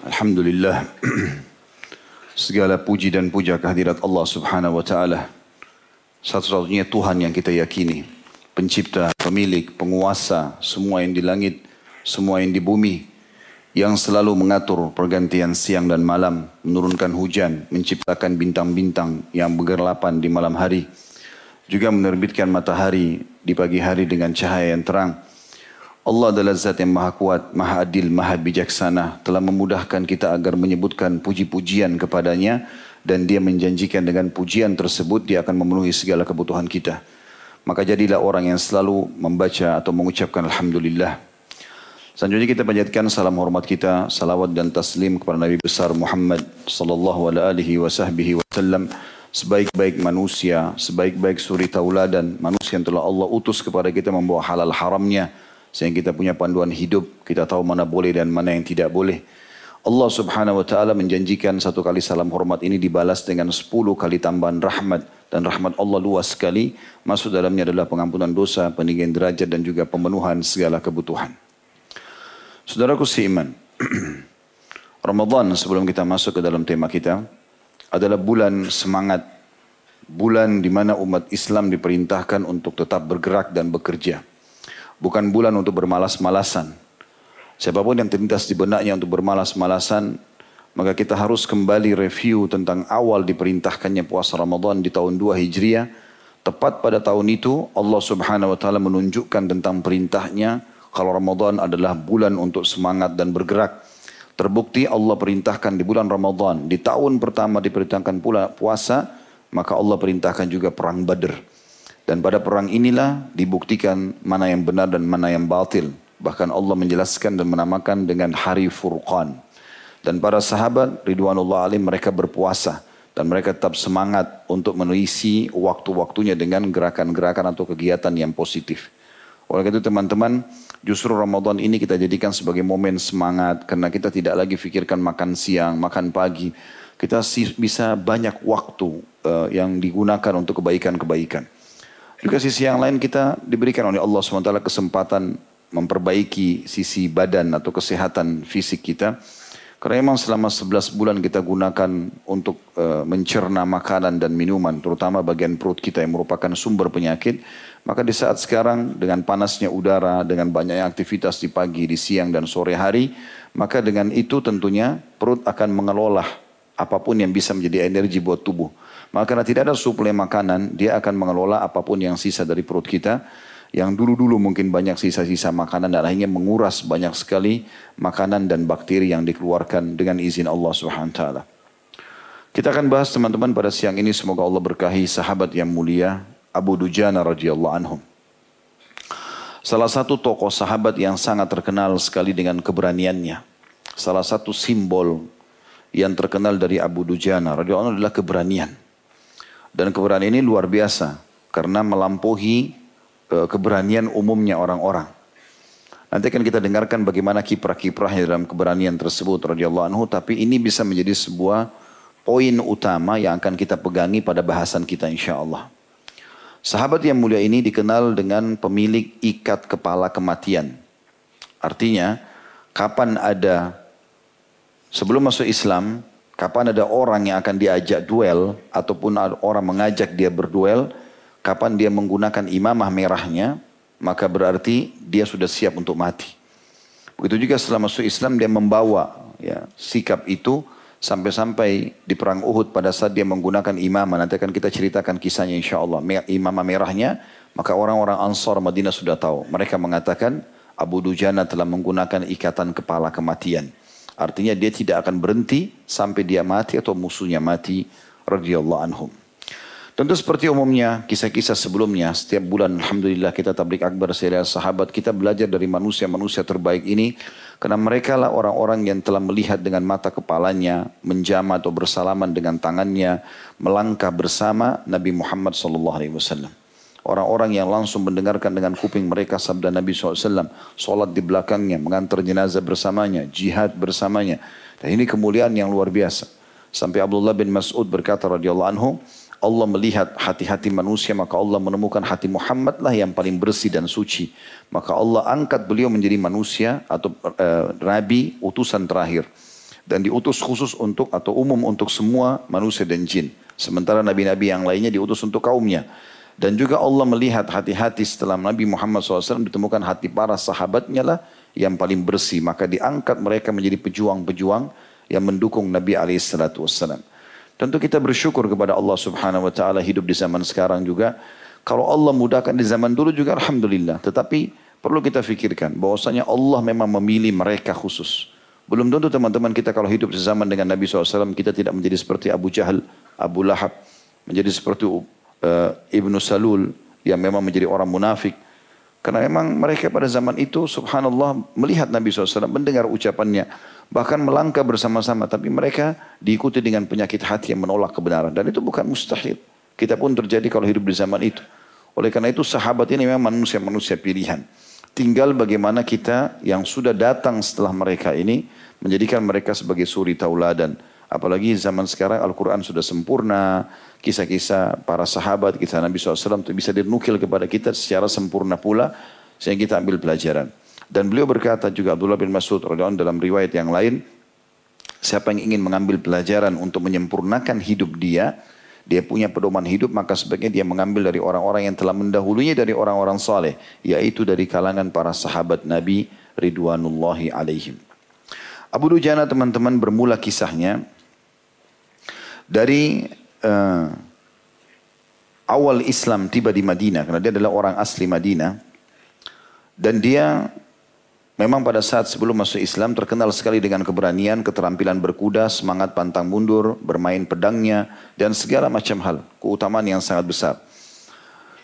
Alhamdulillah. Segala puji dan puja kehadirat Allah subhanahu wa ta'ala. Satu-satunya Tuhan yang kita yakini Pencipta, pemilik, penguasa Semua yang di langit, semua yang di bumi Yang selalu mengatur pergantian siang dan malam Menurunkan hujan, menciptakan bintang-bintang Yang bergelapan di malam hari Juga menerbitkan matahari di pagi hari dengan cahaya yang terang Allah adalah zat yang maha kuat, maha adil, maha bijaksana. Telah memudahkan kita agar menyebutkan puji-pujian kepadanya. Dan dia menjanjikan dengan pujian tersebut dia akan memenuhi segala kebutuhan kita. Maka jadilah orang yang selalu membaca atau mengucapkan Alhamdulillah. Selanjutnya kita panjatkan salam hormat kita, salawat dan taslim kepada Nabi besar Muhammad sallallahu alaihi wasallam sebaik-baik manusia, sebaik-baik suri tauladan manusia yang telah Allah utus kepada kita membawa halal haramnya sehingga kita punya panduan hidup, kita tahu mana boleh dan mana yang tidak boleh. Allah subhanahu wa ta'ala menjanjikan satu kali salam hormat ini dibalas dengan sepuluh kali tambahan rahmat. Dan rahmat Allah luas sekali. Masuk dalamnya adalah pengampunan dosa, peninggian derajat dan juga pemenuhan segala kebutuhan. Saudaraku seiman. Ramadan sebelum kita masuk ke dalam tema kita. Adalah bulan semangat. Bulan di mana umat Islam diperintahkan untuk tetap bergerak dan bekerja. Bukan bulan untuk bermalas-malasan. Siapa pun yang terlintas di benaknya untuk bermalas-malasan, maka kita harus kembali review tentang awal diperintahkannya puasa Ramadan di tahun 2 Hijriah. Tepat pada tahun itu Allah subhanahu wa ta'ala menunjukkan tentang perintahnya kalau Ramadan adalah bulan untuk semangat dan bergerak. Terbukti Allah perintahkan di bulan Ramadan. Di tahun pertama diperintahkan pula puasa, maka Allah perintahkan juga perang Badr. Dan pada perang inilah dibuktikan mana yang benar dan mana yang batil. Bahkan Allah menjelaskan dan menamakan dengan hari Furqan. Dan para sahabat Ridwanullah alim mereka berpuasa. Dan mereka tetap semangat untuk mengisi waktu-waktunya dengan gerakan-gerakan atau kegiatan yang positif. Oleh itu teman-teman, justru Ramadan ini kita jadikan sebagai momen semangat. Karena kita tidak lagi fikirkan makan siang, makan pagi. Kita bisa banyak waktu uh, yang digunakan untuk kebaikan-kebaikan. Juga sisi yang lain kita diberikan oleh Allah SWT kesempatan memperbaiki sisi badan atau kesehatan fisik kita. Karena memang selama 11 bulan kita gunakan untuk uh, mencerna makanan dan minuman, terutama bagian perut kita yang merupakan sumber penyakit. Maka di saat sekarang dengan panasnya udara, dengan banyaknya aktivitas di pagi, di siang dan sore hari, maka dengan itu tentunya perut akan mengelola apa pun yang bisa menjadi energi buat tubuh. Maka tidak ada suplai makanan, dia akan mengelola apa pun yang sisa dari perut kita. Yang dulu-dulu mungkin banyak sisa-sisa makanan dan akhirnya menguras banyak sekali makanan dan bakteri yang dikeluarkan dengan izin Allah Subhanahu. Kita akan bahas teman-teman pada siang ini semoga Allah berkahi sahabat yang mulia Abu Dujana radhiyallahu anhu. Salah satu tokoh sahabat yang sangat terkenal sekali dengan keberaniannya. Salah satu simbol yang terkenal dari Abu Dujana radhiyallahu anhu adalah keberanian. Dan keberanian ini luar biasa karena melampaui e, keberanian umumnya orang-orang. Nanti akan kita dengarkan bagaimana kiprah-kiprahnya dalam keberanian tersebut radhiyallahu anhu tapi ini bisa menjadi sebuah poin utama yang akan kita pegangi pada bahasan kita insya Allah. Sahabat yang mulia ini dikenal dengan pemilik ikat kepala kematian. Artinya, kapan ada sebelum masuk Islam, Kapan ada orang yang akan diajak duel ataupun orang mengajak dia berduel, kapan dia menggunakan imamah merahnya, maka berarti dia sudah siap untuk mati. Begitu juga setelah masuk Islam dia membawa ya, sikap itu sampai-sampai di perang Uhud pada saat dia menggunakan imamah. Nanti akan kita ceritakan kisahnya insya Allah. Imamah merahnya, maka orang-orang Ansar Madinah sudah tahu. Mereka mengatakan Abu Dujana telah menggunakan ikatan kepala kematian. Artinya dia tidak akan berhenti sampai dia mati atau musuhnya mati radhiyallahu anhum. Tentu seperti umumnya kisah-kisah sebelumnya setiap bulan Alhamdulillah kita tablik akbar serial sahabat kita belajar dari manusia-manusia terbaik ini karena mereka lah orang-orang yang telah melihat dengan mata kepalanya menjama atau bersalaman dengan tangannya melangkah bersama Nabi Muhammad sallallahu alaihi wasallam. Orang-orang yang langsung mendengarkan dengan kuping mereka sabda Nabi SAW. Sholat di belakangnya, mengantar jenazah bersamanya, jihad bersamanya. Dan ini kemuliaan yang luar biasa. Sampai Abdullah bin Mas'ud berkata radhiyallahu anhu, Allah melihat hati-hati manusia, maka Allah menemukan hati Muhammad lah yang paling bersih dan suci. Maka Allah angkat beliau menjadi manusia atau uh, nabi utusan terakhir. dan diutus khusus untuk atau umum untuk semua manusia dan jin. Sementara nabi-nabi yang lainnya diutus untuk kaumnya. Dan juga Allah melihat hati-hati setelah Nabi Muhammad SAW ditemukan hati para sahabatnya lah yang paling bersih. Maka diangkat mereka menjadi pejuang-pejuang yang mendukung Nabi SAW. Tentu kita bersyukur kepada Allah Subhanahu Wa Taala hidup di zaman sekarang juga. Kalau Allah mudahkan di zaman dulu juga Alhamdulillah. Tetapi perlu kita fikirkan bahwasanya Allah memang memilih mereka khusus. Belum tentu teman-teman kita kalau hidup sezaman dengan Nabi SAW kita tidak menjadi seperti Abu Jahal, Abu Lahab, menjadi seperti uh, Ibnu Salul yang memang menjadi orang munafik. Karena memang mereka pada zaman itu subhanallah melihat Nabi SAW, mendengar ucapannya. Bahkan melangkah bersama-sama. Tapi mereka diikuti dengan penyakit hati yang menolak kebenaran. Dan itu bukan mustahil. Kita pun terjadi kalau hidup di zaman itu. Oleh karena itu sahabat ini memang manusia-manusia pilihan. Tinggal bagaimana kita yang sudah datang setelah mereka ini menjadikan mereka sebagai suri tauladan. Apalagi zaman sekarang Al-Quran sudah sempurna, kisah-kisah para sahabat, kisah Nabi SAW itu bisa dinukil kepada kita secara sempurna pula, sehingga kita ambil pelajaran. Dan beliau berkata juga Abdullah bin Mas'ud dalam riwayat yang lain, siapa yang ingin mengambil pelajaran untuk menyempurnakan hidup dia, dia punya pedoman hidup maka sebaiknya dia mengambil dari orang-orang yang telah mendahulunya dari orang-orang saleh yaitu dari kalangan para sahabat Nabi ridwanullahi alaihim. Abu Dujana teman-teman bermula kisahnya dari uh, awal Islam tiba di Madinah karena dia adalah orang asli Madinah dan dia memang pada saat sebelum masuk Islam terkenal sekali dengan keberanian, keterampilan berkuda, semangat pantang mundur, bermain pedangnya dan segala macam hal, keutamaan yang sangat besar.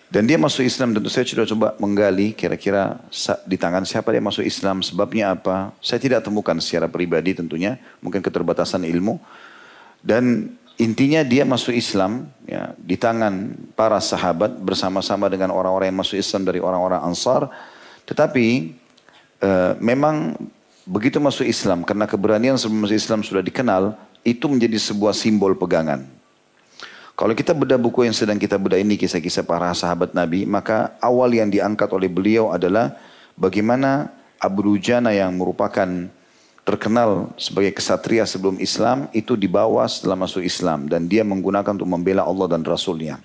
Dan dia masuk Islam tentu saya sudah coba menggali kira-kira di tangan siapa dia masuk Islam, sebabnya apa. Saya tidak temukan secara pribadi tentunya, mungkin keterbatasan ilmu. Dan Intinya dia masuk Islam ya, di tangan para sahabat bersama-sama dengan orang-orang yang masuk Islam dari orang-orang Ansar. Tetapi e, memang begitu masuk Islam karena keberanian sebelum masuk Islam sudah dikenal, itu menjadi sebuah simbol pegangan. Kalau kita bedah buku yang sedang kita bedah ini kisah-kisah para sahabat Nabi, maka awal yang diangkat oleh beliau adalah bagaimana Abu Dujana yang merupakan terkenal sebagai kesatria sebelum Islam itu dibawa setelah masuk Islam dan dia menggunakan untuk membela Allah dan Rasulnya.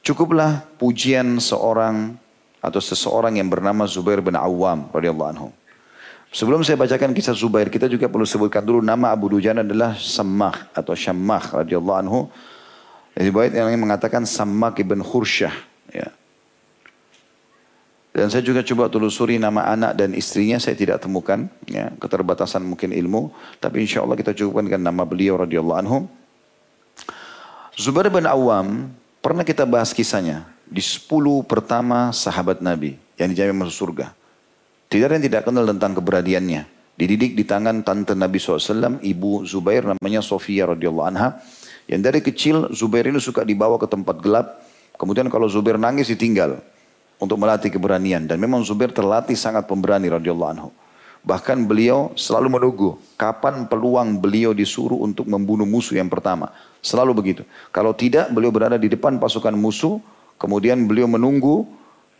Cukuplah pujian seorang atau seseorang yang bernama Zubair bin Awam radhiyallahu anhu. Sebelum saya bacakan kisah Zubair, kita juga perlu sebutkan dulu nama Abu Dujan adalah Sammah atau Syammah radhiyallahu anhu. Baik yang mengatakan Sammah ibn Khursyah. Ya. Dan saya juga coba telusuri nama anak dan istrinya saya tidak temukan. Ya, keterbatasan mungkin ilmu. Tapi insya Allah kita cukupkan dengan nama beliau radhiyallahu anhu. Zubair bin Awam pernah kita bahas kisahnya di 10 pertama sahabat Nabi yang dijamin masuk surga. Tidak ada yang tidak kenal tentang keberadiannya. Dididik di tangan tante Nabi SAW, ibu Zubair namanya Sofia radhiyallahu anha. Yang dari kecil Zubair ini suka dibawa ke tempat gelap. Kemudian kalau Zubair nangis ditinggal untuk melatih keberanian dan memang Zubair terlatih sangat pemberani radhiyallahu anhu. Bahkan beliau selalu menunggu kapan peluang beliau disuruh untuk membunuh musuh yang pertama. Selalu begitu. Kalau tidak beliau berada di depan pasukan musuh, kemudian beliau menunggu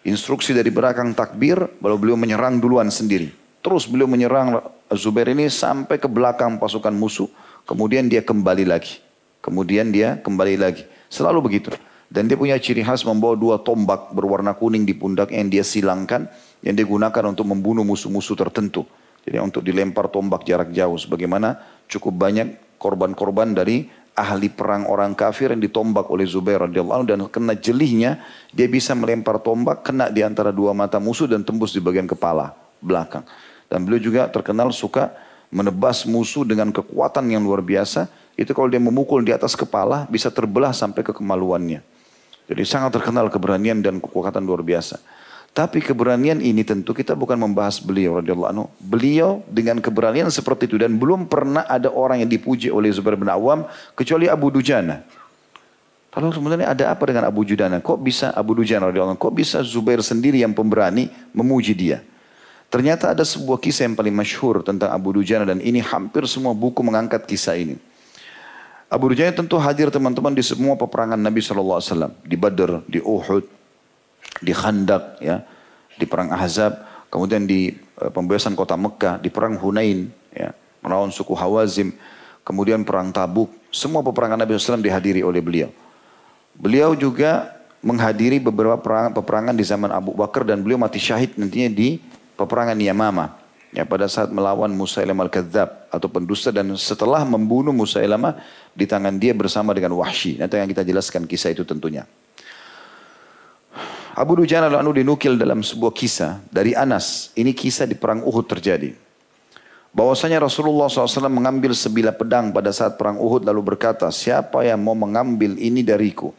instruksi dari belakang takbir, lalu beliau menyerang duluan sendiri. Terus beliau menyerang Zubair ini sampai ke belakang pasukan musuh, kemudian dia kembali lagi. Kemudian dia kembali lagi. Selalu begitu. Dan dia punya ciri khas membawa dua tombak berwarna kuning di pundak yang dia silangkan. Yang digunakan untuk membunuh musuh-musuh tertentu. Jadi untuk dilempar tombak jarak jauh. Sebagaimana cukup banyak korban-korban dari ahli perang orang kafir yang ditombak oleh Zubair radhiyallahu anhu dan kena jelihnya dia bisa melempar tombak kena di antara dua mata musuh dan tembus di bagian kepala belakang. Dan beliau juga terkenal suka menebas musuh dengan kekuatan yang luar biasa. Itu kalau dia memukul di atas kepala bisa terbelah sampai ke kemaluannya. Jadi sangat terkenal keberanian dan kekuatan luar biasa. Tapi keberanian ini tentu kita bukan membahas beliau radhiyallahu anhu. Beliau dengan keberanian seperti itu dan belum pernah ada orang yang dipuji oleh Zubair bin Awam kecuali Abu Dujana. Kalau sebenarnya ada apa dengan Abu Dujana? Kok bisa Abu Dujana radhiyallahu anhu? Kok bisa Zubair sendiri yang pemberani memuji dia? Ternyata ada sebuah kisah yang paling masyhur tentang Abu Dujana dan ini hampir semua buku mengangkat kisah ini. Abu Dujana tentu hadir teman-teman di semua peperangan Nabi SAW. Di Badr, di Uhud, di Khandak, ya, di perang Ahzab, kemudian di uh, pembebasan kota Mekah, di perang Hunain, ya, melawan suku Hawazim, kemudian perang Tabuk, semua peperangan Nabi SAW dihadiri oleh beliau. Beliau juga menghadiri beberapa perang, peperangan di zaman Abu Bakar dan beliau mati syahid nantinya di peperangan Yamama. Ya, pada saat melawan Musailam al-Kadzab atau pendusta dan setelah membunuh Musailamah di tangan dia bersama dengan Wahsy. Nanti yang kita jelaskan kisah itu tentunya. Abu Dujana lalu dinukil dalam sebuah kisah dari Anas. Ini kisah di perang Uhud terjadi. Bahwasanya Rasulullah SAW mengambil sebilah pedang pada saat perang Uhud lalu berkata, siapa yang mau mengambil ini dariku?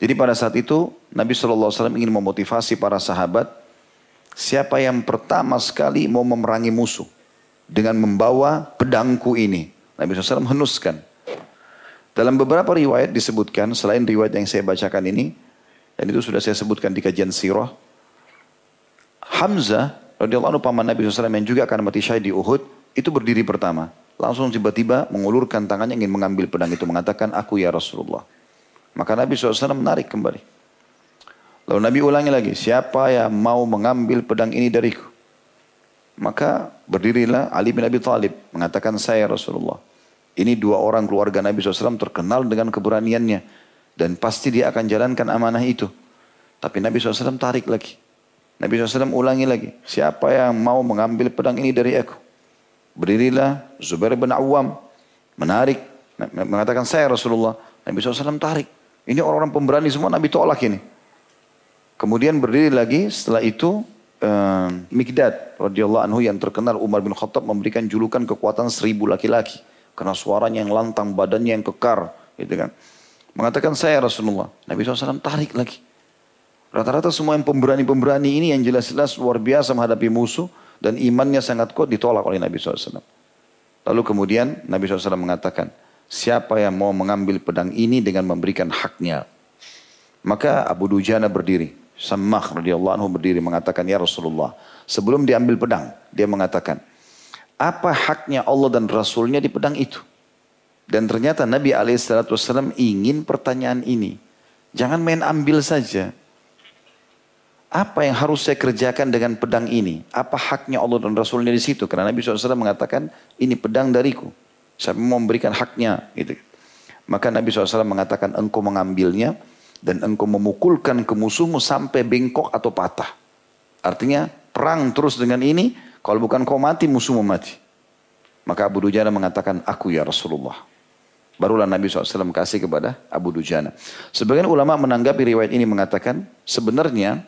Jadi pada saat itu Nabi SAW ingin memotivasi para sahabat Siapa yang pertama sekali mau memerangi musuh dengan membawa pedangku ini. Nabi SAW henuskan. Dalam beberapa riwayat disebutkan, selain riwayat yang saya bacakan ini, dan itu sudah saya sebutkan di kajian sirah, Hamzah radhiyallahu anhu paman Nabi SAW yang juga akan mati syahid di Uhud, itu berdiri pertama. Langsung tiba-tiba mengulurkan tangannya ingin mengambil pedang itu mengatakan, aku ya Rasulullah. Maka Nabi SAW menarik kembali. Lalu Nabi ulangi lagi, siapa yang mau mengambil pedang ini dariku? Maka berdirilah Ali bin Abi Thalib mengatakan saya Rasulullah. Ini dua orang keluarga Nabi SAW terkenal dengan keberaniannya. Dan pasti dia akan jalankan amanah itu. Tapi Nabi SAW tarik lagi. Nabi SAW ulangi lagi. Siapa yang mau mengambil pedang ini dari aku? Berdirilah Zubair bin Awam. Menarik. Mengatakan saya Rasulullah. Nabi SAW tarik. Ini orang-orang pemberani semua Nabi tolak ini. Kemudian berdiri lagi setelah itu uh, Mikdad radhiyallahu anhu yang terkenal Umar bin Khattab memberikan julukan kekuatan seribu laki-laki karena suaranya yang lantang, badannya yang kekar, gitu kan. Mengatakan saya Rasulullah. Nabi SAW tarik lagi. Rata-rata semua yang pemberani-pemberani ini yang jelas-jelas luar biasa menghadapi musuh dan imannya sangat kuat ditolak oleh Nabi SAW. Lalu kemudian Nabi SAW mengatakan, siapa yang mau mengambil pedang ini dengan memberikan haknya. Maka Abu Dujana berdiri. Sammah radhiyallahu anhu berdiri mengatakan, Ya Rasulullah, sebelum diambil pedang, dia mengatakan, apa haknya Allah dan Rasulnya di pedang itu? Dan ternyata Nabi SAW ingin pertanyaan ini. Jangan main ambil saja. Apa yang harus saya kerjakan dengan pedang ini? Apa haknya Allah dan Rasulnya di situ? Karena Nabi SAW mengatakan, ini pedang dariku. Saya mau memberikan haknya. Gitu. Maka Nabi SAW mengatakan, engkau mengambilnya dan engkau memukulkan ke musuhmu sampai bengkok atau patah. Artinya perang terus dengan ini, kalau bukan kau mati musuhmu mati. Maka Abu Dujana mengatakan, aku ya Rasulullah. Barulah Nabi SAW kasih kepada Abu Dujana. Sebagian ulama menanggapi riwayat ini mengatakan, sebenarnya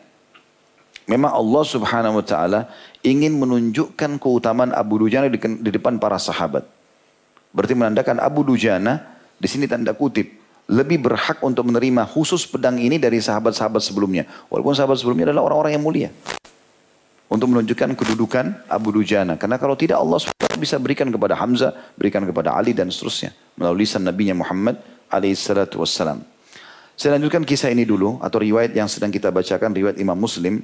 memang Allah subhanahu wa ta'ala ingin menunjukkan keutamaan Abu Dujana di, depan para sahabat. Berarti menandakan Abu Dujana, di sini tanda kutip, lebih berhak untuk menerima khusus pedang ini dari sahabat-sahabat sebelumnya. Walaupun sahabat sebelumnya adalah orang-orang yang mulia. Untuk menunjukkan kedudukan Abu Dujana. Karena kalau tidak Allah SWT bisa berikan kepada Hamzah, berikan kepada Ali dan seterusnya. Melalui lisan Nabi Muhammad wassalam. Saya lanjutkan kisah ini dulu atau riwayat yang sedang kita bacakan riwayat Imam Muslim.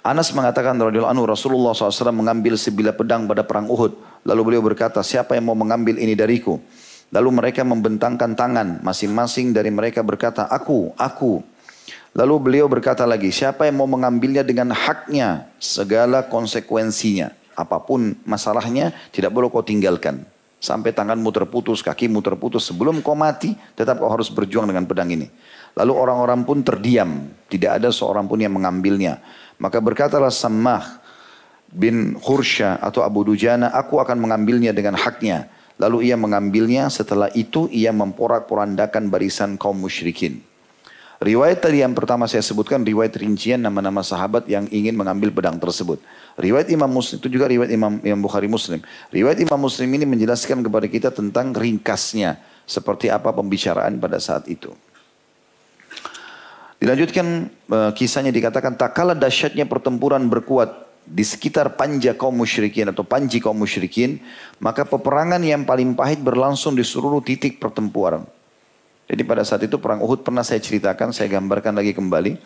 Anas mengatakan anhu Rasulullah SAW mengambil sebilah pedang pada perang Uhud. Lalu beliau berkata, siapa yang mau mengambil ini dariku? Lalu mereka membentangkan tangan, masing-masing dari mereka berkata, aku, aku. Lalu beliau berkata lagi, siapa yang mau mengambilnya dengan haknya, segala konsekuensinya. Apa pun masalahnya, tidak boleh kau tinggalkan. Sampai tanganmu terputus, kakimu terputus. Sebelum kau mati, tetap kau harus berjuang dengan pedang ini. Lalu orang-orang pun terdiam. Tidak ada seorang pun yang mengambilnya. Maka berkatalah Sammah bin Khursya atau Abu Dujana, aku akan mengambilnya dengan haknya. Lalu ia mengambilnya, setelah itu ia memporak-porandakan barisan kaum musyrikin. Riwayat tadi yang pertama saya sebutkan riwayat rincian nama-nama sahabat yang ingin mengambil pedang tersebut. Riwayat Imam Muslim itu juga riwayat Imam, Imam Bukhari Muslim. Riwayat Imam Muslim ini menjelaskan kepada kita tentang ringkasnya seperti apa pembicaraan pada saat itu. Dilanjutkan uh, kisahnya dikatakan tak kalah dahsyatnya pertempuran berkuat di sekitar panja kaum musyrikin atau panji kaum musyrikin, maka peperangan yang paling pahit berlangsung di seluruh titik pertempuran. Jadi pada saat itu perang Uhud pernah saya ceritakan, saya gambarkan lagi kembali.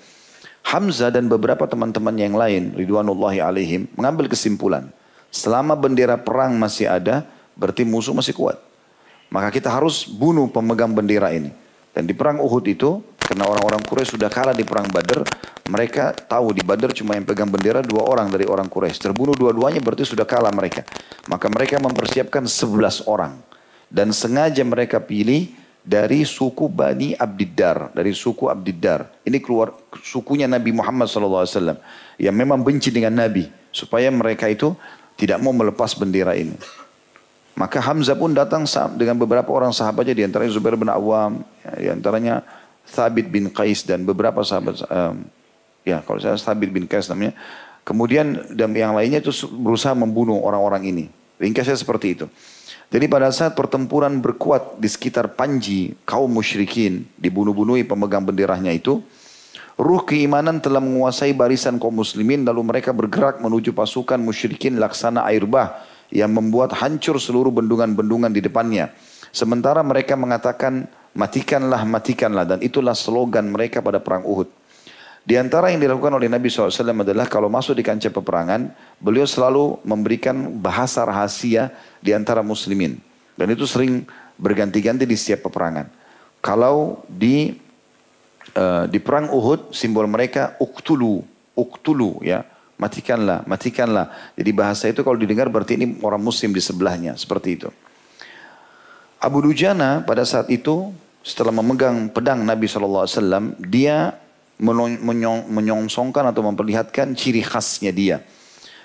Hamzah dan beberapa teman-teman yang lain, Ridwanullahi alaihim, mengambil kesimpulan. Selama bendera perang masih ada, berarti musuh masih kuat. Maka kita harus bunuh pemegang bendera ini. Dan di perang Uhud itu, karena orang-orang Quraisy sudah kalah di perang Badar, Mereka tahu di Badar cuma yang pegang bendera dua orang dari orang Quraisy. Terbunuh dua-duanya berarti sudah kalah mereka. Maka mereka mempersiapkan sebelas orang. Dan sengaja mereka pilih dari suku Bani Abdiddar. Dari suku Abdiddar. Ini keluar sukunya Nabi Muhammad SAW. Yang memang benci dengan Nabi. Supaya mereka itu tidak mau melepas bendera ini. Maka Hamzah pun datang dengan beberapa orang sahabatnya di antaranya Zubair bin Awam, ya, di antaranya Thabit bin Qais dan beberapa sahabat um, ya kalau saya Thabit bin Qais namanya. Kemudian dan yang lainnya itu berusaha membunuh orang-orang ini. Ringkasnya seperti itu. Jadi pada saat pertempuran berkuat di sekitar Panji, kaum musyrikin dibunuh-bunuhi pemegang benderanya itu, ruh keimanan telah menguasai barisan kaum muslimin lalu mereka bergerak menuju pasukan musyrikin laksana air bah yang membuat hancur seluruh bendungan-bendungan di depannya. Sementara mereka mengatakan matikanlah, matikanlah dan itulah slogan mereka pada perang Uhud. Di antara yang dilakukan oleh Nabi SAW adalah kalau masuk di kancah peperangan, beliau selalu memberikan bahasa rahasia di antara muslimin. Dan itu sering berganti-ganti di setiap peperangan. Kalau di uh, di perang Uhud, simbol mereka uktulu, uktulu ya matikanlah, matikanlah. Jadi bahasa itu kalau didengar berarti ini orang muslim di sebelahnya, seperti itu. Abu Dujana pada saat itu setelah memegang pedang Nabi SAW, dia menyongsongkan atau memperlihatkan ciri khasnya dia.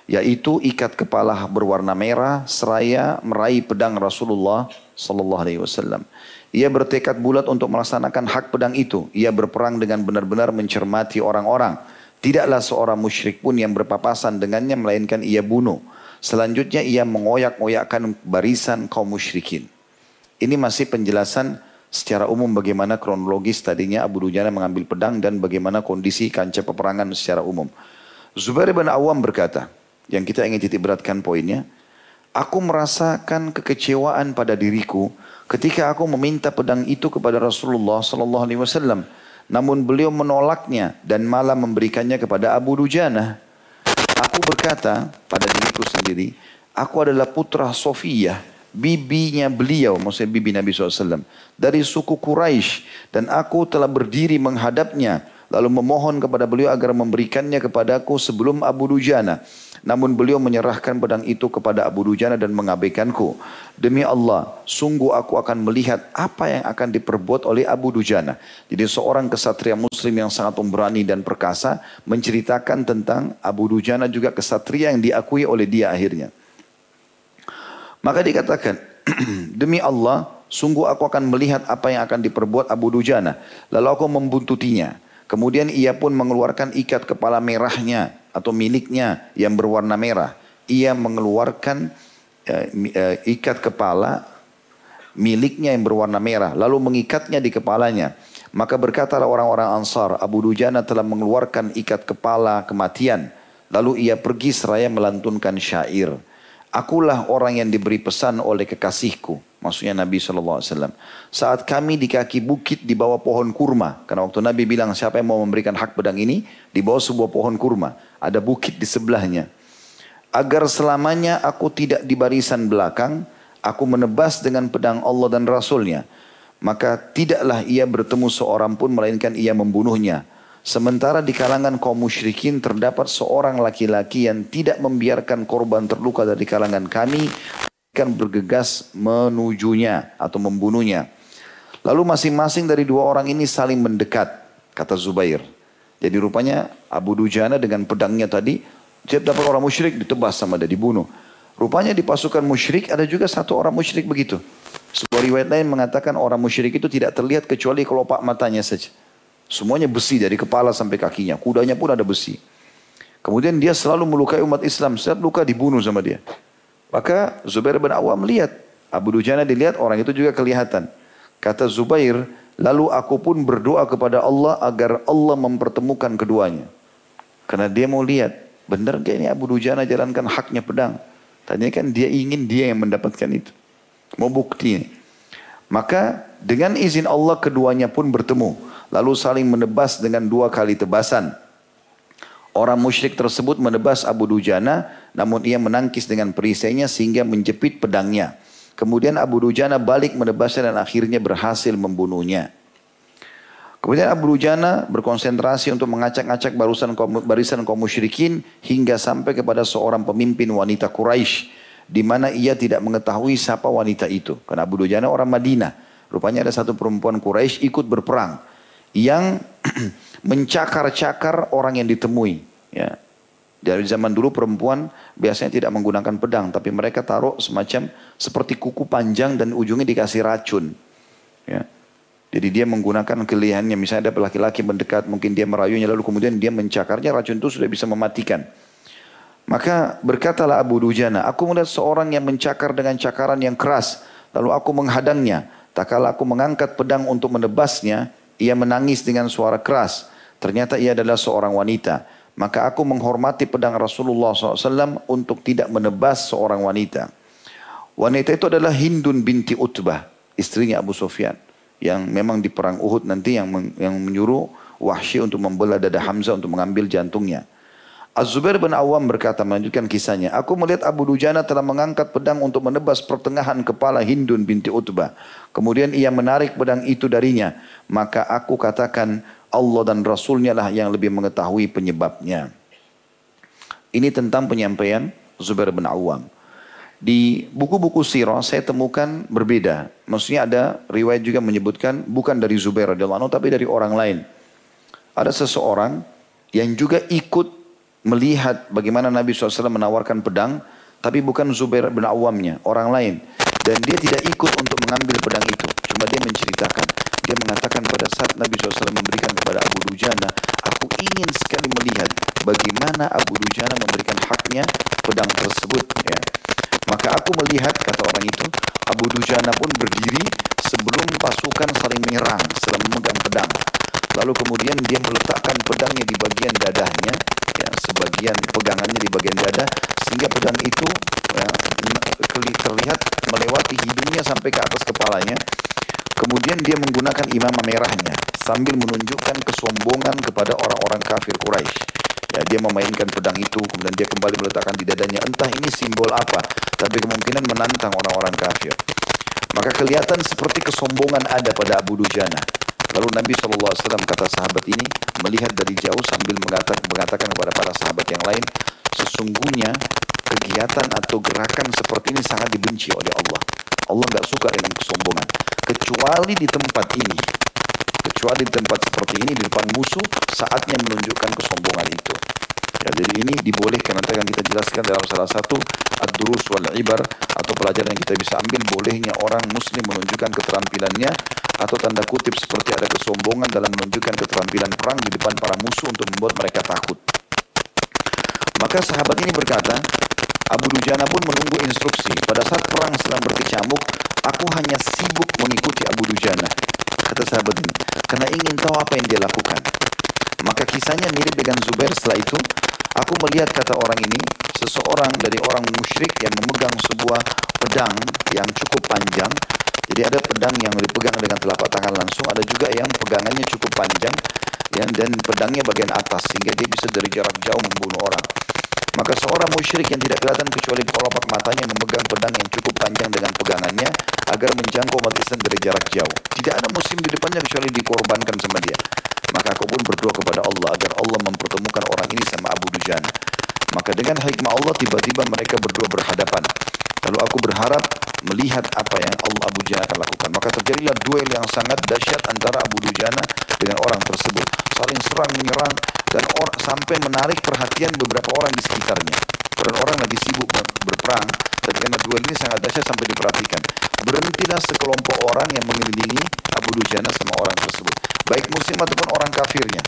Yaitu ikat kepala berwarna merah seraya meraih pedang Rasulullah SAW. Ia bertekad bulat untuk melaksanakan hak pedang itu. Ia berperang dengan benar-benar mencermati orang-orang Tidaklah seorang musyrik pun yang berpapasan dengannya melainkan ia bunuh. Selanjutnya ia mengoyak-oyakkan barisan kaum musyrikin. Ini masih penjelasan secara umum bagaimana kronologis tadinya Abu Dujana mengambil pedang dan bagaimana kondisi kancah peperangan secara umum. Zubair bin Awam berkata, yang kita ingin titik beratkan poinnya, Aku merasakan kekecewaan pada diriku ketika aku meminta pedang itu kepada Rasulullah sallallahu alaihi wasallam namun beliau menolaknya dan malah memberikannya kepada Abu Dujana. Aku berkata pada diriku sendiri, aku adalah putra Sofiyah, bibinya beliau, maksudnya bibi Nabi SAW, dari suku Quraisy dan aku telah berdiri menghadapnya lalu memohon kepada beliau agar memberikannya kepadaku sebelum Abu Dujana. Namun beliau menyerahkan pedang itu kepada Abu Dujana dan mengabaikanku. Demi Allah, sungguh aku akan melihat apa yang akan diperbuat oleh Abu Dujana. Jadi seorang kesatria muslim yang sangat pemberani dan perkasa menceritakan tentang Abu Dujana juga kesatria yang diakui oleh dia akhirnya. Maka dikatakan, demi Allah, sungguh aku akan melihat apa yang akan diperbuat Abu Dujana. Lalu aku membuntutinya. Kemudian ia pun mengeluarkan ikat kepala merahnya atau miliknya yang berwarna merah. Ia mengeluarkan uh, uh, ikat kepala miliknya yang berwarna merah. Lalu mengikatnya di kepalanya. Maka berkatalah orang-orang Ansar, Abu Dujana telah mengeluarkan ikat kepala kematian. Lalu ia pergi seraya melantunkan syair. Akulah orang yang diberi pesan oleh kekasihku. Maksudnya Nabi SAW. Saat kami di kaki bukit di bawah pohon kurma. Karena waktu Nabi bilang siapa yang mau memberikan hak pedang ini. Di bawah sebuah pohon kurma. Ada bukit di sebelahnya. Agar selamanya aku tidak di barisan belakang. Aku menebas dengan pedang Allah dan Rasulnya. Maka tidaklah ia bertemu seorang pun melainkan ia membunuhnya. Sementara di kalangan kaum musyrikin terdapat seorang laki-laki yang tidak membiarkan korban terluka dari kalangan kami akan bergegas menujunya atau membunuhnya. Lalu masing-masing dari dua orang ini saling mendekat, kata Zubair. Jadi rupanya Abu Dujana dengan pedangnya tadi, setiap dapat orang musyrik ditebas sama dia, dibunuh. Rupanya di pasukan musyrik ada juga satu orang musyrik begitu. Sebuah riwayat lain mengatakan orang musyrik itu tidak terlihat kecuali kelopak matanya saja. Semuanya besi dari kepala sampai kakinya. Kudanya pun ada besi. Kemudian dia selalu melukai umat Islam. Setiap luka dibunuh sama dia. Maka Zubair bin Awam melihat. Abu Dujana dilihat orang itu juga kelihatan. Kata Zubair, lalu aku pun berdoa kepada Allah agar Allah mempertemukan keduanya. Karena dia mau lihat, benar gak ini Abu Dujana jalankan haknya pedang. Tanya kan dia ingin dia yang mendapatkan itu. Mau bukti. Maka dengan izin Allah keduanya pun bertemu. Lalu saling menebas dengan dua kali tebasan. Orang musyrik tersebut menebas Abu Dujana, namun ia menangkis dengan perisainya sehingga menjepit pedangnya. Kemudian Abu Dujana balik menebasnya dan akhirnya berhasil membunuhnya. Kemudian Abu Dujana berkonsentrasi untuk mengacak-acak barisan kaum, barisan musyrikin hingga sampai kepada seorang pemimpin wanita Quraisy di mana ia tidak mengetahui siapa wanita itu. Karena Abu Dujana orang Madinah. Rupanya ada satu perempuan Quraisy ikut berperang yang mencakar-cakar orang yang ditemui. Ya. Dari zaman dulu perempuan biasanya tidak menggunakan pedang, tapi mereka taruh semacam seperti kuku panjang dan ujungnya dikasih racun. Ya. Jadi dia menggunakan kelihayannya, misalnya ada laki-laki mendekat, mungkin dia merayunya, lalu kemudian dia mencakarnya, racun itu sudah bisa mematikan. Maka berkatalah Abu Dujana, aku melihat seorang yang mencakar dengan cakaran yang keras, lalu aku menghadangnya. Tak kala aku mengangkat pedang untuk menebasnya, ia menangis dengan suara keras. Ternyata ia adalah seorang wanita. Maka aku menghormati pedang Rasulullah SAW untuk tidak menebas seorang wanita. Wanita itu adalah Hindun binti Utbah, istrinya Abu Sufyan yang memang di perang Uhud nanti yang menyuruh Wahsy untuk membelah dada Hamzah untuk mengambil jantungnya. Az-Zubair bin Awam berkata melanjutkan kisahnya, aku melihat Abu Dujana telah mengangkat pedang untuk menebas pertengahan kepala Hindun binti Utbah. Kemudian ia menarik pedang itu darinya. Maka aku katakan Allah dan Rasulnya lah yang lebih mengetahui penyebabnya. Ini tentang penyampaian Zubair bin Awam. Di buku-buku sirah saya temukan berbeda. Maksudnya ada riwayat juga menyebutkan bukan dari Zubair radhiyallahu anhu tapi dari orang lain. Ada seseorang yang juga ikut melihat bagaimana Nabi SAW menawarkan pedang tapi bukan Zubair bin Awamnya, orang lain. Dan dia tidak ikut untuk mengambil pedang itu. Cuma dia menceritakan. Dia mengatakan pada saat Nabi SAW memberikan kepada Abu Dujana, aku ingin sekali melihat bagaimana Abu Dujana memberikan haknya pedang tersebut. Ya. Maka aku melihat, kata orang itu, Abu Dujana pun berdiri sebelum pasukan saling menyerang, sedang memegang pedang. Lalu kemudian dia meletakkan pedangnya di bagian dadahnya, ya, sebagian pegangannya di bagian dada, sehingga pedang itu ya, terlihat melewati hidungnya sampai ke atas kepalanya. Kemudian dia menggunakan imam merahnya sambil menunjukkan kesombongan kepada orang-orang kafir Quraisy. Ya, dia memainkan pedang itu, kemudian dia kembali meletakkan di dadanya. Entah ini simbol apa, tapi kemungkinan menantang orang-orang kafir. Maka kelihatan seperti kesombongan ada pada Abu Dujana. Lalu Nabi SAW kata sahabat ini melihat dari jauh sambil mengatakan, kepada para sahabat yang lain, sesungguhnya kegiatan atau gerakan seperti ini sangat dibenci oleh Allah. Allah nggak suka dengan kesombongan. Kecuali di tempat ini. Kecuali di tempat seperti ini di depan musuh saatnya menunjukkan kesombongan itu. Ya, jadi ini dibolehkan nanti akan kita jelaskan dalam salah satu ad-durus wal ibar atau pelajaran yang kita bisa ambil bolehnya orang muslim menunjukkan keterampilannya atau tanda kutip seperti ada kesombongan dalam menunjukkan keterampilan perang di depan para musuh untuk membuat mereka takut. Maka sahabat ini berkata, Abu Dujana pun menunggu instruksi. Pada saat perang sedang berkecamuk, aku hanya sibuk mengikuti Abu Dujana kata sahabat ini. Karena ingin tahu apa yang dia lakukan. Maka kisahnya mirip dengan Zubair setelah itu. Aku melihat kata orang ini, seseorang dari orang musyrik yang memegang sebuah pedang yang cukup panjang. Jadi ada pedang yang dipegang dengan telapak tangan langsung, ada juga yang pegangannya cukup panjang ya, dan pedangnya bagian atas sehingga dia bisa dari jarak jauh membunuh orang. Maka seorang musyrik yang tidak kelihatan kecuali kelopak matanya memegang pedang yang cukup panjang dengan pegangannya agar menjangkau umat Islam dari jarak jauh. Tidak ada muslim di depannya kecuali dikorbankan sama dia. Maka aku pun berdoa kepada Allah agar Allah mempertemukan orang ini sama Abu Dujan. Maka dengan hikmah Allah tiba-tiba mereka berdua berhadapan. Lalu aku berharap melihat apa yang Allah Abu Jana akan lakukan. Maka terjadilah duel yang sangat dahsyat antara Abu Dujana dengan orang tersebut. Saling serang menyerang dan sampai menarik perhatian beberapa orang di sekitarnya. Dan orang lagi sibuk berperang dan karena duel ini sangat dahsyat sampai diperhatikan. Berhentilah sekelompok orang yang mengelilingi Abu Dujana sama orang tersebut. Baik muslim ataupun orang kafirnya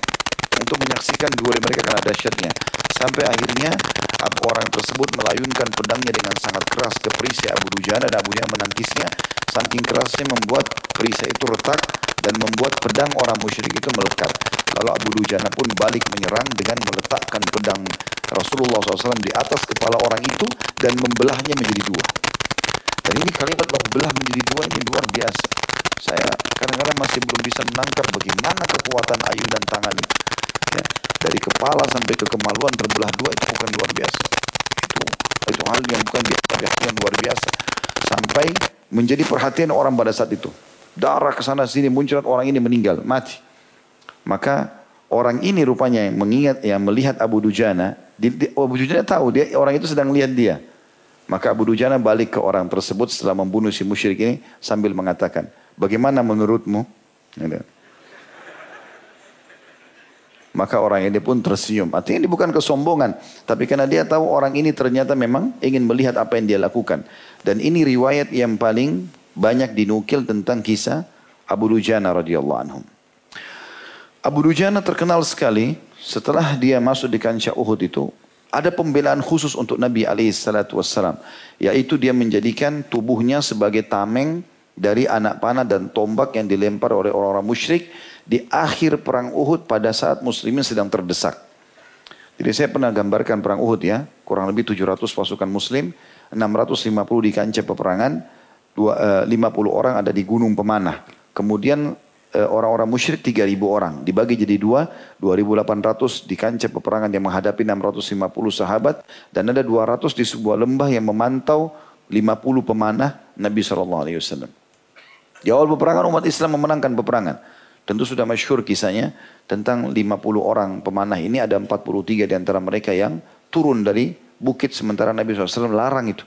untuk menyaksikan duel mereka karena dahsyatnya. Sampai akhirnya orang tersebut melayunkan pedangnya dengan sangat keras ke perisai Abu Dujana dan Abu Dujana menangkisnya. Saking kerasnya membuat perisai itu retak dan membuat pedang orang musyrik itu melekat. Lalu Abu Dujana pun balik menyerang dengan meletakkan pedang Rasulullah SAW di atas kepala orang itu dan membelahnya menjadi dua. Dan ini kalimat membelah menjadi dua ini luar biasa. Saya kadang-kadang masih belum bisa menangkap bagaimana kekuatan ayunan tangan itu. Ya, dari kepala sampai ke kemaluan terbelah dua itu bukan luar biasa. Itu itu hal yang bukan biasa, yang luar biasa. Sampai menjadi perhatian orang pada saat itu. Darah ke sana sini muncul orang ini meninggal, mati. Maka orang ini rupanya yang mengingat yang melihat Abu Dujana, Abu Dujana tahu dia orang itu sedang lihat dia. Maka Abu Dujana balik ke orang tersebut setelah membunuh si musyrik ini sambil mengatakan, "Bagaimana menurutmu?" Maka orang ini pun tersenyum. Artinya ini bukan kesombongan. Tapi karena dia tahu orang ini ternyata memang ingin melihat apa yang dia lakukan. Dan ini riwayat yang paling banyak dinukil tentang kisah Abu Dujana radhiyallahu anhu. Abu Dujana terkenal sekali setelah dia masuk di kancah Uhud itu ada pembelaan khusus untuk Nabi wassalam yaitu dia menjadikan tubuhnya sebagai tameng dari anak panah dan tombak yang dilempar oleh orang-orang musyrik di akhir perang Uhud pada saat muslimin sedang terdesak. Jadi saya pernah gambarkan perang Uhud ya, kurang lebih 700 pasukan muslim, 650 di kancah peperangan, 50 eh, orang ada di gunung pemanah. Kemudian eh, orang-orang musyrik 3000 orang, dibagi jadi dua, 2800 di kancah peperangan yang menghadapi 650 sahabat dan ada 200 di sebuah lembah yang memantau 50 pemanah Nabi SAW. Di awal peperangan umat Islam memenangkan peperangan. Tentu sudah masyhur kisahnya tentang 50 orang pemanah ini ada 43 di antara mereka yang turun dari bukit sementara Nabi SAW larang itu.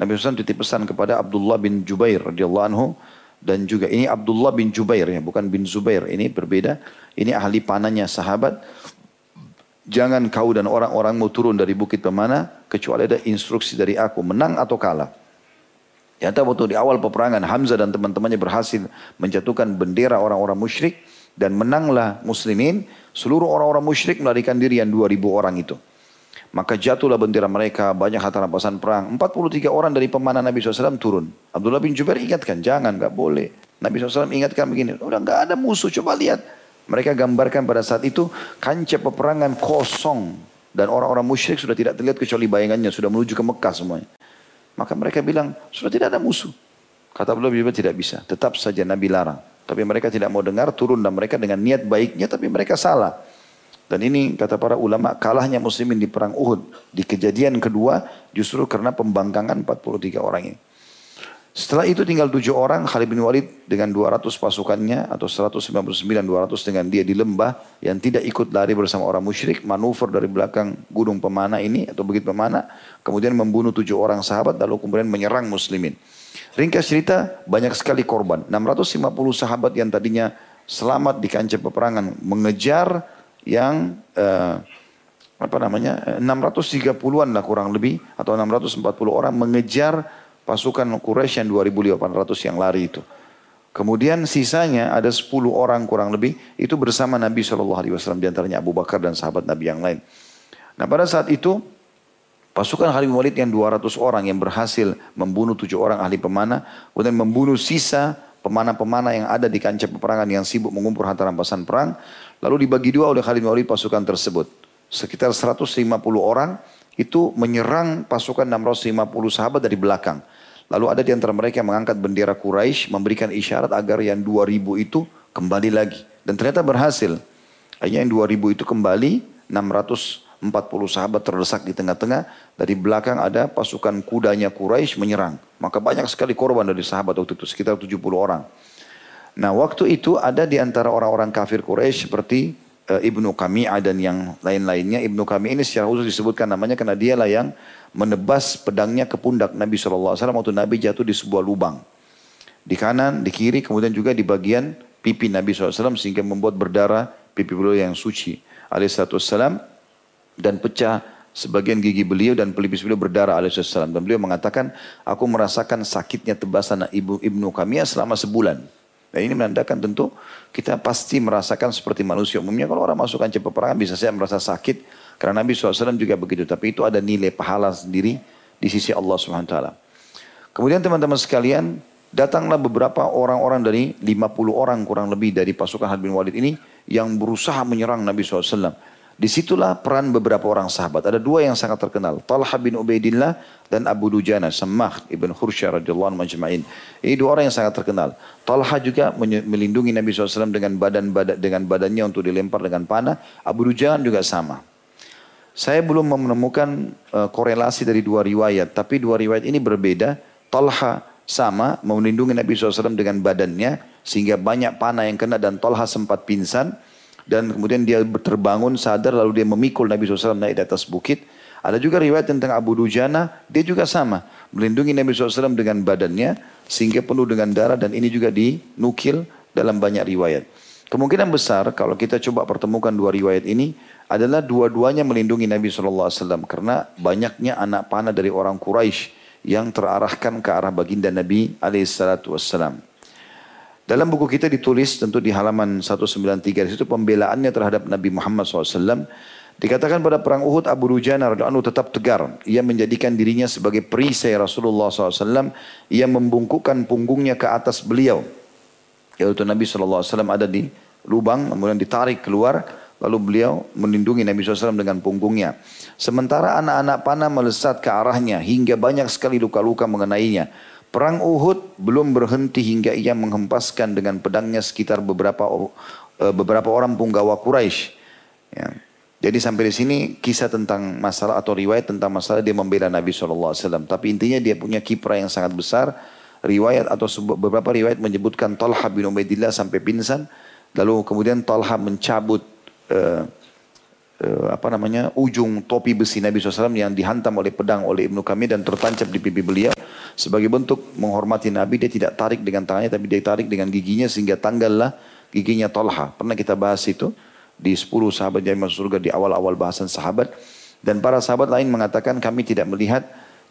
Nabi SAW titip pesan kepada Abdullah bin Jubair radhiyallahu anhu dan juga ini Abdullah bin Jubair ya bukan bin Zubair ini berbeda. Ini ahli panahnya sahabat. Jangan kau dan orang-orang mau turun dari bukit pemanah kecuali ada instruksi dari aku menang atau kalah. Ternyata waktu di awal peperangan Hamzah dan teman-temannya berhasil menjatuhkan bendera orang-orang musyrik dan menanglah muslimin. Seluruh orang-orang musyrik melarikan diri yang 2000 orang itu. Maka jatuhlah bendera mereka, banyak harta rampasan perang. 43 orang dari pemanah Nabi SAW turun. Abdullah bin Jubair ingatkan, jangan, gak boleh. Nabi SAW ingatkan begini, udah gak ada musuh, coba lihat. Mereka gambarkan pada saat itu kancah peperangan kosong. Dan orang-orang musyrik sudah tidak terlihat kecuali bayangannya, sudah menuju ke Mekah semuanya. Maka mereka bilang, sudah tidak ada musuh. Kata beliau juga tidak bisa. Tetap saja Nabi larang. Tapi mereka tidak mau dengar, turun dan mereka dengan niat baiknya, tapi mereka salah. Dan ini kata para ulama, kalahnya muslimin di perang Uhud. Di kejadian kedua, justru karena pembangkangan 43 orang ini. Setelah itu tinggal tujuh orang, Khalid bin Walid dengan 200 pasukannya atau 199 200 dengan dia di lembah yang tidak ikut lari bersama orang musyrik, manuver dari belakang gunung pemana ini atau bukit pemana, kemudian membunuh tujuh orang sahabat lalu kemudian menyerang muslimin. Ringkas cerita, banyak sekali korban. 650 sahabat yang tadinya selamat di kancah peperangan mengejar yang uh, apa namanya 630-an lah kurang lebih atau 640 orang mengejar pasukan Quraisy yang 2800 yang lari itu. Kemudian sisanya ada 10 orang kurang lebih itu bersama Nabi SAW di antaranya Abu Bakar dan sahabat Nabi yang lain. Nah pada saat itu pasukan Khalid bin Walid yang 200 orang yang berhasil membunuh tujuh orang ahli pemanah kemudian membunuh sisa pemanah-pemanah yang ada di kancah peperangan yang sibuk mengumpul harta rampasan perang lalu dibagi dua oleh Khalid bin Walid pasukan tersebut sekitar 150 orang itu menyerang pasukan 650 sahabat dari belakang Lalu ada di antara mereka yang mengangkat bendera Quraisy, memberikan isyarat agar yang 2000 itu kembali lagi. Dan ternyata berhasil. Hanya yang 2000 itu kembali, 640 sahabat terdesak di tengah-tengah. Dari belakang ada pasukan kudanya Quraisy menyerang. Maka banyak sekali korban dari sahabat waktu itu, sekitar 70 orang. Nah waktu itu ada di antara orang-orang kafir Quraisy seperti uh, Ibnu Kami'ah dan yang lain-lainnya. Ibnu Kami'ah ini secara khusus disebutkan namanya karena dialah yang menebas pedangnya ke pundak Nabi SAW waktu Nabi jatuh di sebuah lubang. Di kanan, di kiri, kemudian juga di bagian pipi Nabi SAW sehingga membuat berdarah pipi beliau yang suci. Alaihissalam dan pecah sebagian gigi beliau dan pelipis beliau berdarah alaihissalam. Dan beliau mengatakan, aku merasakan sakitnya tebasan ibu ibnu kami selama sebulan. Dan ini menandakan tentu kita pasti merasakan seperti manusia umumnya. Kalau orang masuk kancah peperangan bisa saya merasa sakit karena Nabi SAW juga begitu. Tapi itu ada nilai pahala sendiri di sisi Allah SWT. Kemudian teman-teman sekalian, datanglah beberapa orang-orang dari 50 orang kurang lebih dari pasukan Khalid bin Walid ini yang berusaha menyerang Nabi SAW. Di situlah peran beberapa orang sahabat. Ada dua yang sangat terkenal. Talha bin Ubaidillah dan Abu Dujana. Samah ibn Khursyah radhiyallahu anhu majma'in. Ini dua orang yang sangat terkenal. Talha juga melindungi Nabi SAW dengan badan, badan dengan badannya untuk dilempar dengan panah. Abu Dujana juga sama. Saya belum menemukan uh, korelasi dari dua riwayat, tapi dua riwayat ini berbeda. Talha sama melindungi Nabi SAW dengan badannya, sehingga banyak panah yang kena dan Talha sempat pingsan. dan kemudian dia terbangun sadar lalu dia memikul Nabi SAW naik di atas bukit. Ada juga riwayat tentang Abu Dujana, dia juga sama. Melindungi Nabi SAW dengan badannya sehingga penuh dengan darah dan ini juga dinukil dalam banyak riwayat. Kemungkinan besar kalau kita coba pertemukan dua riwayat ini adalah dua-duanya melindungi Nabi SAW karena banyaknya anak panah dari orang Quraisy yang terarahkan ke arah baginda Nabi SAW. Dalam buku kita ditulis tentu di halaman 193 di situ pembelaannya terhadap Nabi Muhammad SAW. Dikatakan pada perang Uhud Abu Dujana radhiallahu tetap tegar. Ia menjadikan dirinya sebagai perisai Rasulullah SAW. Ia membungkukkan punggungnya ke atas beliau. Yaitu Nabi SAW ada di lubang kemudian ditarik keluar. Lalu beliau melindungi Nabi SAW dengan punggungnya. Sementara anak-anak panah melesat ke arahnya hingga banyak sekali luka-luka mengenainya. Perang Uhud belum berhenti hingga ia menghempaskan dengan pedangnya sekitar beberapa eh, beberapa orang punggawa Quraisy. Ya. Jadi sampai di sini kisah tentang masalah atau riwayat tentang masalah dia membela Nabi SAW. Tapi intinya dia punya kiprah yang sangat besar. Riwayat atau beberapa riwayat menyebutkan Talha bin Ubaidillah sampai pingsan. Lalu kemudian Talha mencabut uh, uh, apa namanya ujung topi besi Nabi SAW yang dihantam oleh pedang oleh Ibnu Kami dan tertancap di pipi beliau. Sebagai bentuk menghormati Nabi, dia tidak tarik dengan tangannya, tapi dia tarik dengan giginya sehingga tanggallah giginya Talha. Pernah kita bahas itu di 10 sahabat yang masuk surga di awal-awal bahasan sahabat. Dan para sahabat lain mengatakan kami tidak melihat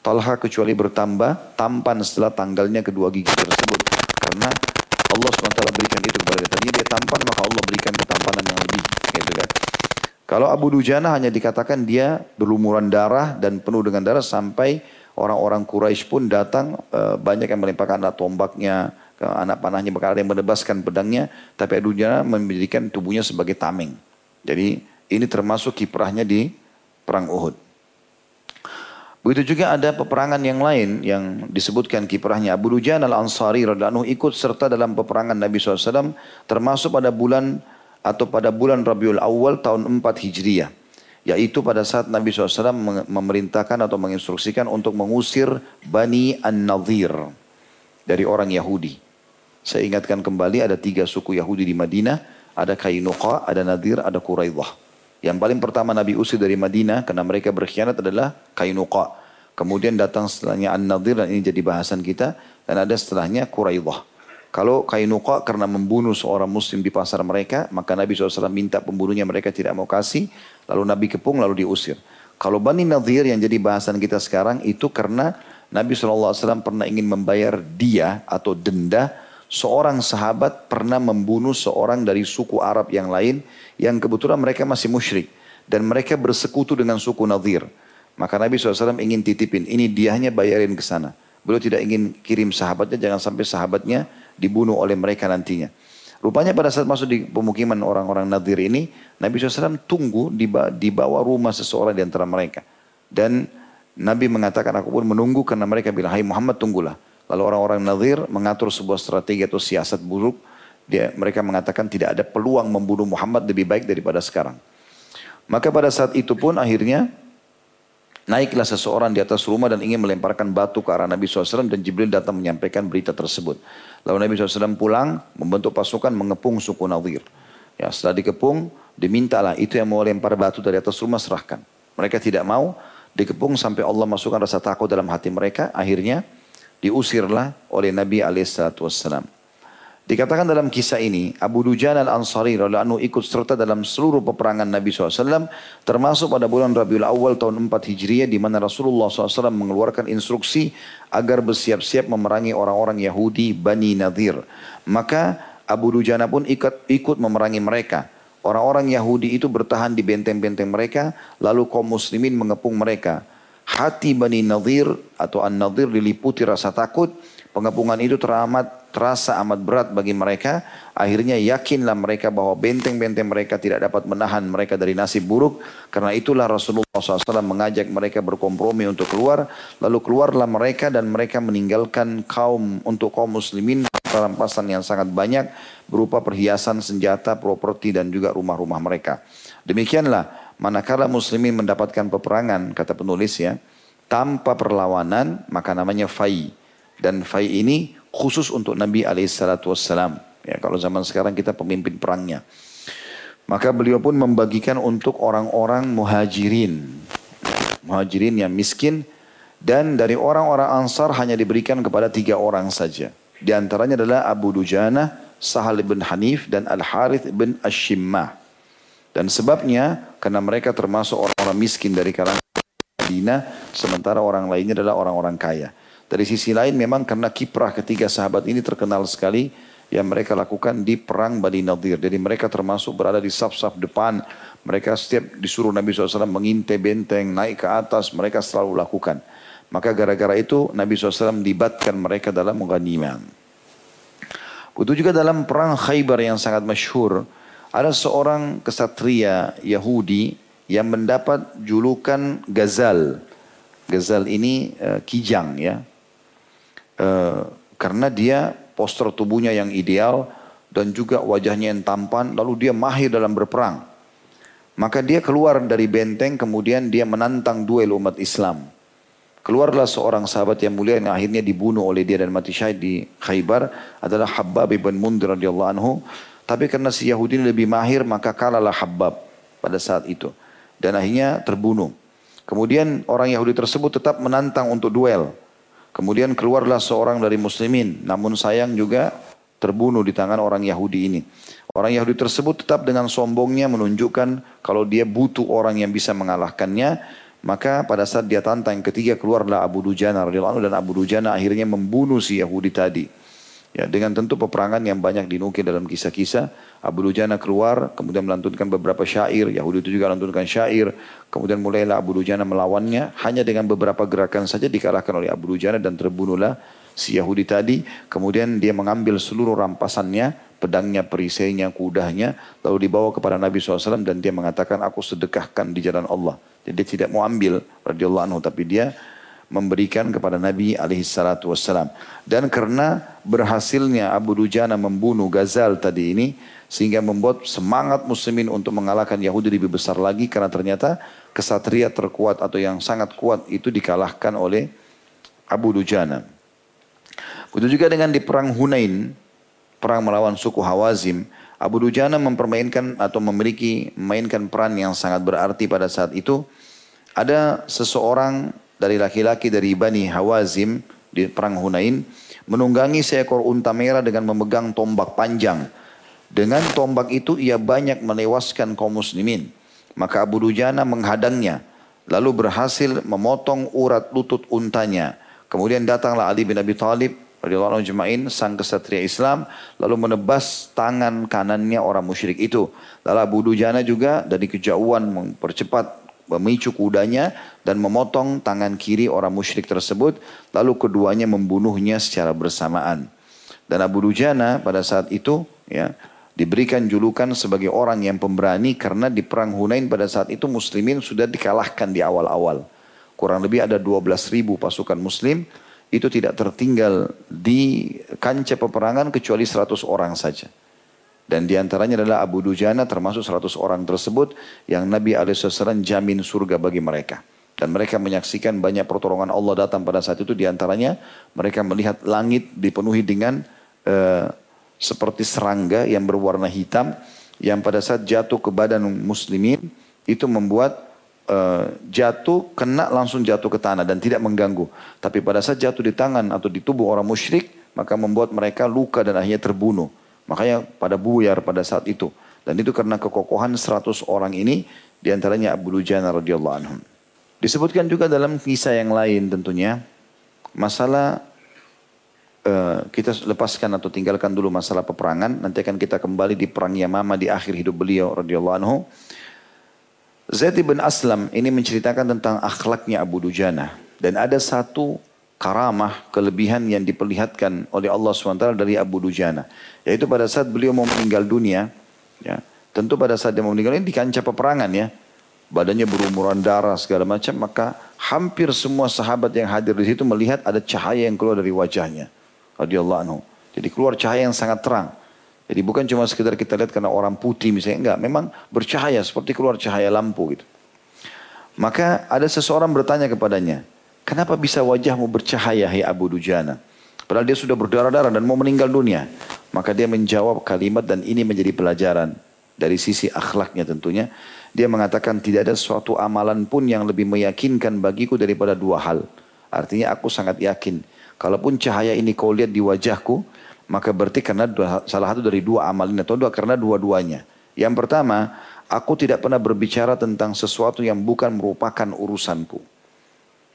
Talha kecuali bertambah tampan setelah tanggalnya kedua gigi tersebut. Karena Allah SWT berikan itu kepada dia. Tadi dia tampan maka Allah berikan ketampanan yang lebih. Gitu kan. Kalau Abu Dujana hanya dikatakan dia berlumuran darah dan penuh dengan darah sampai Orang-orang Quraisy pun datang, eh, banyak yang melemparkan anak tombaknya, anak panahnya, bahkan ada yang menebaskan pedangnya, tapi Adunya menjadikan tubuhnya sebagai tameng. Jadi ini termasuk kiprahnya di perang Uhud. Begitu juga ada peperangan yang lain yang disebutkan kiprahnya. Abu Dujan al-Ansari radhiallahu ikut serta dalam peperangan Nabi SAW termasuk pada bulan atau pada bulan Rabiul Awal tahun 4 Hijriah. Yaitu pada saat Nabi SAW memerintahkan atau menginstruksikan untuk mengusir Bani An-Nadhir dari orang Yahudi. Saya ingatkan kembali ada tiga suku Yahudi di Madinah. Ada Kainuqa, ada Nadir, ada Quraidah. Yang paling pertama Nabi usir dari Madinah karena mereka berkhianat adalah Kainuqa. Kemudian datang setelahnya An-Nadir dan ini jadi bahasan kita. Dan ada setelahnya Quraidah. Kalau Kainuqa karena membunuh seorang muslim di pasar mereka, maka Nabi SAW minta pembunuhnya mereka tidak mau kasih, lalu Nabi kepung lalu diusir. Kalau Bani Nadir yang jadi bahasan kita sekarang itu karena Nabi SAW pernah ingin membayar dia atau denda seorang sahabat pernah membunuh seorang dari suku Arab yang lain yang kebetulan mereka masih musyrik dan mereka bersekutu dengan suku Nadir. Maka Nabi SAW ingin titipin, ini dia hanya bayarin ke sana. Beliau tidak ingin kirim sahabatnya, jangan sampai sahabatnya dibunuh oleh mereka nantinya. Rupanya pada saat masuk di pemukiman orang-orang Nadir ini, Nabi SAW tunggu di, di bawah rumah seseorang di antara mereka. Dan Nabi mengatakan, aku pun menunggu karena mereka bilang, hai Muhammad tunggulah. Lalu orang-orang Nadir mengatur sebuah strategi atau siasat buruk. Dia, mereka mengatakan tidak ada peluang membunuh Muhammad lebih baik daripada sekarang. Maka pada saat itu pun akhirnya Naiklah seseorang di atas rumah dan ingin melemparkan batu ke arah Nabi SAW dan Jibril datang menyampaikan berita tersebut. Lalu Nabi SAW pulang, membentuk pasukan mengepung suku Nadir. Ya, setelah dikepung, dimintalah itu yang mau lempar batu dari atas rumah serahkan. Mereka tidak mau, dikepung sampai Allah masukkan rasa takut dalam hati mereka. Akhirnya diusirlah oleh Nabi SAW. Dikatakan dalam kisah ini, Abu Dujan al-Ansari radhiyallahu ikut serta dalam seluruh peperangan Nabi SAW, termasuk pada bulan Rabiul Awal tahun 4 Hijriah, di mana Rasulullah SAW mengeluarkan instruksi agar bersiap-siap memerangi orang-orang Yahudi Bani Nadir. Maka Abu Dujana pun ikut, ikut memerangi mereka. Orang-orang Yahudi itu bertahan di benteng-benteng mereka, lalu kaum muslimin mengepung mereka. Hati Bani Nadir atau An-Nadir diliputi rasa takut, pengepungan itu teramat terasa amat berat bagi mereka. Akhirnya yakinlah mereka bahwa benteng-benteng mereka tidak dapat menahan mereka dari nasib buruk. Karena itulah Rasulullah SAW mengajak mereka berkompromi untuk keluar. Lalu keluarlah mereka dan mereka meninggalkan kaum untuk kaum muslimin rampasan yang sangat banyak berupa perhiasan, senjata, properti dan juga rumah-rumah mereka. Demikianlah manakala muslimin mendapatkan peperangan kata penulis ya tanpa perlawanan maka namanya fai dan fai ini khusus untuk Nabi wassalam. Ya, kalau zaman sekarang kita pemimpin perangnya. Maka beliau pun membagikan untuk orang-orang muhajirin. Muhajirin yang miskin. Dan dari orang-orang ansar hanya diberikan kepada tiga orang saja. Di antaranya adalah Abu Dujana, Sahal bin Hanif, dan Al-Harith bin Ashimmah. Dan sebabnya karena mereka termasuk orang-orang miskin dari kalangan Madinah, sementara orang lainnya adalah orang-orang kaya. Dari sisi lain memang karena kiprah ketiga sahabat ini terkenal sekali yang mereka lakukan di perang Bani Nadir. Jadi mereka termasuk berada di saf-saf depan. Mereka setiap disuruh Nabi SAW mengintai benteng, naik ke atas, mereka selalu lakukan. Maka gara-gara itu Nabi SAW libatkan mereka dalam mengganiman. Begitu juga dalam perang Khaybar yang sangat masyhur, ada seorang kesatria Yahudi yang mendapat julukan Gazal. Gazal ini uh, kijang ya. Uh, karena dia postur tubuhnya yang ideal dan juga wajahnya yang tampan lalu dia mahir dalam berperang. Maka dia keluar dari benteng kemudian dia menantang duel umat Islam. Keluarlah seorang sahabat yang mulia yang akhirnya dibunuh oleh dia dan mati syahid di Khaybar adalah Habbab ibn Mundir radhiyallahu anhu. Tapi karena si Yahudi ini lebih mahir maka kalahlah Habbab pada saat itu. Dan akhirnya terbunuh. Kemudian orang Yahudi tersebut tetap menantang untuk duel. Kemudian keluarlah seorang dari muslimin. Namun sayang juga terbunuh di tangan orang Yahudi ini. Orang Yahudi tersebut tetap dengan sombongnya menunjukkan kalau dia butuh orang yang bisa mengalahkannya. Maka pada saat dia tantang ketiga keluarlah Abu Dujana radhiyallahu dan Abu Dujana akhirnya membunuh si Yahudi tadi. Ya, dengan tentu peperangan yang banyak dinukil dalam kisah-kisah. Abu Dujana keluar, kemudian melantunkan beberapa syair. Yahudi itu juga melantunkan syair. Kemudian mulailah Abu Dujana melawannya. Hanya dengan beberapa gerakan saja dikalahkan oleh Abu Dujana dan terbunuhlah si Yahudi tadi. Kemudian dia mengambil seluruh rampasannya, pedangnya, perisainya, kudahnya. Lalu dibawa kepada Nabi SAW dan dia mengatakan, aku sedekahkan di jalan Allah. Jadi dia tidak mau ambil, radhiyallahu anhu, tapi dia memberikan kepada Nabi alaihi salatu wassalam. Dan karena berhasilnya Abu Dujana membunuh Gazal tadi ini sehingga membuat semangat muslimin untuk mengalahkan Yahudi lebih besar lagi karena ternyata kesatria terkuat atau yang sangat kuat itu dikalahkan oleh Abu Dujana. Begitu juga dengan di perang Hunain, perang melawan suku Hawazim, Abu Dujana mempermainkan atau memiliki memainkan peran yang sangat berarti pada saat itu. Ada seseorang dari laki-laki dari Bani Hawazim di perang Hunain menunggangi seekor unta merah dengan memegang tombak panjang. Dengan tombak itu ia banyak menewaskan kaum muslimin. Maka Abu Dujana menghadangnya. Lalu berhasil memotong urat lutut untanya. Kemudian datanglah Ali bin Abi Thalib radhiyallahu jemain sang kesatria Islam lalu menebas tangan kanannya orang musyrik itu. Lalu Abu Dujana juga dari kejauhan mempercepat memicu kudanya dan memotong tangan kiri orang musyrik tersebut lalu keduanya membunuhnya secara bersamaan. Dan Abu Dujana pada saat itu ya diberikan julukan sebagai orang yang pemberani karena di perang Hunain pada saat itu muslimin sudah dikalahkan di awal-awal. Kurang lebih ada 12 ribu pasukan muslim itu tidak tertinggal di kancah peperangan kecuali 100 orang saja dan di antaranya adalah Abu Dujana termasuk 100 orang tersebut yang Nabi SAW jamin surga bagi mereka. Dan mereka menyaksikan banyak pertolongan Allah datang pada saat itu. Di antaranya mereka melihat langit dipenuhi dengan uh, seperti serangga yang berwarna hitam. Yang pada saat jatuh ke badan muslimin itu membuat uh, jatuh kena langsung jatuh ke tanah dan tidak mengganggu. Tapi pada saat jatuh di tangan atau di tubuh orang musyrik maka membuat mereka luka dan akhirnya terbunuh. Makanya pada buyar pada saat itu. Dan itu karena kekokohan 100 orang ini di antaranya Abu Dujana radhiyallahu anhum. Disebutkan juga dalam kisah yang lain tentunya masalah uh, kita lepaskan atau tinggalkan dulu masalah peperangan nanti akan kita kembali di perang Yamama di akhir hidup beliau radhiyallahu anhu. Zaid bin Aslam ini menceritakan tentang akhlaknya Abu Dujana dan ada satu karamah, kelebihan yang diperlihatkan oleh Allah SWT dari Abu Dujana. Yaitu pada saat beliau mau meninggal dunia, ya, tentu pada saat dia mau meninggal dunia di kancah peperangan ya, badannya berumuran darah segala macam, maka hampir semua sahabat yang hadir di situ melihat ada cahaya yang keluar dari wajahnya. Radiyallahu anhu. Jadi keluar cahaya yang sangat terang. Jadi bukan cuma sekedar kita lihat karena orang putih misalnya, enggak. Memang bercahaya seperti keluar cahaya lampu gitu. Maka ada seseorang bertanya kepadanya, Kenapa bisa wajahmu bercahaya hai Abu Dujana? Padahal dia sudah berdarah-darah dan mau meninggal dunia. Maka dia menjawab kalimat dan ini menjadi pelajaran. dari sisi akhlaknya tentunya. Dia mengatakan tidak ada suatu amalan pun yang lebih meyakinkan bagiku daripada dua hal. Artinya aku sangat yakin. Kalaupun cahaya ini kau lihat di wajahku, maka berarti karena dua, salah satu dari dua amal ini atau dua karena dua-duanya. Yang pertama, aku tidak pernah berbicara tentang sesuatu yang bukan merupakan urusanku.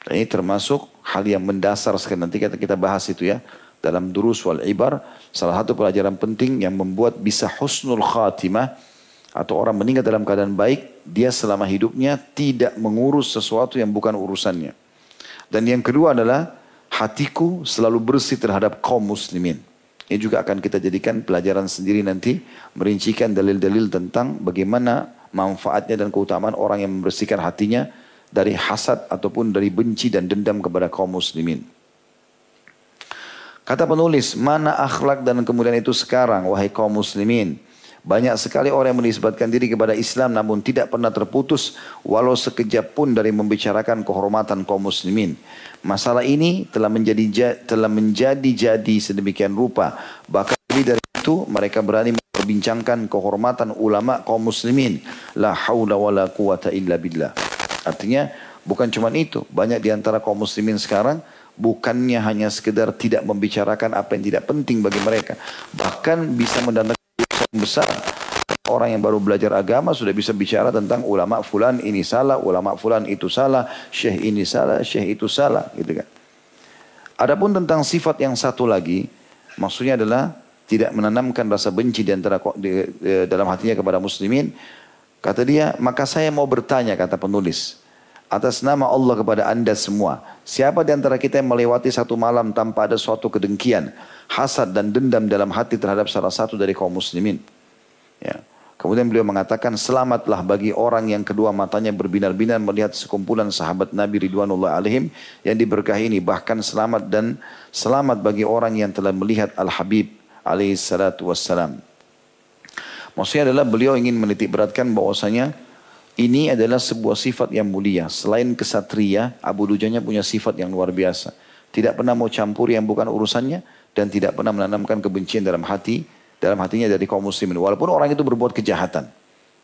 Dan ini termasuk hal yang mendasar sekali nanti kita kita bahas itu ya dalam durus wal ibar salah satu pelajaran penting yang membuat bisa husnul khatimah atau orang meninggal dalam keadaan baik, dia selama hidupnya tidak mengurus sesuatu yang bukan urusannya. Dan yang kedua adalah hatiku selalu bersih terhadap kaum muslimin. Ini juga akan kita jadikan pelajaran sendiri nanti merincikan dalil-dalil tentang bagaimana manfaatnya dan keutamaan orang yang membersihkan hatinya dari hasad ataupun dari benci dan dendam kepada kaum muslimin. Kata penulis, mana akhlak dan kemudian itu sekarang wahai kaum muslimin? Banyak sekali orang yang menisbatkan diri kepada Islam namun tidak pernah terputus walau sekejap pun dari membicarakan kehormatan kaum muslimin. Masalah ini telah menjadi telah menjadi jadi sedemikian rupa. Bahkan lebih dari itu mereka berani memperbincangkan kehormatan ulama kaum muslimin. La haula wala quwata illa billah. Artinya bukan cuma itu, banyak di antara kaum muslimin sekarang bukannya hanya sekedar tidak membicarakan apa yang tidak penting bagi mereka, bahkan bisa mendatangkan besar. Orang yang baru belajar agama sudah bisa bicara tentang ulama fulan ini salah, ulama fulan itu salah, syekh ini salah, syekh itu salah, gitu kan. Adapun tentang sifat yang satu lagi, maksudnya adalah tidak menanamkan rasa benci di antara di, di, dalam hatinya kepada muslimin. Kata dia, maka saya mau bertanya kata penulis atas nama Allah kepada anda semua. Siapa di antara kita yang melewati satu malam tanpa ada suatu kedengkian, hasad dan dendam dalam hati terhadap salah satu dari kaum muslimin. Ya. Kemudian beliau mengatakan selamatlah bagi orang yang kedua matanya berbinar-binar melihat sekumpulan sahabat Nabi Ridwanullah alaihim yang diberkahi ini. Bahkan selamat dan selamat bagi orang yang telah melihat Al-Habib alaihi salatu wassalam. Maksudnya adalah beliau ingin menitik beratkan bahwasanya ini adalah sebuah sifat yang mulia. Selain kesatria, Abu Dujanya punya sifat yang luar biasa. Tidak pernah mau campuri yang bukan urusannya dan tidak pernah menanamkan kebencian dalam hati dalam hatinya dari kaum muslimin. Walaupun orang itu berbuat kejahatan.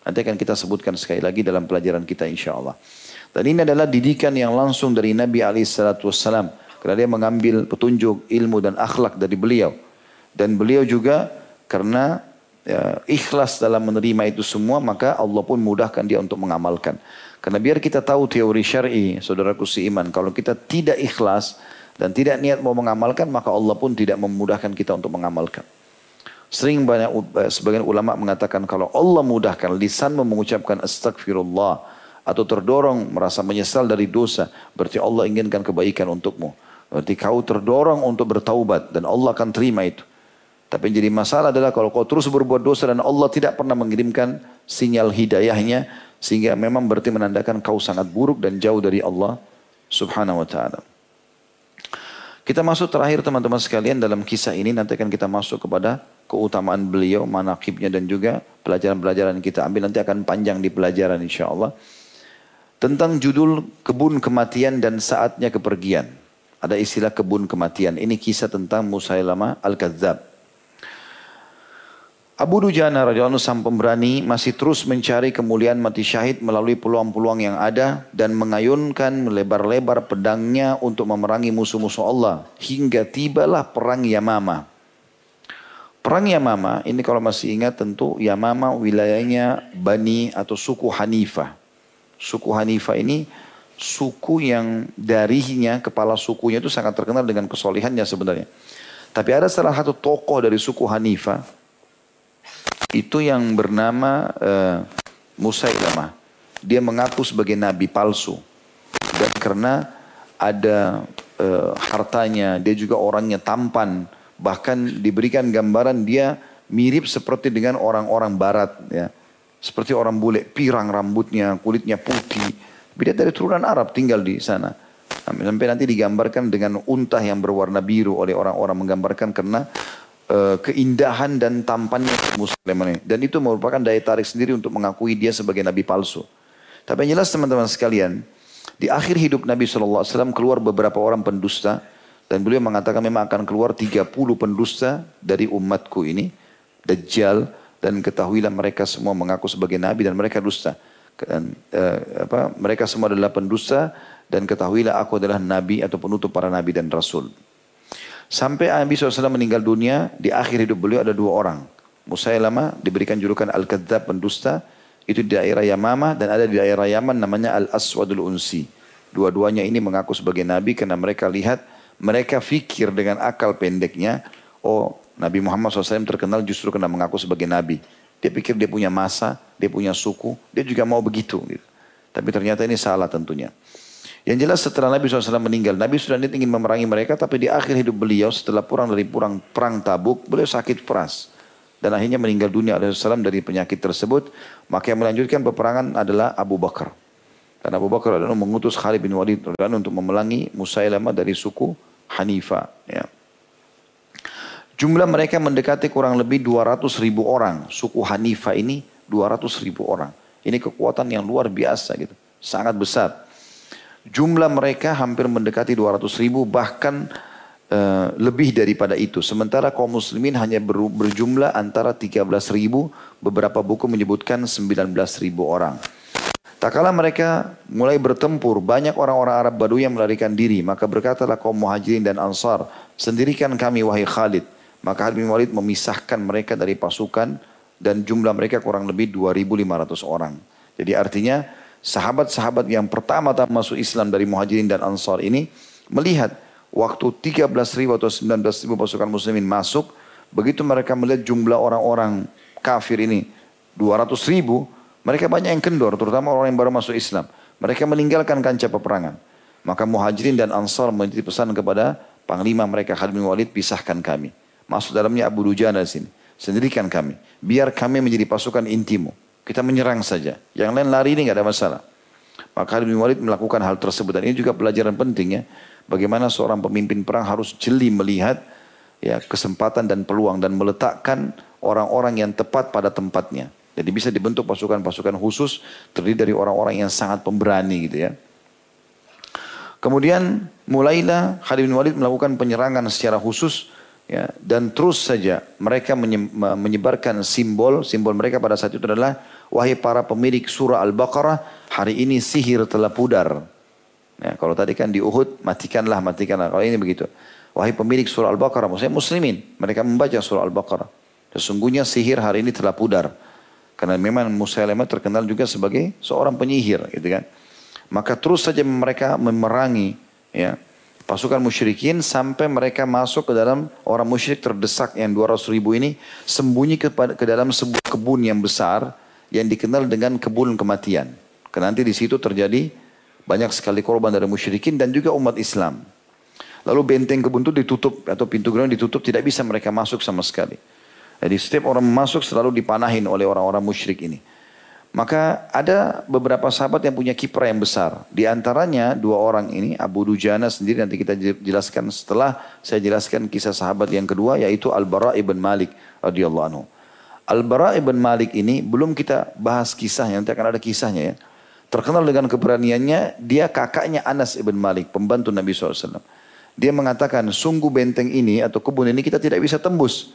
Nanti akan kita sebutkan sekali lagi dalam pelajaran kita insya Allah dan ini adalah didikan yang langsung dari Nabi SAW karena dia mengambil petunjuk ilmu dan akhlak dari beliau. Dan beliau juga karena ya, ikhlas dalam menerima itu semua maka Allah pun mudahkan dia untuk mengamalkan karena biar kita tahu teori syar'i saudaraku seiman kalau kita tidak ikhlas dan tidak niat mau mengamalkan maka Allah pun tidak memudahkan kita untuk mengamalkan. Sering banyak eh, sebagian ulama mengatakan kalau Allah mudahkan lisan mengucapkan astagfirullah atau terdorong merasa menyesal dari dosa, berarti Allah inginkan kebaikan untukmu. Berarti kau terdorong untuk bertaubat dan Allah akan terima itu. Tapi yang jadi masalah adalah kalau kau terus berbuat dosa dan Allah tidak pernah mengirimkan sinyal hidayahnya sehingga memang berarti menandakan kau sangat buruk dan jauh dari Allah subhanahu wa ta'ala. Kita masuk terakhir teman-teman sekalian dalam kisah ini nanti akan kita masuk kepada keutamaan beliau, manakibnya dan juga pelajaran-pelajaran kita ambil nanti akan panjang di pelajaran insya Allah. Tentang judul kebun kematian dan saatnya kepergian. Ada istilah kebun kematian. Ini kisah tentang Musailamah Al-Kadzab. Abu Dujana radhiyallahu sang pemberani masih terus mencari kemuliaan mati syahid melalui peluang-peluang yang ada dan mengayunkan melebar-lebar pedangnya untuk memerangi musuh-musuh Allah hingga tibalah perang Yamama. Perang Yamama ini kalau masih ingat tentu Yamama wilayahnya Bani atau suku Hanifah. Suku Hanifah ini suku yang darinya kepala sukunya itu sangat terkenal dengan kesolehannya sebenarnya. Tapi ada salah satu tokoh dari suku Hanifah itu yang bernama uh, Musailamah. Dia mengaku sebagai nabi palsu. Dan karena ada uh, hartanya, dia juga orangnya tampan, bahkan diberikan gambaran dia mirip seperti dengan orang-orang barat ya. Seperti orang bule, pirang rambutnya, kulitnya putih. Beda dari turunan Arab tinggal di sana. Sampai nanti digambarkan dengan unta yang berwarna biru oleh orang-orang menggambarkan karena uh, keindahan dan tampannya Muslim ini. Dan itu merupakan daya tarik sendiri untuk mengakui dia sebagai nabi palsu. Tapi yang jelas teman-teman sekalian, di akhir hidup Nabi SAW keluar beberapa orang pendusta dan beliau mengatakan memang akan keluar 30 pendusta dari umatku ini, Dajjal, dan ketahuilah mereka semua mengaku sebagai nabi dan mereka dusta. Dan, uh, apa, mereka semua adalah pendusta dan ketahuilah aku adalah nabi atau penutup para nabi dan rasul. Sampai Nabi SAW meninggal dunia, di akhir hidup beliau ada dua orang. Musailama diberikan julukan Al-Kadzab pendusta, itu di daerah Yamama dan ada di daerah Yaman namanya Al-Aswadul Unsi. Dua-duanya ini mengaku sebagai nabi karena mereka lihat, mereka fikir dengan akal pendeknya, oh Nabi Muhammad SAW terkenal justru karena mengaku sebagai nabi. Dia pikir dia punya masa, dia punya suku, dia juga mau begitu. Gitu. Tapi ternyata ini salah tentunya. Yang jelas setelah Nabi SAW meninggal, Nabi sudah ingin memerangi mereka, tapi di akhir hidup beliau setelah pulang dari perang, perang tabuk, beliau sakit keras. Dan akhirnya meninggal dunia SAW dari penyakit tersebut. Maka yang melanjutkan peperangan adalah Abu Bakar. Dan Abu Bakar adalah mengutus Khalid bin Walid untuk memelangi Musailamah dari suku Hanifa. Ya. Jumlah mereka mendekati kurang lebih 200 ribu orang. Suku Hanifa ini 200 ribu orang. Ini kekuatan yang luar biasa gitu. Sangat besar. Jumlah mereka hampir mendekati 200 ribu bahkan uh, lebih daripada itu. Sementara kaum muslimin hanya ber, berjumlah antara 13 ribu. Beberapa buku menyebutkan 19 ribu orang. Tak kala mereka mulai bertempur, banyak orang-orang Arab Badui yang melarikan diri. Maka berkatalah kaum muhajirin dan ansar, sendirikan kami wahai Khalid. Maka Khalid bin Walid memisahkan mereka dari pasukan dan jumlah mereka kurang lebih 2.500 orang. Jadi artinya sahabat-sahabat yang pertama-tama masuk Islam dari muhajirin dan ansar ini melihat waktu 13 ribu atau 19 ribu pasukan muslimin masuk, begitu mereka melihat jumlah orang-orang kafir ini 200 ribu, mereka banyak yang kendor, terutama orang yang baru masuk Islam. Mereka meninggalkan kancah peperangan. Maka muhajirin dan ansar menitip pesan kepada panglima mereka Khalid bin Walid, pisahkan kami. Masuk dalamnya Abu Dujana di sini. Sendirikan kami. Biar kami menjadi pasukan intimu. Kita menyerang saja. Yang lain lari ini nggak ada masalah. Maka Khalid bin Walid melakukan hal tersebut. Dan ini juga pelajaran penting ya. Bagaimana seorang pemimpin perang harus jeli melihat ya kesempatan dan peluang dan meletakkan orang-orang yang tepat pada tempatnya. Jadi bisa dibentuk pasukan-pasukan khusus terdiri dari orang-orang yang sangat pemberani gitu ya. Kemudian mulailah Khalid bin Walid melakukan penyerangan secara khusus ya. Dan terus saja mereka menyebarkan simbol simbol mereka pada saat itu adalah wahai para pemilik surah Al-Baqarah hari ini sihir telah pudar. Ya, kalau tadi kan di Uhud matikanlah matikanlah. Kalau ini begitu. Wahai pemilik surah Al-Baqarah maksudnya muslimin mereka membaca surah Al-Baqarah. Sesungguhnya sihir hari ini telah pudar. Karena memang Musailamah terkenal juga sebagai seorang penyihir gitu kan. Maka terus saja mereka memerangi ya pasukan musyrikin sampai mereka masuk ke dalam orang musyrik terdesak yang 200 ribu ini sembunyi ke, ke dalam sebuah kebun yang besar yang dikenal dengan kebun kematian. Karena nanti di situ terjadi banyak sekali korban dari musyrikin dan juga umat Islam. Lalu benteng kebun itu ditutup atau pintu gerbang ditutup tidak bisa mereka masuk sama sekali. Jadi setiap orang masuk selalu dipanahin oleh orang-orang musyrik ini. Maka ada beberapa sahabat yang punya kiprah yang besar. Di antaranya dua orang ini, Abu Dujana sendiri nanti kita jelaskan setelah saya jelaskan kisah sahabat yang kedua yaitu Al-Bara ibn Malik radhiyallahu anhu. Al-Bara ibn Malik ini belum kita bahas kisahnya, nanti akan ada kisahnya ya. Terkenal dengan keberaniannya, dia kakaknya Anas ibn Malik, pembantu Nabi SAW. Dia mengatakan, sungguh benteng ini atau kebun ini kita tidak bisa tembus.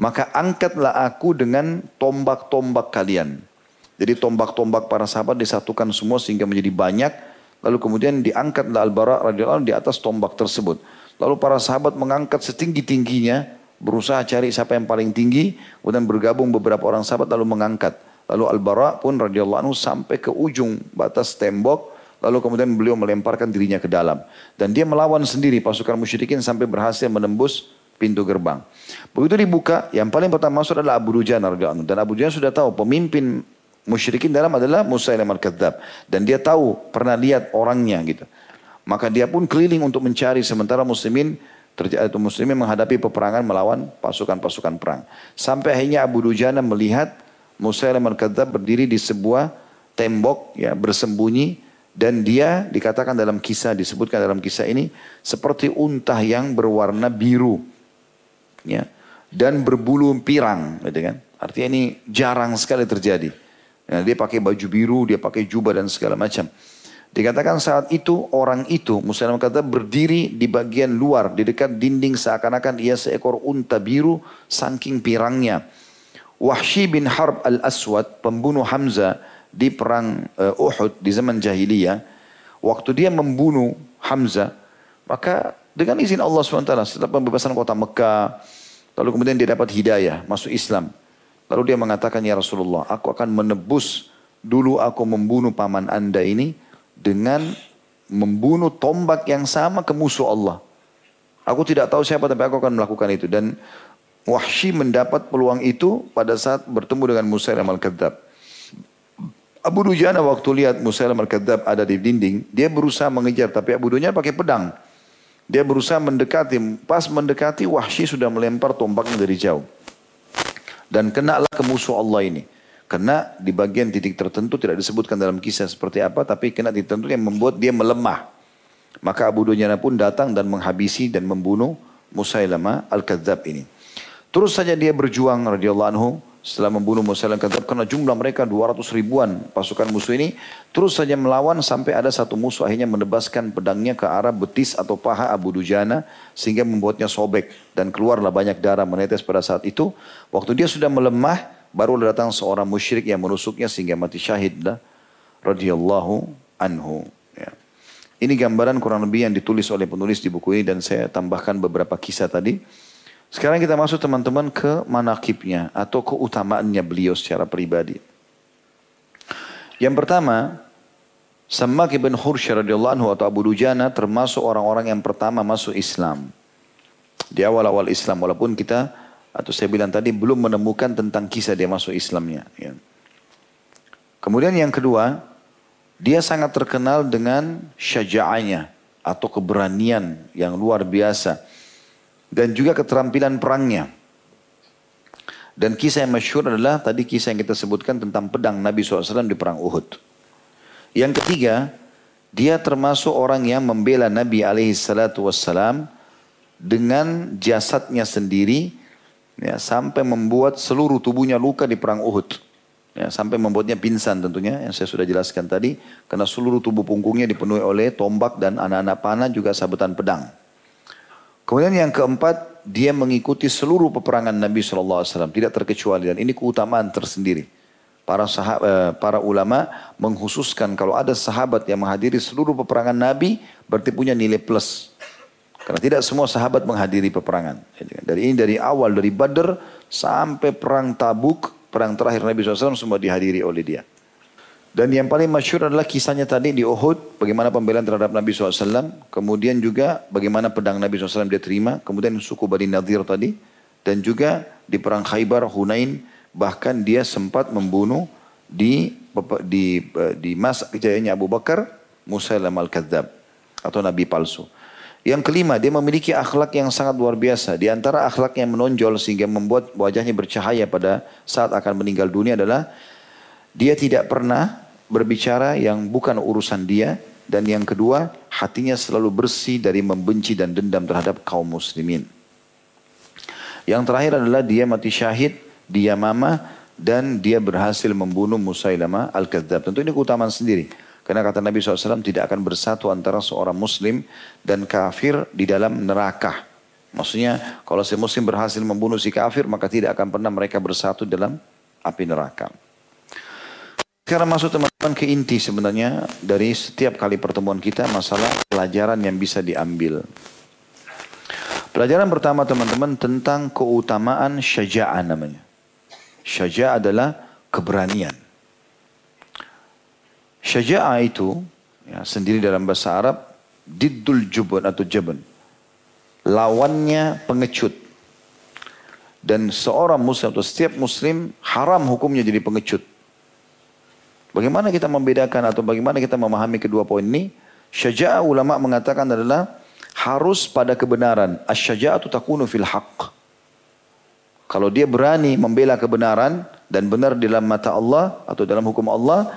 Maka angkatlah aku dengan tombak-tombak kalian. Jadi tombak-tombak para sahabat disatukan semua sehingga menjadi banyak. Lalu kemudian diangkatlah Al-Bara radhiyallahu di atas tombak tersebut. Lalu para sahabat mengangkat setinggi-tingginya, berusaha cari siapa yang paling tinggi, kemudian bergabung beberapa orang sahabat lalu mengangkat. Lalu Al-Bara pun radhiyallahu anhu sampai ke ujung batas tembok, lalu kemudian beliau melemparkan dirinya ke dalam. Dan dia melawan sendiri pasukan musyrikin sampai berhasil menembus pintu gerbang. Begitu dibuka, yang paling pertama masuk adalah Abu Dujana radhiyallahu anhu. Dan Abu Dujana sudah tahu pemimpin musyrikin dalam adalah Musailam al-Kadzab. Dan dia tahu, pernah lihat orangnya gitu. Maka dia pun keliling untuk mencari sementara muslimin atau muslimin menghadapi peperangan melawan pasukan-pasukan perang. Sampai akhirnya Abu Dujana melihat Musailam al-Kadzab berdiri di sebuah tembok ya bersembunyi dan dia dikatakan dalam kisah disebutkan dalam kisah ini seperti unta yang berwarna biru ya dan berbulu pirang gitu kan artinya ini jarang sekali terjadi Ya, dia pakai baju biru, dia pakai jubah dan segala macam. Dikatakan saat itu orang itu, Muslim kata berdiri di bagian luar, di dekat dinding seakan-akan ia seekor unta biru saking pirangnya. Wahsy bin Harb al-Aswad, pembunuh Hamzah di perang uh, Uhud di zaman jahiliyah, waktu dia membunuh Hamzah, maka dengan izin Allah SWT setelah pembebasan kota Mekah, lalu kemudian dia dapat hidayah, masuk Islam. Lalu dia mengatakan, Ya Rasulullah, aku akan menebus dulu aku membunuh paman anda ini dengan membunuh tombak yang sama ke musuh Allah. Aku tidak tahu siapa tapi aku akan melakukan itu. Dan Wahsy mendapat peluang itu pada saat bertemu dengan Musailam al-Kadzab. Abu Dujana waktu lihat Musailam al-Kadzab ada di dinding, dia berusaha mengejar tapi Abu Dujana pakai pedang. Dia berusaha mendekati, pas mendekati Wahsy sudah melempar tombaknya dari jauh. Dan kenalah ke musuh Allah ini. Kena di bagian titik tertentu tidak disebutkan dalam kisah seperti apa, tapi kena titik tertentu yang membuat dia melemah. Maka Abu Dujana pun datang dan menghabisi dan membunuh Musailama al-Kadzab ini. Terus saja dia berjuang radhiyallahu anhu setelah membunuh Musailamah kadzab karena jumlah mereka 200 ribuan pasukan musuh ini terus saja melawan sampai ada satu musuh akhirnya menebaskan pedangnya ke arah betis atau paha Abu Dujana sehingga membuatnya sobek dan keluarlah banyak darah menetes pada saat itu waktu dia sudah melemah baru datang seorang musyrik yang menusuknya sehingga mati syahid lah radhiyallahu anhu ya. Ini gambaran kurang lebih yang ditulis oleh penulis di buku ini dan saya tambahkan beberapa kisah tadi. Sekarang kita masuk teman-teman ke manakibnya atau keutamaannya beliau secara pribadi. Yang pertama, Sammak ibn Hursyah radhiyallahu anhu atau Abu Dujana termasuk orang-orang yang pertama masuk Islam. Di awal-awal Islam walaupun kita atau saya bilang tadi belum menemukan tentang kisah dia masuk Islamnya. Ya. Kemudian yang kedua, dia sangat terkenal dengan syaja'anya atau keberanian yang luar biasa dan juga keterampilan perangnya. Dan kisah yang masyhur adalah tadi kisah yang kita sebutkan tentang pedang Nabi SAW di perang Uhud. Yang ketiga, dia termasuk orang yang membela Nabi SAW dengan jasadnya sendiri ya, sampai membuat seluruh tubuhnya luka di perang Uhud. Ya, sampai membuatnya pingsan tentunya yang saya sudah jelaskan tadi karena seluruh tubuh punggungnya dipenuhi oleh tombak dan anak-anak panah juga sabetan pedang. Kemudian yang keempat, dia mengikuti seluruh peperangan Nabi SAW, tidak terkecuali. Dan ini keutamaan tersendiri. Para sahabat, eh, para ulama menghususkan kalau ada sahabat yang menghadiri seluruh peperangan Nabi, berarti punya nilai plus. Karena tidak semua sahabat menghadiri peperangan. Dari ini dari awal, dari Badr sampai perang Tabuk, perang terakhir Nabi SAW semua dihadiri oleh dia. Dan yang paling masyur adalah kisahnya tadi di Uhud, bagaimana pembelaan terhadap Nabi SAW, kemudian juga bagaimana pedang Nabi SAW dia terima, kemudian suku Bani Nadir tadi, dan juga di perang Khaybar, Hunain, bahkan dia sempat membunuh di di di masa kejayaannya Abu Bakar, Musailam al-Kadzab atau Nabi palsu. Yang kelima, dia memiliki akhlak yang sangat luar biasa. Di antara akhlak yang menonjol sehingga membuat wajahnya bercahaya pada saat akan meninggal dunia adalah dia tidak pernah berbicara yang bukan urusan dia dan yang kedua hatinya selalu bersih dari membenci dan dendam terhadap kaum muslimin. Yang terakhir adalah dia mati syahid di Yamama dan dia berhasil membunuh Musailama al-Kadzab. Tentu ini keutamaan sendiri. Karena kata Nabi SAW tidak akan bersatu antara seorang muslim dan kafir di dalam neraka. Maksudnya kalau si muslim berhasil membunuh si kafir maka tidak akan pernah mereka bersatu dalam api neraka. Sekarang masuk teman-teman ke inti sebenarnya dari setiap kali pertemuan kita masalah pelajaran yang bisa diambil. Pelajaran pertama teman-teman tentang keutamaan syaja'ah namanya. Syaja'ah adalah keberanian. Syaja'ah itu ya, sendiri dalam bahasa Arab diddul jubun atau jabun. Lawannya pengecut. Dan seorang muslim atau setiap muslim haram hukumnya jadi pengecut. Bagaimana kita membedakan atau bagaimana kita memahami kedua poin ini? Syaja'ah ulama mengatakan adalah harus pada kebenaran. Asyaja'atu takunu fil haqq. Kalau dia berani membela kebenaran dan benar di dalam mata Allah atau dalam hukum Allah,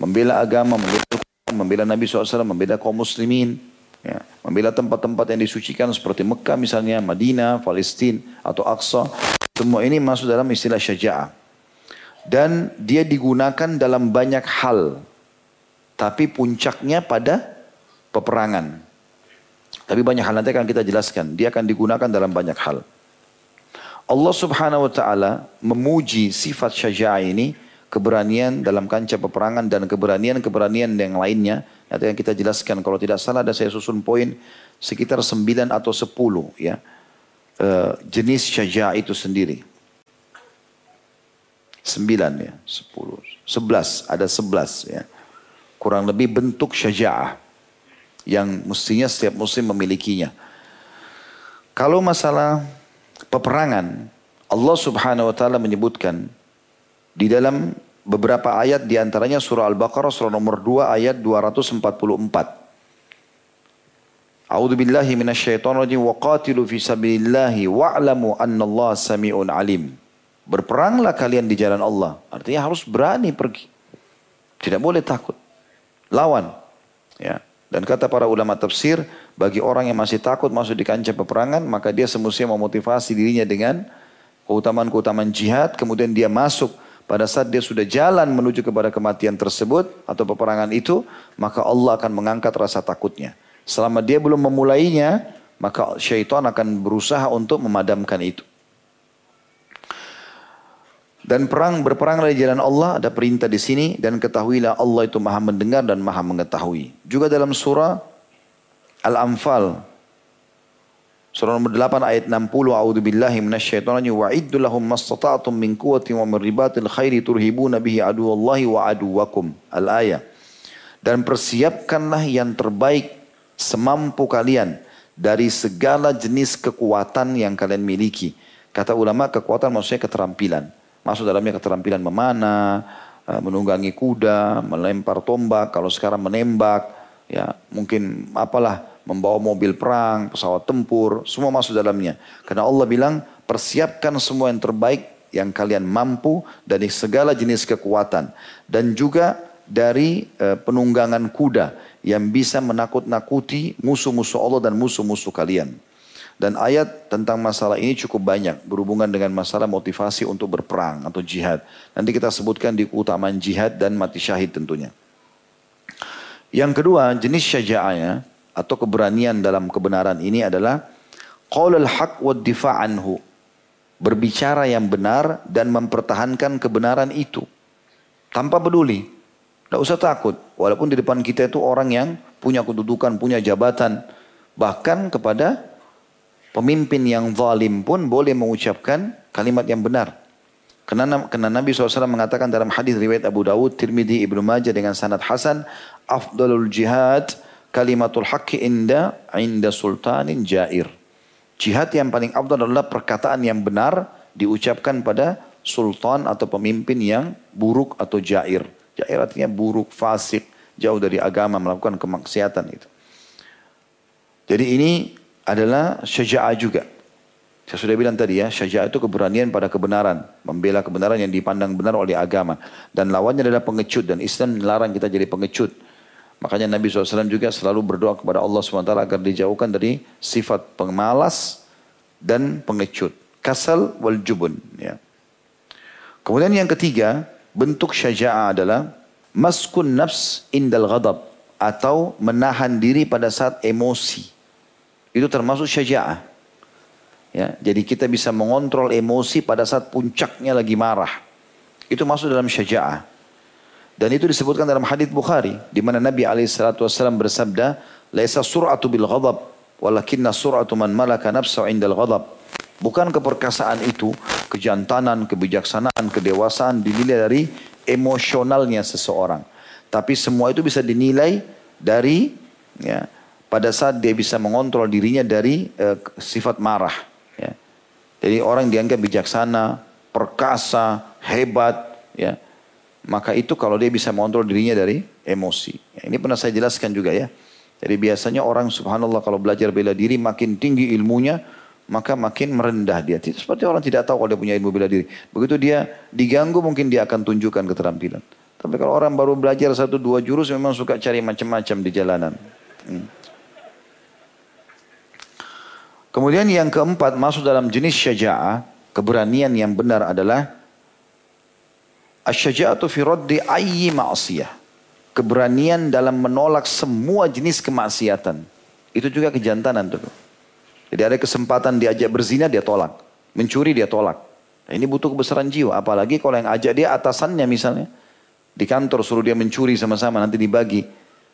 membela agama, membela, membela Nabi SAW, membela kaum muslimin, ya, membela tempat-tempat yang disucikan seperti Mekah misalnya, Madinah, Palestina atau Aqsa, semua ini masuk dalam istilah syaja'ah dan dia digunakan dalam banyak hal. Tapi puncaknya pada peperangan. Tapi banyak hal nanti akan kita jelaskan. Dia akan digunakan dalam banyak hal. Allah subhanahu wa ta'ala memuji sifat syaja'ah ini, keberanian dalam kancah peperangan dan keberanian-keberanian yang lainnya. Nanti yang kita jelaskan, kalau tidak salah ada saya susun poin sekitar 9 atau 10 ya. Uh, jenis syaja'ah itu sendiri. 9 ya, 10, 11, ada 11 ya. Kurang lebih bentuk syaja'ah yang mestinya setiap muslim memilikinya. Kalau masalah peperangan, Allah Subhanahu wa taala menyebutkan di dalam beberapa ayat di antaranya surah Al-Baqarah surah nomor 2 ayat 244. A'udzu billahi minasyaitonir rajim wa qatilu fi sabilillahi wa'lamu annallaha samiun alim. Berperanglah kalian di jalan Allah. Artinya harus berani pergi. Tidak boleh takut. Lawan. Ya. Dan kata para ulama tafsir, bagi orang yang masih takut masuk di kancah peperangan, maka dia semestinya memotivasi dirinya dengan keutamaan-keutamaan jihad, kemudian dia masuk pada saat dia sudah jalan menuju kepada kematian tersebut atau peperangan itu, maka Allah akan mengangkat rasa takutnya. Selama dia belum memulainya, maka syaitan akan berusaha untuk memadamkan itu. Dan perang berperang di jalan Allah ada perintah di sini dan ketahuilah Allah itu maha mendengar dan maha mengetahui. Juga dalam surah Al-Anfal surah nomor 8 ayat 60 A'udzu billahi minasyaitonir wa iddu lahum mastata'tum min quwwatin wa min ribatil khairi turhibuna bihi aduwallahi wa aduwakum. Al-ayah. Dan persiapkanlah yang terbaik semampu kalian dari segala jenis kekuatan yang kalian miliki. Kata ulama kekuatan maksudnya keterampilan. Masuk dalamnya keterampilan memanah, eh, menunggangi kuda, melempar tombak, kalau sekarang menembak, ya mungkin apalah membawa mobil perang, pesawat tempur, semua masuk dalamnya. Karena Allah bilang persiapkan semua yang terbaik yang kalian mampu dari segala jenis kekuatan dan juga dari uh, penunggangan kuda yang bisa menakut-nakuti musuh-musuh Allah dan musuh-musuh kalian. Dan ayat tentang masalah ini cukup banyak berhubungan dengan masalah motivasi untuk berperang atau jihad. Nanti kita sebutkan di keutamaan jihad dan mati syahid tentunya. Yang kedua, jenis syaja'ahnya atau keberanian dalam kebenaran ini adalah qaulul haq wa anhu. Berbicara yang benar dan mempertahankan kebenaran itu. Tanpa peduli. Tidak usah takut. Walaupun di depan kita itu orang yang punya kedudukan, punya jabatan. Bahkan kepada Pemimpin yang zalim pun boleh mengucapkan kalimat yang benar. Karena, karena Nabi SAW mengatakan dalam hadis riwayat Abu Dawud, Tirmidhi, Ibnu Majah dengan sanad Hasan, afdalul jihad kalimatul haqqi inda inda sultanin jair. Jihad yang paling afdal adalah perkataan yang benar diucapkan pada sultan atau pemimpin yang buruk atau jair. Jair artinya buruk, fasik, jauh dari agama, melakukan kemaksiatan itu. Jadi ini adalah syaja'ah juga. Saya sudah bilang tadi ya, syaja'ah itu keberanian pada kebenaran. Membela kebenaran yang dipandang benar oleh agama. Dan lawannya adalah pengecut. Dan Islam melarang kita jadi pengecut. Makanya Nabi SAW juga selalu berdoa kepada Allah SWT agar dijauhkan dari sifat pemalas dan pengecut. Kasal wal jubun. Ya. Kemudian yang ketiga, bentuk syaja'ah adalah maskun nafs indal ghadab. Atau menahan diri pada saat emosi. Itu termasuk syaja'ah. Ya, jadi kita bisa mengontrol emosi pada saat puncaknya lagi marah. Itu masuk dalam syaja'ah. Dan itu disebutkan dalam hadis Bukhari di mana Nabi SAW bersabda, "Laisa sur'atu bil ghadab, walakinna sur'atu man malaka nafsahu indal ghadab." Bukan keperkasaan itu, kejantanan, kebijaksanaan, kedewasaan dinilai dari emosionalnya seseorang. Tapi semua itu bisa dinilai dari ya, pada saat dia bisa mengontrol dirinya dari uh, sifat marah. Ya. Jadi orang dianggap bijaksana, perkasa, hebat, ya. Maka itu kalau dia bisa mengontrol dirinya dari emosi. Ya, ini pernah saya jelaskan juga ya. Jadi biasanya orang subhanallah kalau belajar bela diri makin tinggi ilmunya, maka makin merendah dia. Seperti orang tidak tahu kalau dia punya ilmu bela diri. Begitu dia diganggu mungkin dia akan tunjukkan keterampilan. Tapi kalau orang baru belajar satu dua jurus memang suka cari macam-macam di jalanan. Hmm. Kemudian yang keempat masuk dalam jenis syaja'ah, keberanian yang benar adalah asyaja'atu fi raddi ayyi ma'siyah. Keberanian dalam menolak semua jenis kemaksiatan. Itu juga kejantanan tuh. Jadi ada kesempatan diajak berzina dia tolak. mencuri dia tolak. Nah, ini butuh kebesaran jiwa. Apalagi kalau yang ajak dia atasannya misalnya. Di kantor suruh dia mencuri sama-sama nanti dibagi.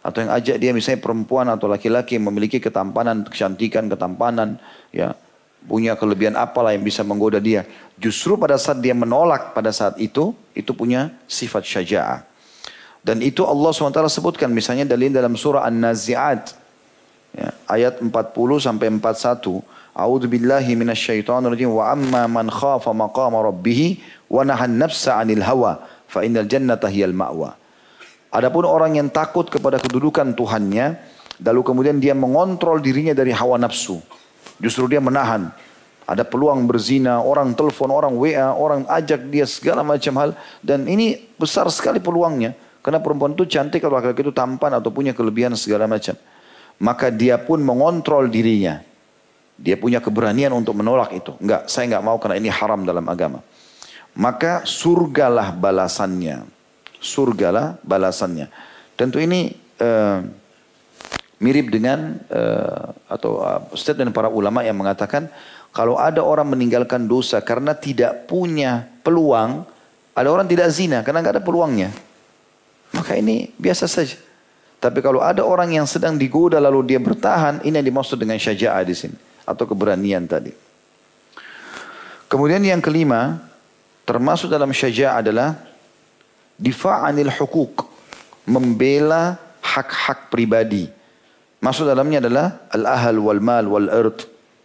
Atau yang ajak dia misalnya perempuan atau laki-laki memiliki ketampanan, kecantikan, ketampanan. ya Punya kelebihan apalah yang bisa menggoda dia. Justru pada saat dia menolak pada saat itu, itu punya sifat syaja'ah. Dan itu Allah SWT sebutkan misalnya dalil dalam surah An-Nazi'at. Ya, ayat 40 sampai 41. A'udzu billahi minasyaitonir rajim wa amma man khafa maqama rabbih wa nahan nafsa 'anil hawa fa innal jannata hiyal ma'wa. Adapun orang yang takut kepada kedudukan Tuhannya lalu kemudian dia mengontrol dirinya dari hawa nafsu. Justru dia menahan. Ada peluang berzina, orang telepon, orang WA, orang ajak dia segala macam hal dan ini besar sekali peluangnya. Karena perempuan itu cantik kalau laki-laki itu tampan atau punya kelebihan segala macam. Maka dia pun mengontrol dirinya. Dia punya keberanian untuk menolak itu. Enggak, saya enggak mau karena ini haram dalam agama. Maka surgalah balasannya. Surgalah balasannya. Tentu ini uh, mirip dengan uh, atau uh, statement para ulama yang mengatakan kalau ada orang meninggalkan dosa karena tidak punya peluang, ada orang tidak zina karena enggak ada peluangnya. Maka ini biasa saja. Tapi kalau ada orang yang sedang digoda lalu dia bertahan, ini yang dimaksud dengan syaja'ah di sini atau keberanian tadi. Kemudian yang kelima, termasuk dalam syaja'ah adalah difa'anil hukuk, membela hak-hak pribadi. Maksud dalamnya adalah al-ahal wal mal wal ard,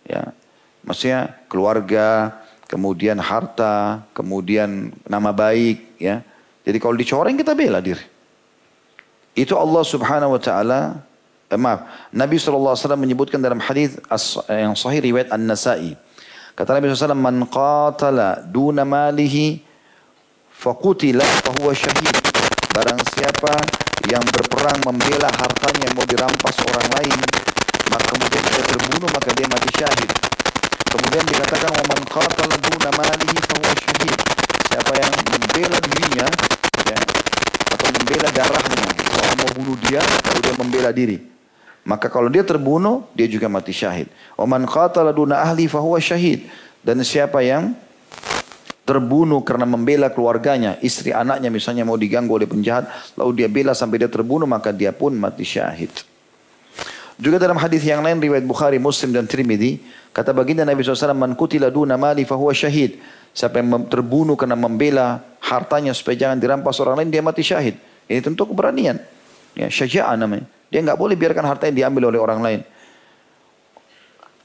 ya. Maksudnya keluarga, kemudian harta, kemudian nama baik, ya. Jadi kalau dicoreng kita bela diri. Itu Allah subhanahu wa ta'ala, eh, maaf, Nabi SAW menyebutkan dalam hadis yang sahih riwayat An-Nasai. Kata Nabi SAW, Man qatala duna malihi faqutila fahuwa syahid. Barang siapa yang berperang membela hartanya yang mau dirampas orang lain, maka kemudian dia terbunuh, maka dia mati syahid. Kemudian dikatakan, Wa man qatala duna malihi fahuwa syahid. Siapa yang membela dirinya, ya, atau membela darahnya, orang mau bunuh dia, lalu dia membela diri. Maka kalau dia terbunuh, dia juga mati syahid. Oman qatala duna ahli fahuwa syahid. Dan siapa yang terbunuh karena membela keluarganya, istri anaknya misalnya mau diganggu oleh penjahat, lalu dia bela sampai dia terbunuh, maka dia pun mati syahid. Juga dalam hadis yang lain riwayat Bukhari, Muslim dan Tirmidzi, kata baginda Nabi SAW, "Man kutila duna mali fahuwa syahid." Siapa yang terbunuh karena membela hartanya supaya jangan dirampas orang lain, dia mati syahid. Ini tentu keberanian. Ya, syaja'ah namanya. Dia nggak boleh biarkan harta yang diambil oleh orang lain.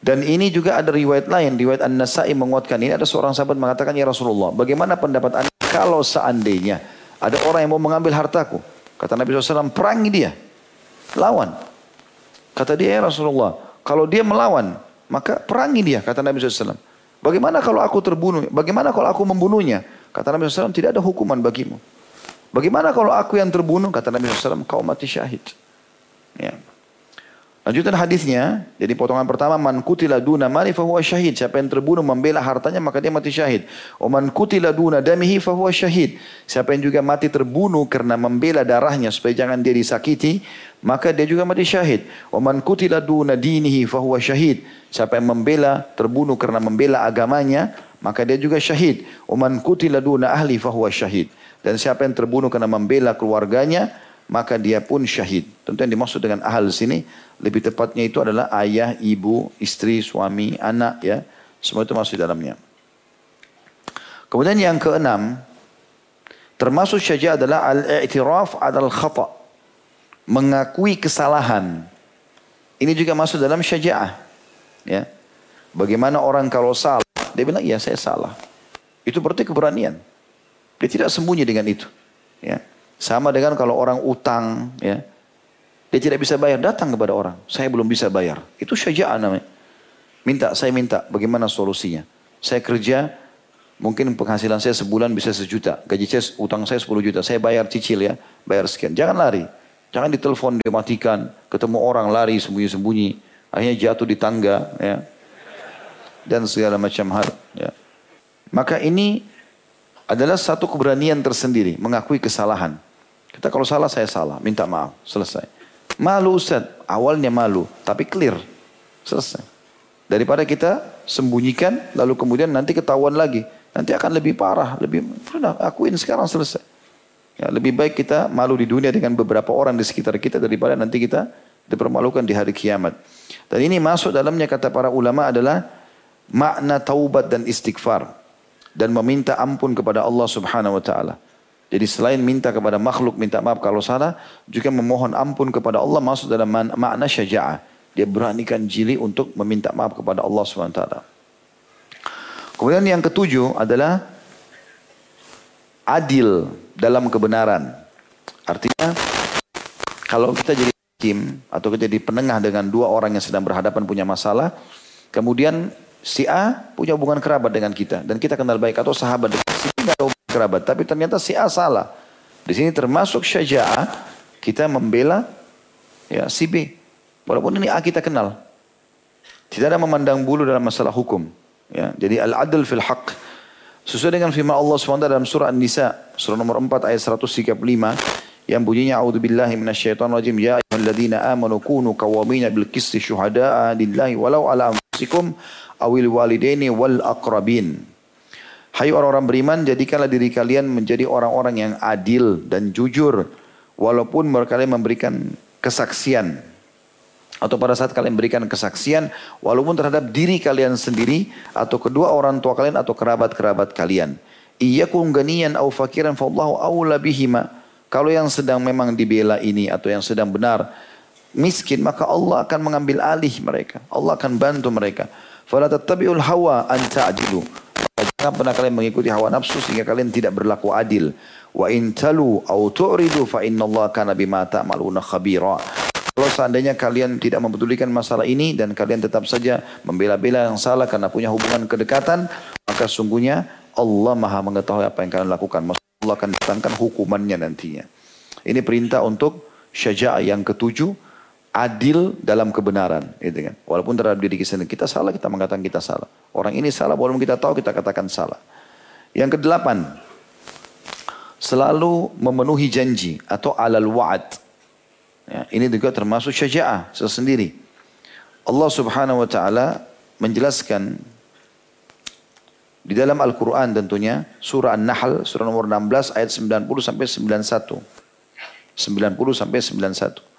Dan ini juga ada riwayat lain, riwayat An-Nasai menguatkan ini. Ada seorang sahabat mengatakan, Ya Rasulullah, bagaimana pendapat anda kalau seandainya ada orang yang mau mengambil hartaku? Kata Nabi SAW, perangi dia. Lawan. Kata dia, Ya Rasulullah, kalau dia melawan, maka perangi dia, kata Nabi SAW. Bagaimana kalau aku terbunuh? Bagaimana kalau aku membunuhnya? Kata Nabi SAW, tidak ada hukuman bagimu. Bagaimana kalau aku yang terbunuh? Kata Nabi SAW, kau mati syahid. Ya. Lanjutan hadisnya, jadi potongan pertama, man kutila duna mali fahuwa syahid. Siapa yang terbunuh membela hartanya, maka dia mati syahid. O man kutila duna damihi fahuwa syahid. Siapa yang juga mati terbunuh karena membela darahnya supaya jangan dia disakiti, maka dia juga mati syahid. O man kutila duna dinihi fahuwa syahid. Siapa yang membela, terbunuh karena membela agamanya, maka dia juga syahid. O man kutila duna ahli fahuwa syahid. Dan siapa yang terbunuh karena membela keluarganya, maka dia pun syahid. Tentu yang dimaksud dengan ahal sini, lebih tepatnya itu adalah ayah, ibu, istri, suami, anak ya. Semua itu masuk di dalamnya. Kemudian yang keenam, termasuk syajah adalah al-i'tiraf adal khata. Mengakui kesalahan. Ini juga masuk dalam syaja'ah. Ya. Bagaimana orang kalau salah, dia bilang, iya saya salah. Itu berarti keberanian. Dia tidak sembunyi dengan itu. Ya. Sama dengan kalau orang utang, ya. Dia tidak bisa bayar, datang kepada orang. Saya belum bisa bayar. Itu syaja'ah namanya. Minta, saya minta, bagaimana solusinya? Saya kerja, mungkin penghasilan saya sebulan bisa sejuta. Gaji saya, utang saya 10 juta. Saya bayar cicil ya, bayar sekian. Jangan lari. Jangan ditelepon, dimatikan. Ketemu orang lari sembunyi-sembunyi. Akhirnya jatuh di tangga. ya Dan segala macam hal. Ya. Maka ini adalah satu keberanian tersendiri, mengakui kesalahan. Kita kalau salah, saya salah, minta maaf, selesai. Malu Ustaz, awalnya malu, tapi clear, selesai. Daripada kita sembunyikan lalu kemudian nanti ketahuan lagi. Nanti akan lebih parah, lebih sudah akuin sekarang selesai. Ya, lebih baik kita malu di dunia dengan beberapa orang di sekitar kita daripada nanti kita dipermalukan di hari kiamat. Dan ini masuk dalamnya kata para ulama adalah makna taubat dan istighfar dan meminta ampun kepada Allah Subhanahu wa taala. Jadi selain minta kepada makhluk minta maaf kalau salah, juga memohon ampun kepada Allah masuk dalam makna syaja'ah. Dia beranikan jili untuk meminta maaf kepada Allah Subhanahu wa taala. Kemudian yang ketujuh adalah adil dalam kebenaran. Artinya kalau kita jadi hakim atau kita jadi penengah dengan dua orang yang sedang berhadapan punya masalah, kemudian si A punya hubungan kerabat dengan kita dan kita kenal baik atau sahabat dengan si B tidak ada hubungan kerabat, tapi ternyata si A salah. Di sini termasuk syaja'ah kita membela ya si B. Walaupun ini A kita kenal. Tidak ada memandang bulu dalam masalah hukum. Ya, jadi al-adl fil haq. Sesuai dengan firman Allah SWT dalam surah An-Nisa, surah nomor 4 ayat 135 yang bunyinya a'udzubillahi minasyaitonirrajim ya ayyuhalladzina amanu kunu qawwamina bil qisti syuhada'a lillahi walau ala anfusikum awil walidaini wal aqrabin. Hai orang-orang beriman, jadikanlah diri kalian menjadi orang-orang yang adil dan jujur walaupun mereka memberikan kesaksian atau pada saat kalian berikan kesaksian walaupun terhadap diri kalian sendiri atau kedua orang tua kalian atau kerabat-kerabat kalian. Iyyakum ganiyan au fakiran fallahu aula bihima. Kalau yang sedang memang dibela ini atau yang sedang benar miskin maka Allah akan mengambil alih mereka. Allah akan bantu mereka. Fala tattabi'ul hawa an ta'jilu. Jangan pernah kalian mengikuti hawa nafsu sehingga kalian tidak berlaku adil. Wa in talu au tu'ridu fa innallaha kana bima ta'maluna khabira. Kalau seandainya kalian tidak mempedulikan masalah ini dan kalian tetap saja membela-bela yang salah karena punya hubungan kedekatan, maka sungguhnya Allah maha mengetahui apa yang kalian lakukan. Maksudnya Allah akan datangkan hukumannya nantinya. Ini perintah untuk syaja'ah yang ketujuh, adil dalam kebenaran. Gitu kan. Walaupun terhadap diri kita sendiri, kita salah, kita mengatakan kita salah. Orang ini salah, walaupun kita tahu, kita katakan salah. Yang kedelapan, selalu memenuhi janji atau alal wa'ad. Ya, ini juga termasuk syaja'ah sesendiri. Allah subhanahu wa ta'ala menjelaskan di dalam Al-Quran tentunya surah An-Nahl surah nomor 16 ayat 90 sampai 91. 90 sampai 91.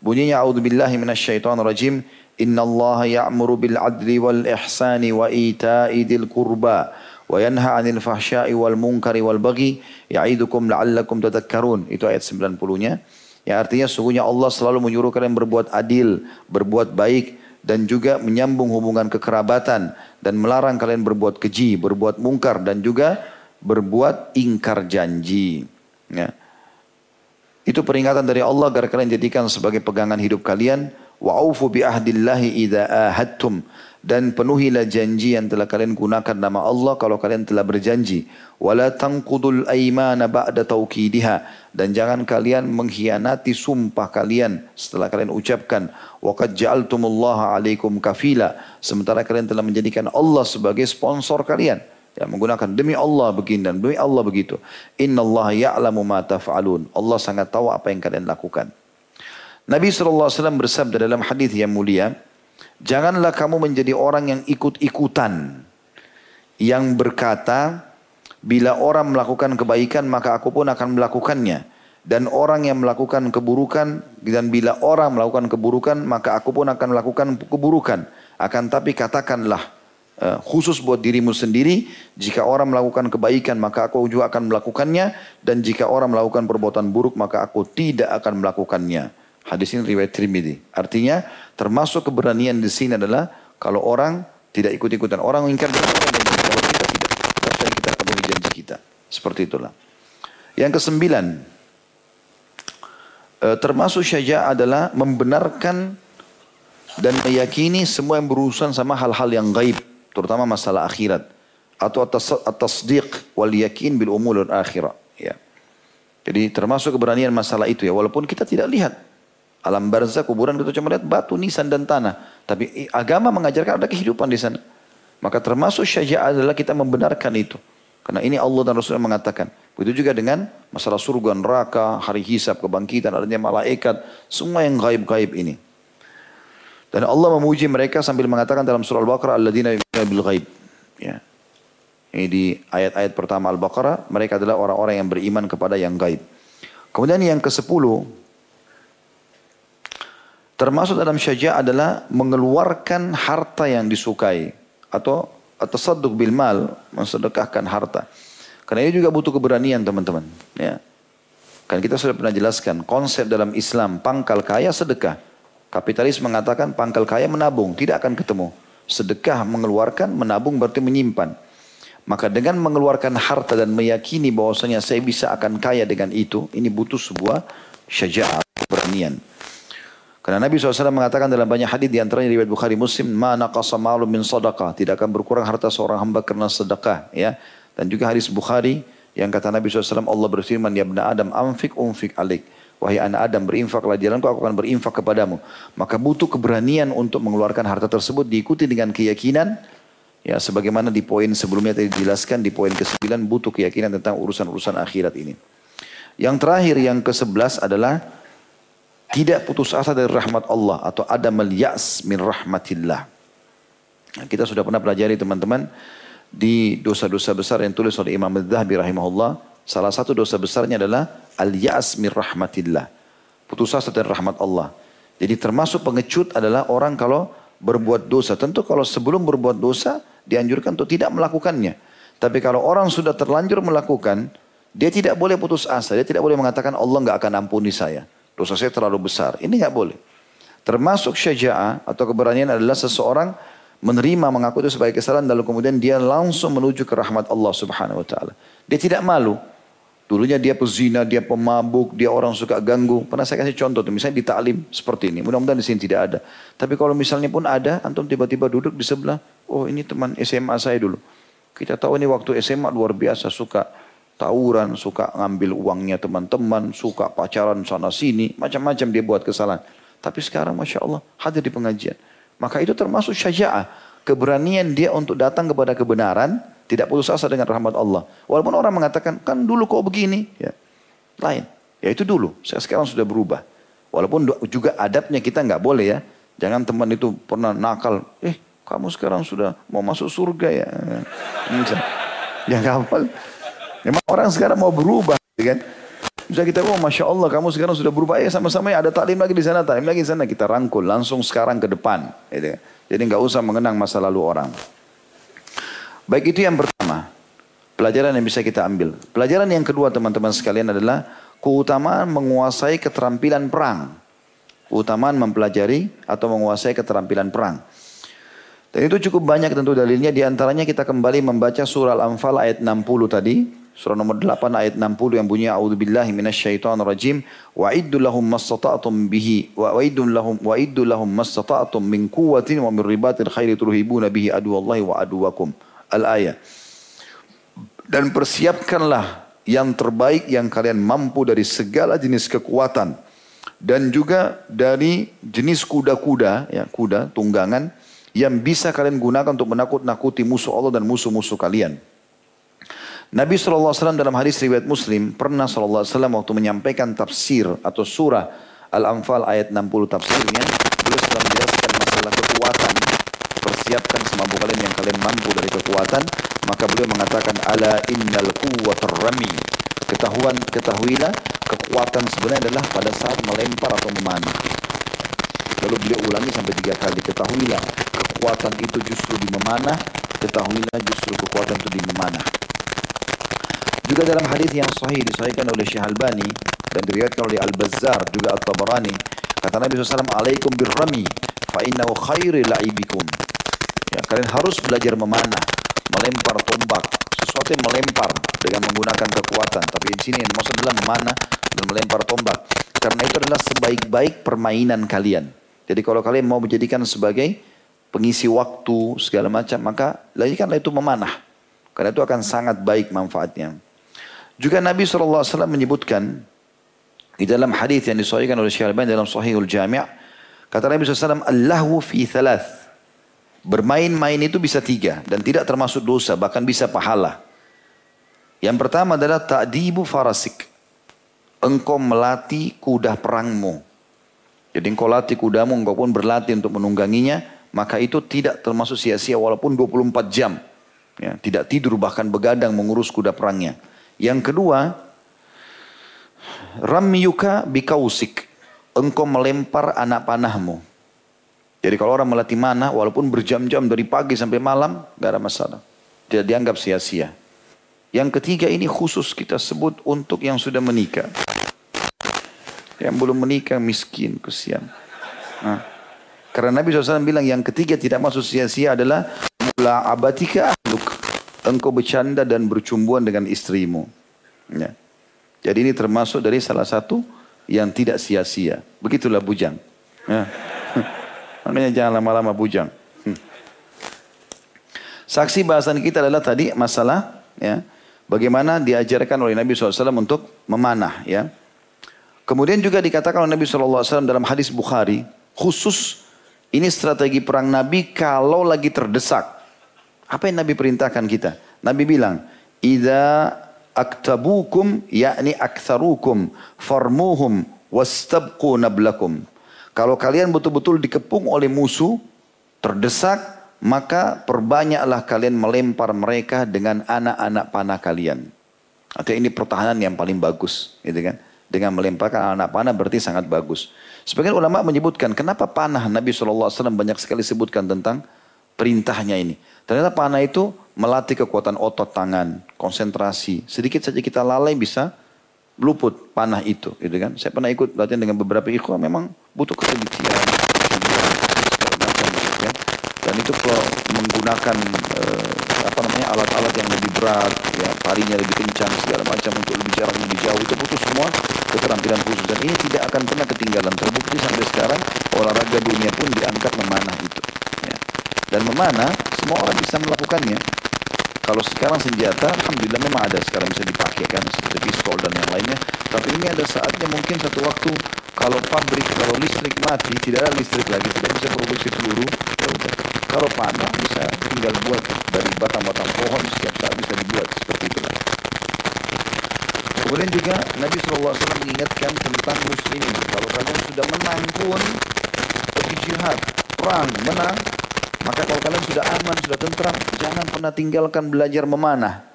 Bunyinya a'udzubillahi minasyaitonir rajim. Inna Allah ya'muru bil adli wal ihsani wa ita'i dil qurba wa yanha 'anil fahsya'i wal munkari wal baghi ya'idukum la'allakum tadhakkarun. Itu ayat 90-nya. Ya artinya sungguhnya Allah selalu menyuruh kalian berbuat adil, berbuat baik dan juga menyambung hubungan kekerabatan dan melarang kalian berbuat keji, berbuat mungkar dan juga berbuat ingkar janji. Ya. Itu peringatan dari Allah agar kalian jadikan sebagai pegangan hidup kalian. Wa'ufu bi ahdillahi idza ahadtum. Dan penuhilah janji yang telah kalian gunakan nama Allah kalau kalian telah berjanji. Wala tanqudul aymana ba'da taukidiha. Dan jangan kalian mengkhianati sumpah kalian setelah kalian ucapkan. Wa qad ja'altumullaha alaikum kafila. Sementara kalian telah menjadikan Allah sebagai sponsor kalian ya menggunakan demi Allah begini dan demi Allah begitu innallaha ya'lamu ma taf'alun Allah sangat tahu apa yang kalian lakukan Nabi SAW bersabda dalam hadis yang mulia Janganlah kamu menjadi orang yang ikut-ikutan. Yang berkata, bila orang melakukan kebaikan maka aku pun akan melakukannya. Dan orang yang melakukan keburukan, dan bila orang melakukan keburukan maka aku pun akan melakukan keburukan. Akan tapi katakanlah, uh, khusus buat dirimu sendiri, jika orang melakukan kebaikan maka aku juga akan melakukannya. Dan jika orang melakukan perbuatan buruk maka aku tidak akan melakukannya. Hadis ini riwayat Trimidi. Artinya termasuk keberanian di sini adalah kalau orang tidak ikut-ikutan. Orang ingkar janji kalau kita tidak. Harusnya kita penuhi janji kita. Seperti itulah. Yang kesembilan. Eh, termasuk syajah adalah membenarkan dan meyakini semua yang berurusan sama hal-hal yang gaib. Terutama masalah akhirat. Atau atas-tasdiq wal yakin bil umul akhirah. Ya. Jadi termasuk keberanian masalah itu ya. Walaupun kita tidak lihat. Alam barzah kuburan kita cuma lihat batu, nisan dan tanah. Tapi agama mengajarkan ada kehidupan di sana. Maka termasuk syaja'ah adalah kita membenarkan itu. Karena ini Allah dan Rasulullah mengatakan. Begitu juga dengan masalah surga, neraka, hari hisab, kebangkitan, adanya malaikat. Semua yang gaib-gaib ini. Dan Allah memuji mereka sambil mengatakan dalam surah Al-Baqarah alladzina yu'minuna bil ghaib. Ya. Ini di ayat-ayat pertama Al-Baqarah, mereka adalah orang-orang yang beriman kepada yang gaib. Kemudian yang ke-10 termasuk dalam syajah adalah mengeluarkan harta yang disukai atau saduk bil mal, mensedekahkan harta. Karena ini juga butuh keberanian teman-teman. Ya. Kan kita sudah pernah jelaskan konsep dalam Islam pangkal kaya sedekah. Kapitalis mengatakan pangkal kaya menabung, tidak akan ketemu. Sedekah mengeluarkan, menabung berarti menyimpan. Maka dengan mengeluarkan harta dan meyakini bahwasanya saya bisa akan kaya dengan itu, ini butuh sebuah syaja'ah, keberanian. Karena Nabi SAW mengatakan dalam banyak hadis di antaranya riwayat Bukhari Muslim, "Ma naqasa malum min sadaqah." Tidak akan berkurang harta seorang hamba karena sedekah, ya. Dan juga hadis Bukhari yang kata Nabi SAW, Allah berfirman, "Ya Adam, amfik umfik alik." Wahai anak Adam, berinfaklah jalanku, aku akan berinfak kepadamu. Maka butuh keberanian untuk mengeluarkan harta tersebut diikuti dengan keyakinan Ya, sebagaimana di poin sebelumnya tadi dijelaskan di poin ke-9 butuh keyakinan tentang urusan-urusan akhirat ini. Yang terakhir yang ke-11 adalah tidak putus asa dari rahmat Allah atau ada yas min rahmatillah. Nah, kita sudah pernah pelajari teman-teman di dosa-dosa besar yang tulis oleh Imam Al-Dhahabi rahimahullah. Salah satu dosa besarnya adalah al-ya'as min rahmatillah. Putus asa dari rahmat Allah. Jadi termasuk pengecut adalah orang kalau berbuat dosa. Tentu kalau sebelum berbuat dosa dianjurkan untuk tidak melakukannya. Tapi kalau orang sudah terlanjur melakukan, dia tidak boleh putus asa. Dia tidak boleh mengatakan Allah nggak akan ampuni saya. Dosa saya terlalu besar. Ini nggak boleh. Termasuk syaja'ah atau keberanian adalah seseorang menerima mengaku itu sebagai kesalahan lalu kemudian dia langsung menuju ke rahmat Allah Subhanahu wa taala. Dia tidak malu. Dulunya dia pezina, dia pemabuk, dia orang suka ganggu. Pernah saya kasih contoh tuh, misalnya di taklim seperti ini. Mudah-mudahan di sini tidak ada. Tapi kalau misalnya pun ada, antum tiba-tiba duduk di sebelah, oh ini teman SMA saya dulu. Kita tahu ini waktu SMA luar biasa suka tawuran, suka ngambil uangnya teman-teman, suka pacaran sana sini, macam-macam dia buat kesalahan. Tapi sekarang Masya Allah hadir di pengajian. Maka itu termasuk syaja'ah. Keberanian dia untuk datang kepada kebenaran, tidak putus asa dengan rahmat Allah. Walaupun orang mengatakan, kan dulu kok begini. Ya. Lain. Ya itu dulu. Saya sekarang sudah berubah. Walaupun juga adabnya kita nggak boleh ya. Jangan teman itu pernah nakal. Eh kamu sekarang sudah mau masuk surga ya. Ya kapal. Memang orang sekarang mau berubah. Kan? Bisa kita, oh Masya Allah kamu sekarang sudah berubah. Ya sama-sama ya ada taklim lagi di sana, taklim lagi di sana. Kita rangkul langsung sekarang ke depan. Gitu. Jadi nggak usah mengenang masa lalu orang. Baik itu yang pertama. Pelajaran yang bisa kita ambil. Pelajaran yang kedua teman-teman sekalian adalah keutamaan menguasai keterampilan perang. Keutamaan mempelajari atau menguasai keterampilan perang. Dan itu cukup banyak tentu dalilnya. Di antaranya kita kembali membaca surah Al-Anfal ayat 60 tadi. Surah nomor 8 ayat 60 yang bunyi A'udzubillahi minasyaitonirrajim wa iddu lahum mastata'tum bihi wa iddu lahum wa iddu lahum mastata'tum min quwwatin wa min ribatil khairi turhibuna bihi aduwallahi wa aduwakum al-ayat. Dan persiapkanlah yang terbaik yang kalian mampu dari segala jenis kekuatan dan juga dari jenis kuda-kuda ya kuda tunggangan yang bisa kalian gunakan untuk menakut-nakuti musuh Allah dan musuh-musuh kalian. Nabi SAW dalam hadis riwayat Muslim pernah SAW waktu menyampaikan tafsir atau surah Al-Anfal ayat 60 tafsirnya beliau sedang menjelaskan masalah kekuatan persiapkan semampu kalian kalian mampu dari kekuatan maka beliau mengatakan ala innal quwwatar rami. Ketahuan ketahuilah kekuatan sebenarnya adalah pada saat melempar atau memanah. Lalu beliau ulangi sampai tiga kali ketahuilah kekuatan itu justru di memanah ketahuilah justru kekuatan itu di memanah. Juga dalam hadis yang sahih disahihkan oleh Syekh Albani dan diriwayatkan oleh Al-Bazzar juga At-Tabarani kata Nabi SAW alaikum birrami fa innahu khairi la'ibikum Ya, kalian harus belajar memanah, melempar tombak, sesuatu yang melempar dengan menggunakan kekuatan. Tapi di sini yang dimaksud adalah memanah dan melempar tombak. Karena itu adalah sebaik-baik permainan kalian. Jadi kalau kalian mau menjadikan sebagai pengisi waktu segala macam, maka lakukanlah itu memanah. Karena itu akan sangat baik manfaatnya. Juga Nabi SAW menyebutkan di dalam hadis yang disahihkan oleh Syekh Al-Albani dalam Sahihul Jami' kata Nabi SAW Allahu fi thalath Bermain-main itu bisa tiga dan tidak termasuk dosa, bahkan bisa pahala. Yang pertama adalah ta'dibu farasik. Engkau melatih kuda perangmu. Jadi engkau latih kudamu, engkau pun berlatih untuk menungganginya, maka itu tidak termasuk sia-sia walaupun 24 jam. Ya, tidak tidur bahkan begadang mengurus kuda perangnya. Yang kedua, ramyuka bikausik. Engkau melempar anak panahmu. Jadi kalau orang melatih mana, walaupun berjam-jam dari pagi sampai malam, gak ada masalah. Tidak dianggap sia-sia. Yang ketiga ini khusus kita sebut untuk yang sudah menikah. Yang belum menikah miskin, kesian. Nah, karena Nabi SAW bilang yang ketiga tidak masuk sia-sia adalah mula abatika ahluk. Engkau bercanda dan bercumbuan dengan istrimu. Ya. Jadi ini termasuk dari salah satu yang tidak sia-sia. Begitulah bujang. Ya. Makanya jangan lama-lama bujang. Hmm. Saksi bahasan kita adalah tadi masalah ya, bagaimana diajarkan oleh Nabi SAW untuk memanah. Ya. Kemudian juga dikatakan oleh Nabi SAW dalam hadis Bukhari, khusus ini strategi perang Nabi kalau lagi terdesak. Apa yang Nabi perintahkan kita? Nabi bilang, Ida aktabukum yakni aktharukum farmuhum wastabqu nablakum. Kalau kalian betul-betul dikepung oleh musuh, terdesak, maka perbanyaklah kalian melempar mereka dengan anak-anak panah kalian. Artinya ini pertahanan yang paling bagus, gitu kan? dengan melemparkan anak panah berarti sangat bagus. Sebagian ulama menyebutkan kenapa panah Nabi SAW banyak sekali sebutkan tentang perintahnya ini. Ternyata panah itu melatih kekuatan otot tangan, konsentrasi. Sedikit saja kita lalai bisa luput panah itu, gitu kan? Saya pernah ikut latihan dengan beberapa ikhwan, memang butuh ketelitian? Dan itu kalau menggunakan eh, apa namanya alat-alat yang lebih berat, ya parinya lebih kencang segala macam untuk lebih jarak lebih jauh itu butuh semua keterampilan khusus dan ini tidak akan pernah ketinggalan terbukti sampai sekarang olahraga dunia pun diangkat memanah itu ya. dan memanah semua orang bisa melakukannya kalau sekarang senjata alhamdulillah memang ada. Sekarang bisa dipakai kan seperti pistol dan yang lainnya. Tapi ini ada saatnya mungkin satu waktu kalau pabrik kalau listrik mati tidak ada listrik lagi tidak bisa produksi peluru ya kalau panah bisa tinggal buat dari batang-batang pohon setiap saat bisa dibuat seperti itu. Kemudian juga Nabi SAW mengingatkan tentang muslimin. Kalau kalian sudah menang pun pergi jihad, perang, menang. Maka kalau kalian sudah aman, sudah tentram, jangan pernah tinggalkan belajar memanah.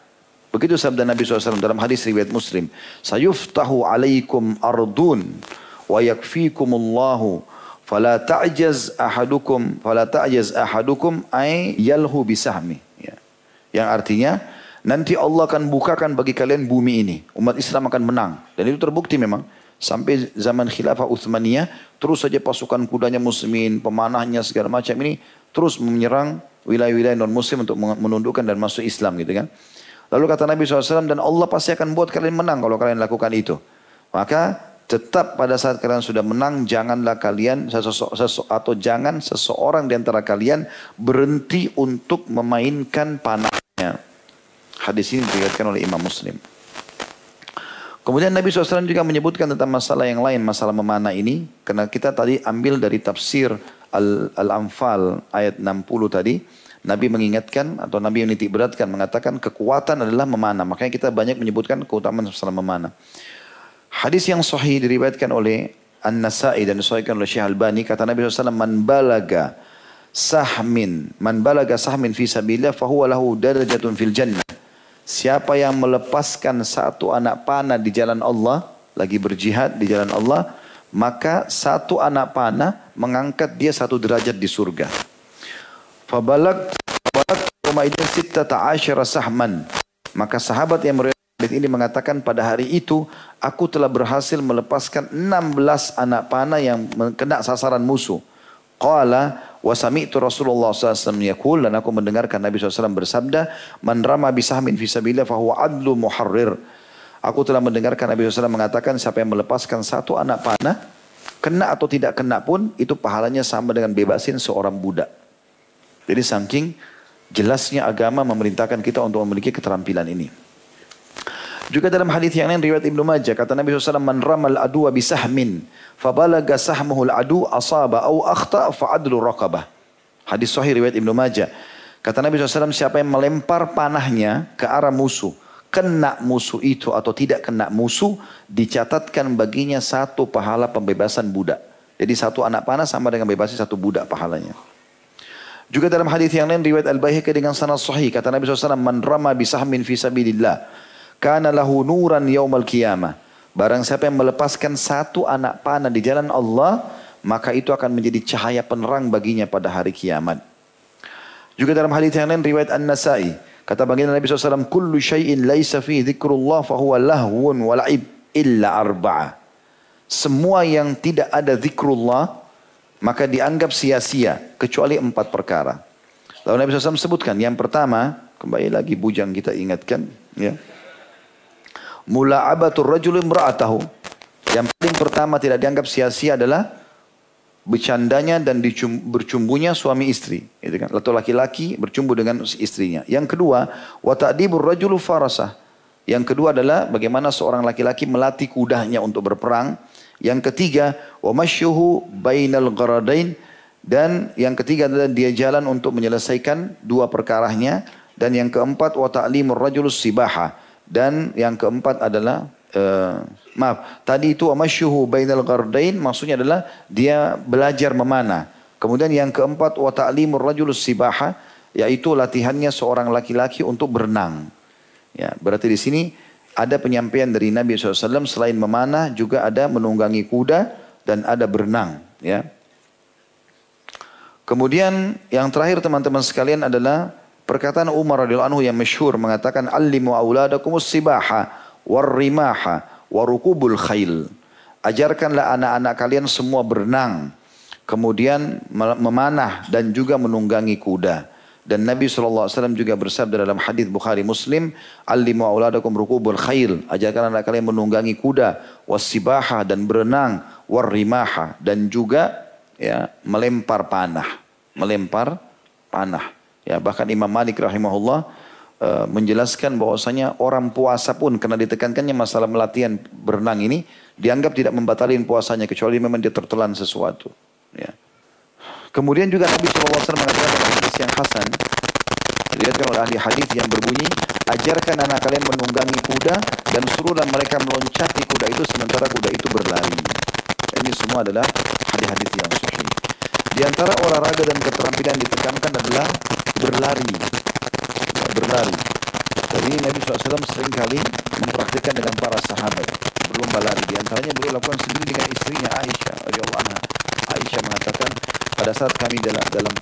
Begitu sabda Nabi SAW dalam hadis riwayat Muslim. Sayuftahu alaikum ardun wa yakfikumullahu fala ta'jaz ahadukum fala ta'jaz ahadukum ay yalhu bisahmi. Ya. Yang artinya Nanti Allah akan bukakan bagi kalian bumi ini. Umat Islam akan menang. Dan itu terbukti memang. Sampai zaman khilafah Uthmaniyah, terus saja pasukan kudanya muslimin, pemanahnya segala macam ini, terus menyerang wilayah-wilayah non-muslim untuk menundukkan dan masuk Islam gitu kan. Lalu kata Nabi SAW, dan Allah pasti akan buat kalian menang kalau kalian lakukan itu. Maka tetap pada saat kalian sudah menang, janganlah kalian atau jangan seseorang di antara kalian berhenti untuk memainkan panahnya. Hadis ini diriwayatkan oleh Imam Muslim. Kemudian Nabi SAW juga menyebutkan tentang masalah yang lain, masalah memanah ini. Karena kita tadi ambil dari tafsir Al-Anfal ayat 60 tadi. Nabi mengingatkan atau Nabi menitik beratkan mengatakan kekuatan adalah memanah. Makanya kita banyak menyebutkan keutamaan masalah memanah. Hadis yang sahih diriwayatkan oleh An-Nasai dan disahihkan oleh Syekh Al-Bani. Kata Nabi SAW, Man balaga sahmin, man balaga sahmin fi sabilillah fahuwa lahu darajatun fil jannah. Siapa yang melepaskan satu anak panah di jalan Allah, lagi berjihad di jalan Allah, maka satu anak panah mengangkat dia satu derajat di surga. Fabalag balag Umayyah sittata asyara sahman. Maka sahabat yang meriwayatkan ini mengatakan pada hari itu aku telah berhasil melepaskan 16 anak panah yang kena sasaran musuh. Qala Wa sami'tu Rasulullah SAW yakul dan aku mendengarkan Nabi SAW bersabda, "Man rama bisahmin fi sabilillah fahuwa adlu muharrir." Aku telah mendengarkan Nabi SAW mengatakan siapa yang melepaskan satu anak panah, kena atau tidak kena pun itu pahalanya sama dengan bebasin seorang budak. Jadi saking jelasnya agama memerintahkan kita untuk memiliki keterampilan ini. Juga dalam hadis yang lain riwayat Ibnu Majah kata Nabi SAW man ramal adwa bisahmin fabalaga sahmuhul adu asaba au akhta fa'adlu raqabah. Hadis sahih riwayat Ibnu Majah. Kata Nabi SAW siapa yang melempar panahnya ke arah musuh kena musuh itu atau tidak kena musuh dicatatkan baginya satu pahala pembebasan budak. Jadi satu anak panah sama dengan bebasi satu budak pahalanya. Juga dalam hadis yang lain riwayat Al-Baihaqi dengan sanad sahih kata Nabi SAW man rama bisahmin fi sabilillah kana lahu nuran yaumal qiyamah. Barang siapa yang melepaskan satu anak panah di jalan Allah maka itu akan menjadi cahaya penerang baginya pada hari kiamat. Juga dalam hadis yang lain riwayat An-Nasai kata baginda Nabi SAW kullu syai'in laisa fi dzikrullah fahuwa lahwun wa la'ib illa arba'a. Semua yang tidak ada zikrullah maka dianggap sia-sia kecuali empat perkara. Lalu Nabi SAW sebutkan yang pertama, kembali lagi bujang kita ingatkan, ya. Mula'abatul rajul imra'atahu. Yang paling pertama tidak dianggap sia-sia adalah bercandanya dan bercumbunya suami istri, gitu kan? Atau laki-laki bercumbu dengan istrinya. Yang kedua, wa ta'dibur rajulu. Yang kedua adalah bagaimana seorang laki-laki melatih kudanya untuk berperang yang ketiga, wa masyuhu bainal gharadain dan yang ketiga adalah dia jalan untuk menyelesaikan dua perkaranya dan yang keempat wa ta'limur sibaha dan yang keempat adalah uh, maaf tadi itu wa masyuhu bainal gharadain maksudnya adalah dia belajar memanah. Kemudian yang keempat wa ta'limur rajulus sibaha yaitu latihannya seorang laki-laki untuk berenang. Ya, berarti di sini ada penyampaian dari Nabi SAW selain memanah juga ada menunggangi kuda dan ada berenang. Ya. Kemudian yang terakhir teman-teman sekalian adalah perkataan Umar radhiyallahu anhu yang masyhur mengatakan allimu auladakumus sibaha warrimaha warukubul khail. Ajarkanlah anak-anak kalian semua berenang, kemudian memanah dan juga menunggangi kuda. Dan Nabi SAW juga bersabda dalam hadis Bukhari Muslim, Alimu auladakum rukubul khail. Ajarkan anak kalian menunggangi kuda, wasibaha dan berenang, warrimaha dan juga ya melempar panah, melempar panah. Ya bahkan Imam Malik rahimahullah uh, menjelaskan bahwasanya orang puasa pun karena ditekankannya masalah melatihan berenang ini dianggap tidak membatalkan puasanya kecuali memang dia tertelan sesuatu. Ya. Kemudian juga Nabi SAW mengatakan dalam hadis yang hasan, dilihatkan oleh ahli hadis yang berbunyi, ajarkan anak kalian menunggangi kuda dan suruhlah mereka meloncat di kuda itu sementara kuda itu berlari. Ini semua adalah hadis-hadis yang sahih. Di antara olahraga dan keterampilan ditekankan adalah berlari. Berlari. Jadi Nabi SAW sering kali mempraktikkan dengan para sahabat berlomba lari. Di antaranya beliau lakukan sendiri dengan istrinya Aisyah Aisyah mengatakan pada saat kami dalam dalam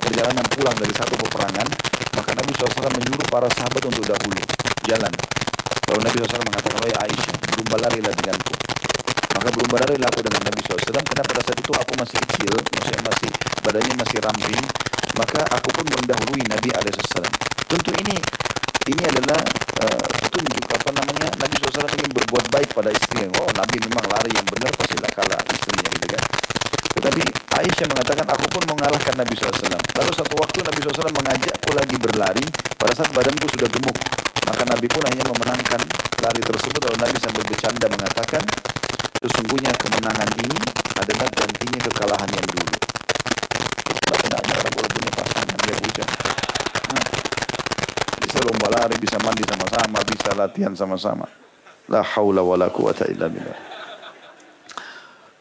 perjalanan pulang dari satu peperangan, maka Nabi SAW menyuruh para sahabat untuk dahulu jalan. Lalu Nabi SAW mengatakan, oleh Aisyah, berlomba larilah denganku. Maka berlomba larilah aku dengan Nabi SAW, karena pada saat itu aku masih kecil, maksudnya masih badannya masih ramping, maka aku pun mendahului Nabi SAW. Tentu ini ini adalah uh, petunjuk apa namanya Nabi SAW ingin berbuat baik pada istrinya. Oh Nabi memang lari yang benar pastilah kalah istrinya gitu kan. Tetapi Aisyah mengatakan aku pun mengalahkan Nabi SAW. Lalu satu waktu Nabi SAW mengajakku lagi berlari pada saat badanku sudah gemuk. Maka Nabi pun hanya memenangkan lari tersebut. Lalu Nabi sambil bercanda mengatakan sesungguhnya kemenangan ini adalah gantinya kekalahan yang dulu. Bagaimana orang punya pasangan dia hujan. Bisa lomba lari, bisa mandi sama-sama, bisa latihan sama-sama. La haula wa la quwata illa billah.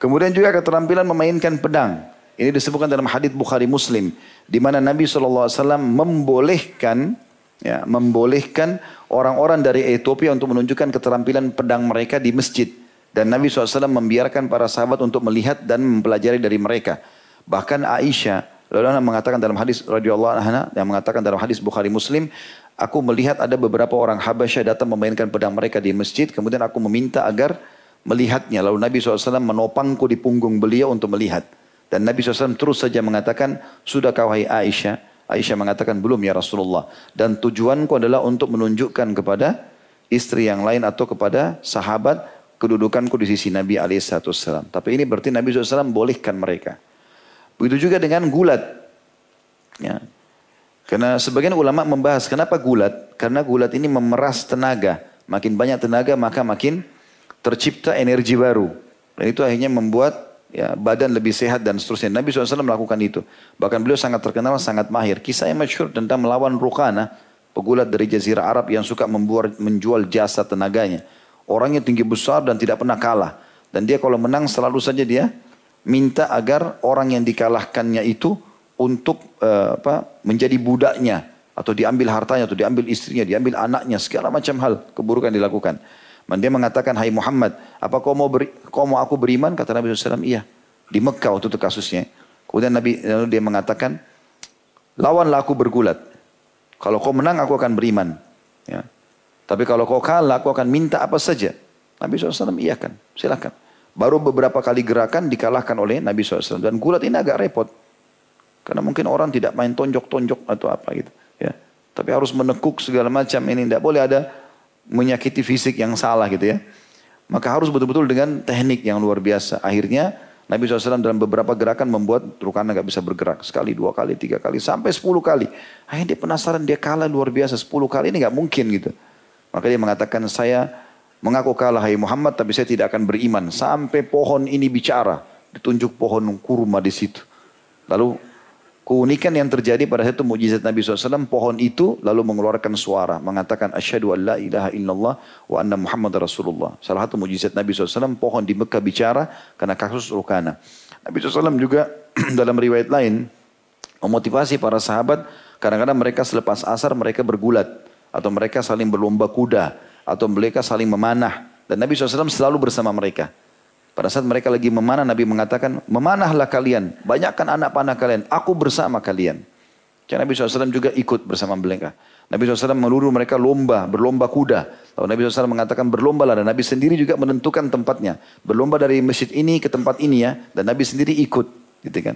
Kemudian juga keterampilan memainkan pedang. Ini disebutkan dalam hadis Bukhari Muslim di mana Nabi SAW membolehkan ya, membolehkan orang-orang dari Ethiopia untuk menunjukkan keterampilan pedang mereka di masjid dan Nabi SAW membiarkan para sahabat untuk melihat dan mempelajari dari mereka. Bahkan Aisyah lalu mengatakan dalam hadis radhiyallahu anha yang mengatakan dalam hadis Bukhari Muslim, aku melihat ada beberapa orang Habasyah datang memainkan pedang mereka di masjid, kemudian aku meminta agar melihatnya. Lalu Nabi SAW menopangku di punggung beliau untuk melihat. Dan Nabi SAW terus saja mengatakan, sudah kau hai Aisyah. Aisyah mengatakan, belum ya Rasulullah. Dan tujuanku adalah untuk menunjukkan kepada istri yang lain atau kepada sahabat kedudukanku di sisi Nabi SAW. Tapi ini berarti Nabi SAW bolehkan mereka. Begitu juga dengan gulat. Ya. Karena sebagian ulama membahas kenapa gulat? Karena gulat ini memeras tenaga. Makin banyak tenaga maka makin tercipta energi baru. Dan itu akhirnya membuat ya, badan lebih sehat dan seterusnya. Nabi SAW melakukan itu. Bahkan beliau sangat terkenal, sangat mahir. Kisah yang masyhur tentang melawan Rukana, pegulat dari Jazirah Arab yang suka membuat, menjual jasa tenaganya. Orangnya tinggi besar dan tidak pernah kalah. Dan dia kalau menang selalu saja dia minta agar orang yang dikalahkannya itu untuk uh, apa menjadi budaknya atau diambil hartanya atau diambil istrinya, diambil anaknya, segala macam hal keburukan dilakukan. Dan dia mengatakan, Hai Muhammad, apa kau mau, beri, kau mau aku beriman? Kata Nabi SAW, iya. Di Mekah waktu itu kasusnya. Kemudian Nabi lalu dia mengatakan, lawanlah aku bergulat. Kalau kau menang aku akan beriman. Ya. Tapi kalau kau kalah aku akan minta apa saja. Nabi SAW kan, silakan. Baru beberapa kali gerakan dikalahkan oleh Nabi SAW. Dan gulat ini agak repot. Karena mungkin orang tidak main tonjok-tonjok atau apa gitu. Ya. Tapi harus menekuk segala macam ini. Tidak boleh ada menyakiti fisik yang salah gitu ya. Maka harus betul-betul dengan teknik yang luar biasa. Akhirnya Nabi SAW dalam beberapa gerakan membuat Rukana gak bisa bergerak. Sekali, dua kali, tiga kali, sampai sepuluh kali. Akhirnya dia penasaran, dia kalah luar biasa. Sepuluh kali ini gak mungkin gitu. Maka dia mengatakan, saya mengaku kalah hai Muhammad, tapi saya tidak akan beriman. Sampai pohon ini bicara. Ditunjuk pohon kurma di situ. Lalu Keunikan yang terjadi pada satu mujizat Nabi SAW, pohon itu lalu mengeluarkan suara, mengatakan asyhadu an la ilaha illallah wa anna Muhammad Rasulullah. Salah satu mujizat Nabi SAW, pohon di Mekah bicara karena kasus Rukana. Nabi SAW juga dalam riwayat lain memotivasi para sahabat, kadang-kadang mereka selepas asar mereka bergulat atau mereka saling berlomba kuda atau mereka saling memanah dan Nabi SAW selalu bersama mereka. Pada saat mereka lagi memanah, Nabi mengatakan, memanahlah kalian, banyakkan anak panah kalian, aku bersama kalian. Karena Nabi SAW juga ikut bersama mereka. Nabi SAW meluru mereka lomba, berlomba kuda. Lalu Nabi SAW mengatakan berlomba lah dan Nabi sendiri juga menentukan tempatnya. Berlomba dari masjid ini ke tempat ini ya, dan Nabi sendiri ikut. Gitu kan.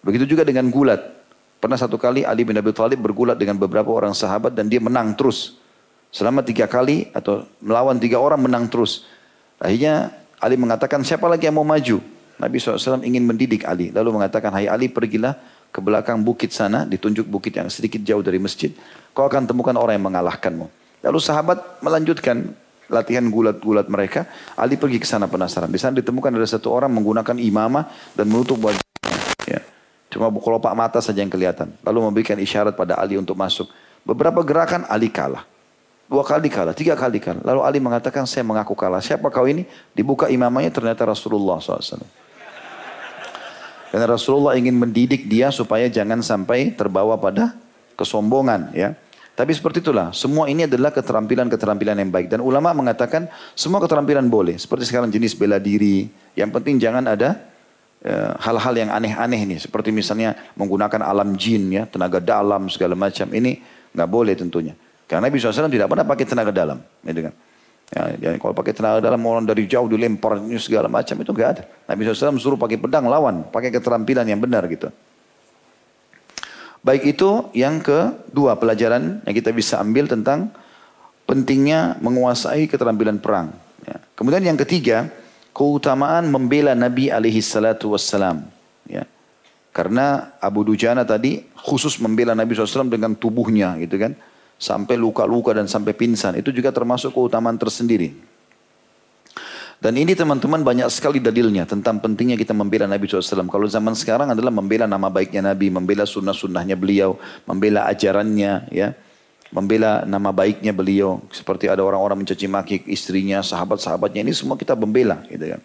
Begitu juga dengan gulat. Pernah satu kali Ali bin Abi Thalib bergulat dengan beberapa orang sahabat dan dia menang terus. Selama tiga kali atau melawan tiga orang menang terus. Akhirnya Ali mengatakan siapa lagi yang mau maju? Nabi SAW ingin mendidik Ali. Lalu mengatakan, hai Ali pergilah ke belakang bukit sana, ditunjuk bukit yang sedikit jauh dari masjid. Kau akan temukan orang yang mengalahkanmu. Lalu sahabat melanjutkan latihan gulat-gulat mereka. Ali pergi ke sana penasaran. Di sana ditemukan ada satu orang menggunakan imamah dan menutup wajahnya. Ya. Cuma kelopak mata saja yang kelihatan. Lalu memberikan isyarat pada Ali untuk masuk. Beberapa gerakan Ali kalah. Dua kali kalah, tiga kali kalah. Lalu Ali mengatakan, saya mengaku kalah. Siapa kau ini? Dibuka imamanya ternyata Rasulullah SAW. Karena Rasulullah ingin mendidik dia supaya jangan sampai terbawa pada kesombongan. ya. Tapi seperti itulah, semua ini adalah keterampilan-keterampilan yang baik. Dan ulama mengatakan semua keterampilan boleh. Seperti sekarang jenis bela diri. Yang penting jangan ada eh, hal-hal yang aneh-aneh nih. Seperti misalnya menggunakan alam jin, ya, tenaga dalam segala macam. Ini nggak boleh tentunya. Karena Nabi SAW tidak pernah pakai tenaga dalam. Gitu kan. Ya, ya, kalau pakai tenaga dalam orang dari jauh dilempar segala macam itu enggak ada. Nabi SAW suruh pakai pedang lawan, pakai keterampilan yang benar gitu. Baik itu yang kedua pelajaran yang kita bisa ambil tentang pentingnya menguasai keterampilan perang. Ya. Kemudian yang ketiga, keutamaan membela Nabi alaihi salatu wassalam. Ya. Karena Abu Dujana tadi khusus membela Nabi SAW dengan tubuhnya gitu kan sampai luka-luka dan sampai pingsan. Itu juga termasuk keutamaan tersendiri. Dan ini teman-teman banyak sekali dalilnya tentang pentingnya kita membela Nabi SAW. Kalau zaman sekarang adalah membela nama baiknya Nabi, membela sunnah-sunnahnya beliau, membela ajarannya, ya, membela nama baiknya beliau. Seperti ada orang-orang mencaci maki istrinya, sahabat-sahabatnya ini semua kita membela, gitu kan.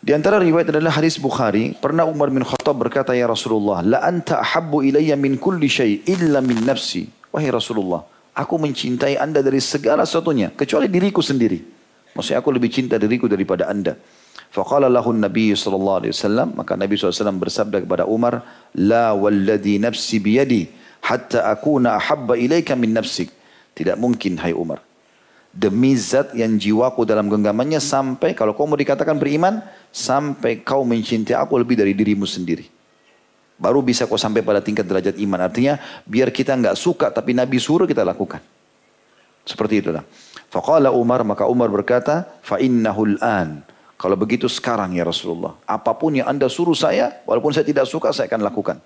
Di antara riwayat adalah hadis Bukhari, pernah Umar bin Khattab berkata, "Ya Rasulullah, la anta ahabbu ilayya min kulli syai illa min nafsi." Wahai Rasulullah, aku mencintai anda dari segala sesuatunya, kecuali diriku sendiri. Maksudnya aku lebih cinta diriku daripada anda. Faqala lahu Nabi sallallahu alaihi wasallam, maka Nabi SAW bersabda kepada Umar, "La walladhi nafsi biyadi hatta akuna ahabba ilaika min nafsik." Tidak mungkin hai Umar. Demi zat yang jiwaku dalam genggamannya sampai kalau kau mau dikatakan beriman, sampai kau mencintai aku lebih dari dirimu sendiri. Baru bisa kau sampai pada tingkat derajat iman. Artinya biar kita nggak suka tapi Nabi suruh kita lakukan. Seperti itulah. Faqala Umar maka Umar berkata, fa innahul an. Kalau begitu sekarang ya Rasulullah. Apa pun yang anda suruh saya, walaupun saya tidak suka saya akan lakukan.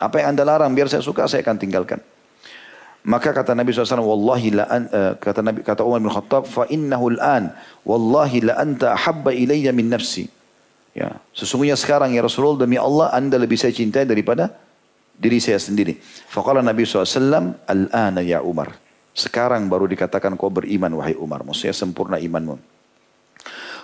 Apa yang anda larang biar saya suka saya akan tinggalkan. Maka kata Nabi SAW, Wallahi la an, uh, kata Nabi kata Umar bin Khattab, fa innahul an. Wallahi la anta ahabba ilayya min nafsi. Ya, sesungguhnya sekarang ya Rasulullah demi Allah anda lebih saya cintai daripada diri saya sendiri. Faqala Nabi SAW, Al-ana ya Umar. Sekarang baru dikatakan kau beriman wahai Umar. Maksudnya sempurna imanmu.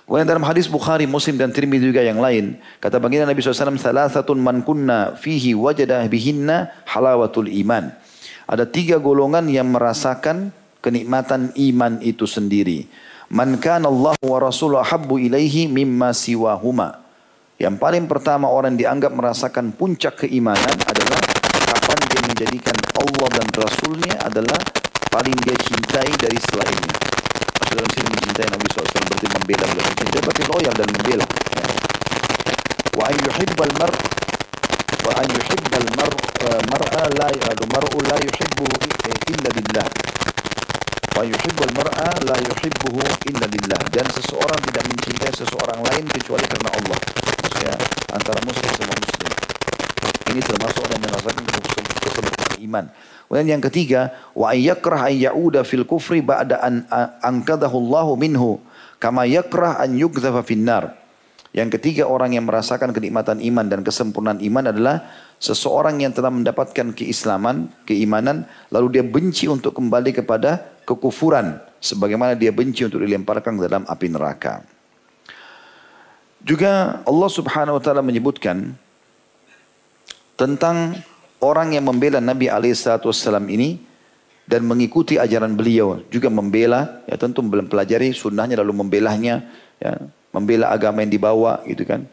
Kemudian dalam hadis Bukhari, Muslim dan Tirmidzi juga yang lain, kata baginda Nabi SAW, Salasatun man kunna fihi wajadah bihinna halawatul iman. Ada tiga golongan yang merasakan kenikmatan iman itu sendiri. Man kana Allah wa Rasuluhu habbu ilaihi mimma siwahuma. Yang paling pertama orang dianggap merasakan puncak keimanan adalah kapan dia menjadikan Allah dan Rasulnya adalah paling dia cintai dari selainnya. Dalam sini mencintai Nabi SAW berarti membela beliau. Dia berarti loyal dan membela. Ya. Wa an yuhibbal mar wa an yuhibbal mar mar'a la mar'u la yuhibbu illa billah. Wa yuhibbul mar'a la yuhibbuhu illa billah. Dan seseorang tidak mencintai seseorang lain kecuali karena Allah. Maksudnya antara muslim sama muslim. Ini termasuk orang yang merasakan kesempurnaan iman. Kemudian yang ketiga, wa yakrah an ya'uda fil kufri ba'da an angkadahu Allah minhu kama yakrah an yugdhafa finnar. Yang ketiga orang yang merasakan kenikmatan iman dan kesempurnaan iman adalah seseorang yang telah mendapatkan keislaman, keimanan, lalu dia benci untuk kembali kepada kekufuran. Sebagaimana dia benci untuk dilemparkan dalam api neraka. Juga Allah subhanahu wa ta'ala menyebutkan tentang orang yang membela Nabi SAW ini dan mengikuti ajaran beliau juga membela ya tentu mempelajari sunnahnya lalu membelahnya ya membela agama yang dibawa gitu kan.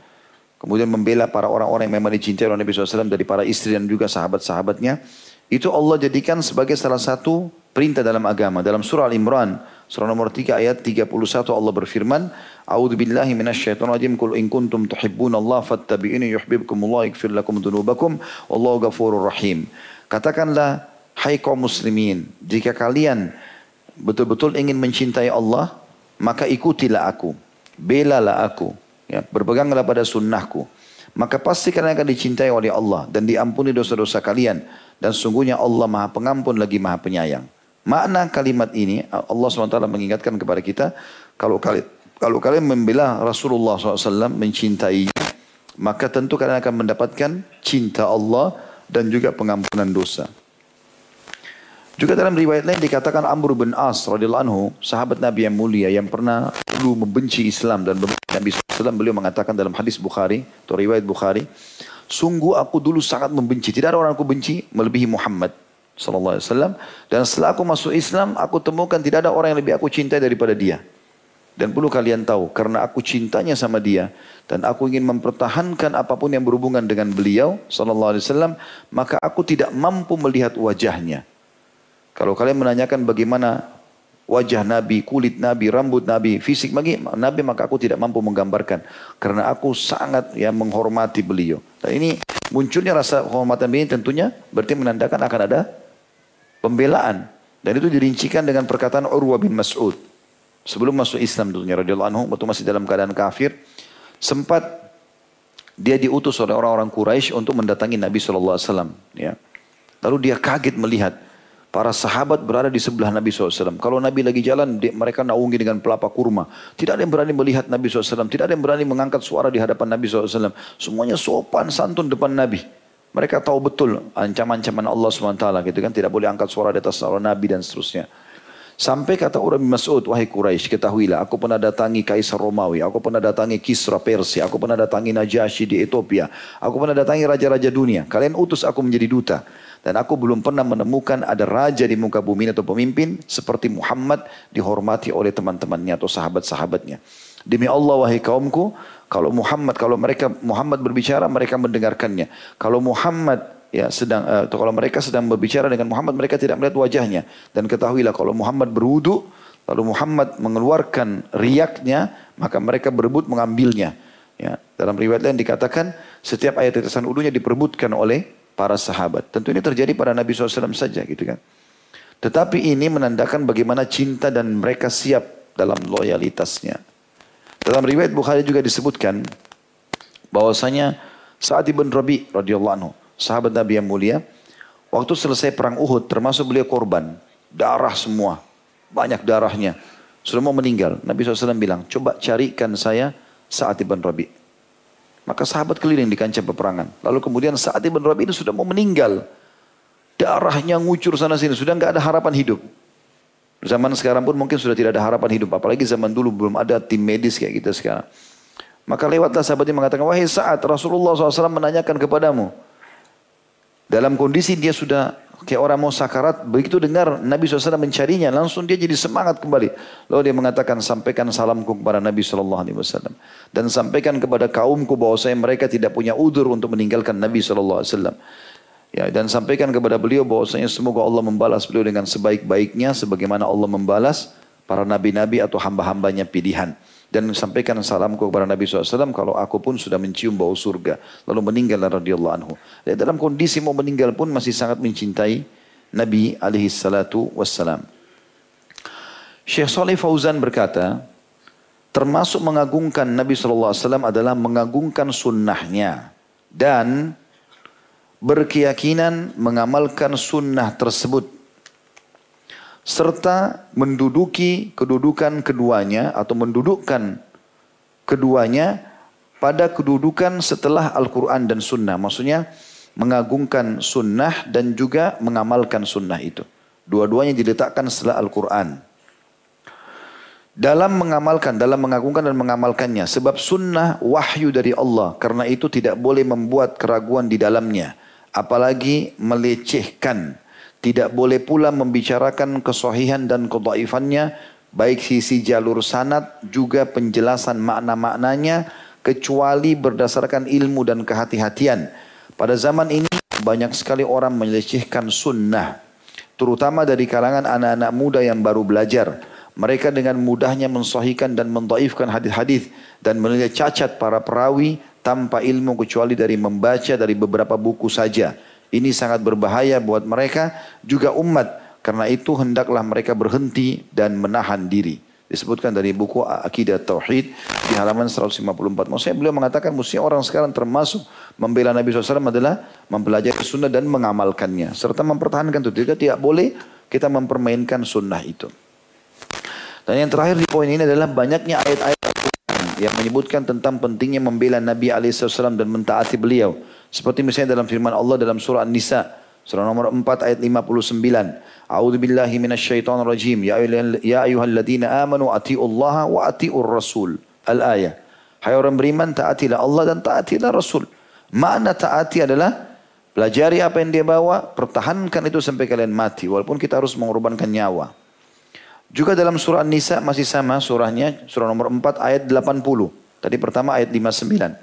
Kemudian membela para orang-orang yang memang dicintai oleh Nabi SAW dari para istri dan juga sahabat-sahabatnya. Itu Allah jadikan sebagai salah satu perintah dalam agama. Dalam surah Al-Imran, surah nomor 3 ayat 31 Allah berfirman, A'udhu billahi minasyaitan rajim, Kul in kuntum Allah fattabi'ini yuhbibkumullah ikfir lakum dunubakum, Wallahu ghafurur rahim. Katakanlah, hai kaum muslimin, jika kalian betul-betul ingin mencintai Allah, maka ikutilah aku belalah aku, ya, berpeganglah pada sunnahku. Maka pasti kalian akan dicintai oleh Allah dan diampuni dosa-dosa kalian. Dan sungguhnya Allah maha pengampun lagi maha penyayang. Makna kalimat ini Allah SWT mengingatkan kepada kita. Kalau kalian, kalau kalian membela Rasulullah SAW mencintai maka tentu kalian akan mendapatkan cinta Allah dan juga pengampunan dosa. Juga dalam riwayat lain dikatakan Amr bin As radhiyallahu anhu, sahabat Nabi yang mulia yang pernah dulu membenci Islam dan Nabi SAW beliau mengatakan dalam hadis Bukhari atau riwayat Bukhari, sungguh aku dulu sangat membenci, tidak ada orang aku benci melebihi Muhammad sallallahu alaihi wasallam. Dan setelah aku masuk Islam aku temukan tidak ada orang yang lebih aku cintai daripada dia. Dan perlu kalian tahu karena aku cintanya sama dia dan aku ingin mempertahankan apa pun yang berhubungan dengan beliau sallallahu alaihi wasallam maka aku tidak mampu melihat wajahnya kalau kalian menanyakan bagaimana wajah Nabi, kulit Nabi, rambut Nabi, fisik bagi Nabi maka aku tidak mampu menggambarkan karena aku sangat ya menghormati beliau. Dan ini munculnya rasa kehormatan ini tentunya berarti menandakan akan ada pembelaan dan itu dirincikan dengan perkataan Urwa bin Mas'ud sebelum masuk Islam tentunya radhiyallahu anhu waktu masih dalam keadaan kafir sempat dia diutus oleh orang-orang Quraisy untuk mendatangi Nabi SAW. Ya. Lalu dia kaget melihat Para sahabat berada di sebelah Nabi SAW. Kalau Nabi lagi jalan, mereka naungi dengan pelapa kurma. Tidak ada yang berani melihat Nabi SAW. Tidak ada yang berani mengangkat suara di hadapan Nabi SAW. Semuanya sopan santun depan Nabi. Mereka tahu betul ancaman-ancaman Allah SWT gitu kan. Tidak boleh angkat suara di atas suara Nabi dan seterusnya. Sampai kata orang Mas'ud, wahai Quraisy, ketahuilah, aku pernah datangi Kaisar Romawi, aku pernah datangi Kisra Persia, aku pernah datangi Najasyi di Ethiopia, aku pernah datangi raja-raja dunia. Kalian utus aku menjadi duta. Dan aku belum pernah menemukan ada raja di muka bumi atau pemimpin seperti Muhammad dihormati oleh teman-temannya atau sahabat-sahabatnya. Demi Allah wahai kaumku, kalau Muhammad kalau mereka Muhammad berbicara mereka mendengarkannya. Kalau Muhammad ya sedang uh, atau kalau mereka sedang berbicara dengan Muhammad mereka tidak melihat wajahnya dan ketahuilah kalau Muhammad berwudu lalu Muhammad mengeluarkan riaknya maka mereka berebut mengambilnya. Ya, dalam riwayat lain dikatakan setiap ayat tetesan udunya diperebutkan oleh para sahabat. Tentu ini terjadi pada Nabi SAW saja gitu kan. Tetapi ini menandakan bagaimana cinta dan mereka siap dalam loyalitasnya. Dalam riwayat Bukhari juga disebutkan bahwasanya saat Ibn Rabi radhiyallahu anhu, sahabat Nabi yang mulia, waktu selesai perang Uhud termasuk beliau korban, darah semua, banyak darahnya. Sudah mau meninggal. Nabi SAW bilang, coba carikan saya saat Ibn Rabi. Maka sahabat keliling di kancah peperangan. Lalu kemudian saat Ibn Rabi ini sudah mau meninggal. Darahnya ngucur sana sini. Sudah nggak ada harapan hidup. Zaman sekarang pun mungkin sudah tidak ada harapan hidup. Apalagi zaman dulu belum ada tim medis kayak kita sekarang. Maka lewatlah sahabatnya mengatakan, wahai saat Rasulullah SAW menanyakan kepadamu. Dalam kondisi dia sudah kayak orang mau sakarat. Begitu dengar Nabi SAW mencarinya, langsung dia jadi semangat kembali. Lalu dia mengatakan, sampaikan salamku kepada Nabi SAW. Dan sampaikan kepada kaumku bahwa saya mereka tidak punya udur untuk meninggalkan Nabi SAW. Ya, dan sampaikan kepada beliau bahwasanya semoga Allah membalas beliau dengan sebaik-baiknya sebagaimana Allah membalas para nabi-nabi atau hamba-hambanya pilihan. Dan sampaikan salamku kepada Nabi SAW kalau aku pun sudah mencium bau surga. Lalu meninggal radhiyallahu anhu. Dan dalam kondisi mau meninggal pun masih sangat mencintai Nabi alaihi salatu wassalam. Syekh Saleh Fauzan berkata, termasuk mengagungkan Nabi SAW adalah mengagungkan sunnahnya. Dan berkeyakinan mengamalkan sunnah tersebut serta menduduki kedudukan keduanya atau mendudukkan keduanya pada kedudukan setelah Al-Quran dan Sunnah. Maksudnya mengagungkan sunnah dan juga mengamalkan sunnah itu. Dua-duanya diletakkan setelah Al-Quran. Dalam mengamalkan, dalam mengagungkan dan mengamalkannya. Sebab sunnah wahyu dari Allah. Karena itu tidak boleh membuat keraguan di dalamnya apalagi melecehkan. Tidak boleh pula membicarakan kesohihan dan kedaifannya, baik sisi jalur sanat juga penjelasan makna-maknanya, kecuali berdasarkan ilmu dan kehati-hatian. Pada zaman ini banyak sekali orang melecehkan sunnah, terutama dari kalangan anak-anak muda yang baru belajar. Mereka dengan mudahnya mensohikan dan mendaifkan hadis-hadis dan menilai cacat para perawi tanpa ilmu kecuali dari membaca dari beberapa buku saja. Ini sangat berbahaya buat mereka juga umat. Karena itu hendaklah mereka berhenti dan menahan diri. Disebutkan dari buku Akidah Tauhid di halaman 154. Maksudnya beliau mengatakan mesti orang sekarang termasuk membela Nabi SAW adalah mempelajari sunnah dan mengamalkannya. Serta mempertahankan itu. Tidak, tidak boleh kita mempermainkan sunnah itu. Dan yang terakhir di poin ini adalah banyaknya ayat-ayat yang menyebutkan tentang pentingnya membela Nabi SAW dan mentaati beliau. Seperti misalnya dalam firman Allah dalam surah An-Nisa. Surah nomor 4 ayat 59. A'udhu billahi minasyaitan rajim. Ya, ya ayuhalladzina amanu ati'ullaha wa ati'ur rasul. Al-ayah. Hai orang beriman taatilah Allah dan taatilah Rasul. Makna taati adalah pelajari apa yang dia bawa, pertahankan itu sampai kalian mati. Walaupun kita harus mengorbankan nyawa. Juga dalam surah An-Nisa masih sama surahnya, surah nomor 4 ayat 80. Tadi pertama ayat 59.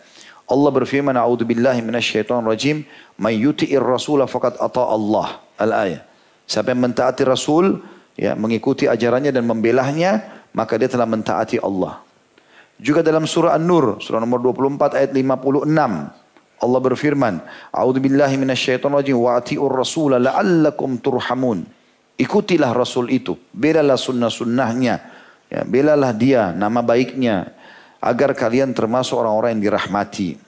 Allah berfirman, A'udhu billahi minasyaitan rajim, May yuti'ir rasula faqad ata Allah. Al-ayah. Siapa yang mentaati Rasul, ya, mengikuti ajarannya dan membelahnya, maka dia telah mentaati Allah. Juga dalam surah An-Nur, surah nomor 24 ayat 56. Allah berfirman, A'udhu billahi minasyaitan rajim, wa'ati'ur rasula la'allakum turhamun. Ikutilah Rasul itu. Belalah sunnah-sunnahnya. Ya, belalah dia, nama baiknya. Agar kalian termasuk orang-orang yang dirahmati.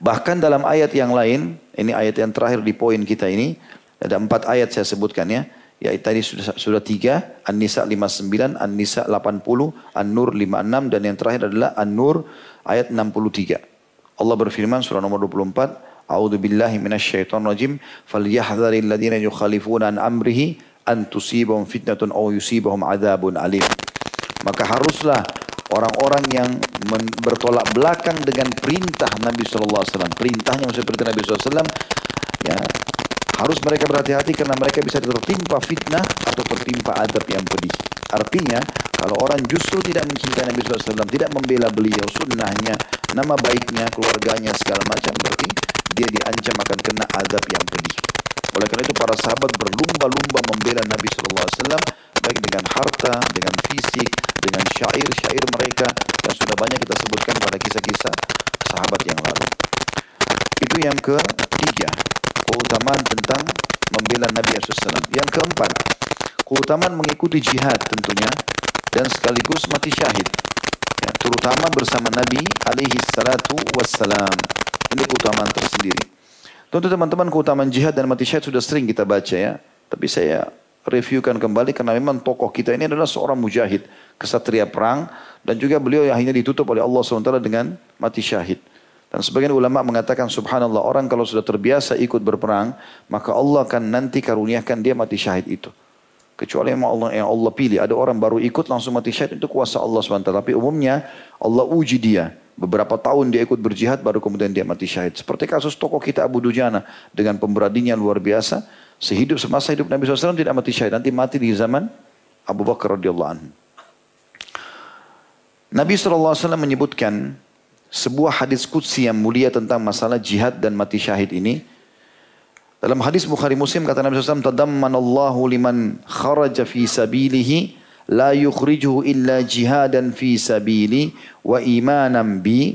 Bahkan dalam ayat yang lain, ini ayat yang terakhir di poin kita ini, ada empat ayat saya sebutkan ya. Ya tadi sudah, sudah tiga, An-Nisa 59, An-Nisa 80, An-Nur 56, dan yang terakhir adalah An-Nur ayat 63. Allah berfirman surah nomor 24, A'udzu billahi minasyaitonir rajim. Falyahdharil ladzina yukhalifuna an amrihi an tusibahum fitnatun aw yusibahum adzabun alim. Maka haruslah orang-orang yang bertolak belakang dengan perintah Nabi wasallam, perintahnya perintah Nabi wasallam ya harus mereka berhati-hati karena mereka bisa tertimpa fitnah atau tertimpa adab yang pedih. Artinya, kalau orang justru tidak mencintai Nabi SAW, tidak membela beliau, sunnahnya, nama baiknya, keluarganya, segala macam, berarti dia diancam akan kena adab yang pedih. Oleh karena itu para sahabat berlumba-lumba membela Nabi SAW baik dengan harta, dengan fisik, dengan syair-syair mereka yang sudah banyak kita sebutkan pada kisah-kisah sahabat yang lalu. Itu yang ketiga, keutamaan tentang membela Nabi SAW. Yang keempat, keutamaan mengikuti jihad tentunya dan sekaligus mati syahid. Ya, terutama bersama Nabi alaihi salatu wassalam. Ini keutamaan tersendiri. Tentu teman-teman keutamaan jihad dan mati syahid sudah sering kita baca ya. Tapi saya reviewkan kembali karena memang tokoh kita ini adalah seorang mujahid. Kesatria perang. Dan juga beliau akhirnya ditutup oleh Allah SWT dengan mati syahid. Dan sebagian ulama mengatakan subhanallah orang kalau sudah terbiasa ikut berperang. Maka Allah akan nanti karuniakan dia mati syahid itu. Kecuali yang Allah yang Allah pilih. Ada orang baru ikut langsung mati syahid itu kuasa Allah SWT. Tapi umumnya Allah uji dia. Beberapa tahun dia ikut berjihad baru kemudian dia mati syahid. Seperti kasus tokoh kita Abu Dujana dengan pemberaninya luar biasa. Sehidup semasa hidup Nabi SAW tidak mati syahid. Nanti mati di zaman Abu Bakar radhiyallahu anhu. Nabi SAW menyebutkan sebuah hadis kudsi yang mulia tentang masalah jihad dan mati syahid ini. Dalam hadis Bukhari Muslim kata Nabi SAW, Tadamman Allahu liman kharaja fi sabilihi la yukhrijuhu illa jihadan fi sabili wa imanan bi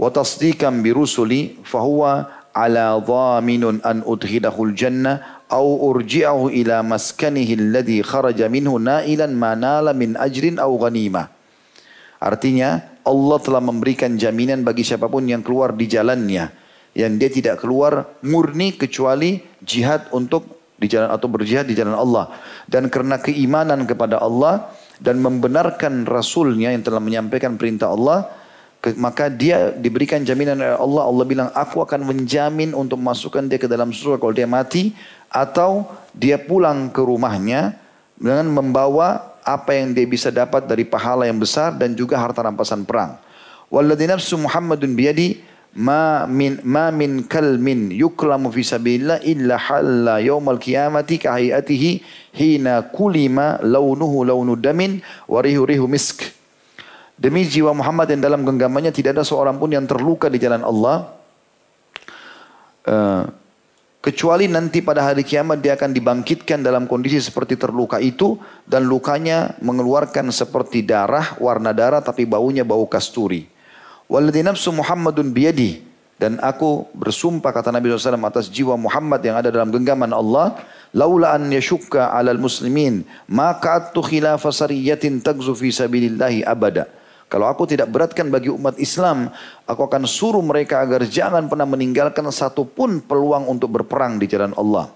wa tasdiqan bi rusuli fahuwa ala dhaminun an udkhilahul jannah au urji'ahu ila maskanihi alladhi kharaja minhu nailan ma nala min. Artinya Allah telah memberikan jaminan bagi siapa pun yang keluar di jalannya. Yang dia tidak keluar murni kecuali jihad untuk di jalan atau berjihad di jalan Allah. Dan karena keimanan kepada Allah dan membenarkan Rasulnya yang telah menyampaikan perintah Allah, maka dia diberikan jaminan oleh Allah. Allah bilang, aku akan menjamin untuk masukkan dia ke dalam surga kalau dia mati. Atau dia pulang ke rumahnya dengan membawa apa yang dia bisa dapat dari pahala yang besar dan juga harta rampasan perang. Walladhi nafsu Muhammadun biyadi ma min ma min kalmin yuklamu fi sabilillah illa halla yaumal qiyamati ka hayatihi hina kulima launuhu launu damin wa rihu rihu misk. Demi jiwa Muhammad yang dalam genggamannya tidak ada seorang pun yang terluka di jalan Allah. Uh, Kecuali nanti pada hari kiamat dia akan dibangkitkan dalam kondisi seperti terluka itu dan lukanya mengeluarkan seperti darah, warna darah tapi baunya bau kasturi. Walladhi nafsu Muhammadun biyadi dan aku bersumpah kata Nabi SAW atas jiwa Muhammad yang ada dalam genggaman Allah laula an yashukka alal muslimin maka atu khilafa sariyatin tagzu fi sabilillahi abada kalau aku tidak beratkan bagi umat Islam, aku akan suruh mereka agar jangan pernah meninggalkan satu pun peluang untuk berperang di jalan Allah.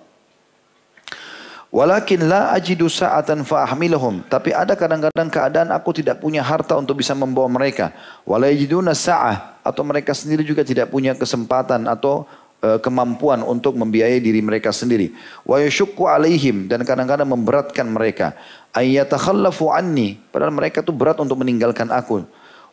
Walakin la ajidu sa'atan fa'ahmilahum. Tapi ada kadang-kadang keadaan aku tidak punya harta untuk bisa membawa mereka. Walayajiduna sa'ah. Atau mereka sendiri juga tidak punya kesempatan atau uh, kemampuan untuk membiayai diri mereka sendiri. Wa yashukku alaihim. Dan kadang-kadang memberatkan mereka ayyatakhallafu anni padahal mereka itu berat untuk meninggalkan aku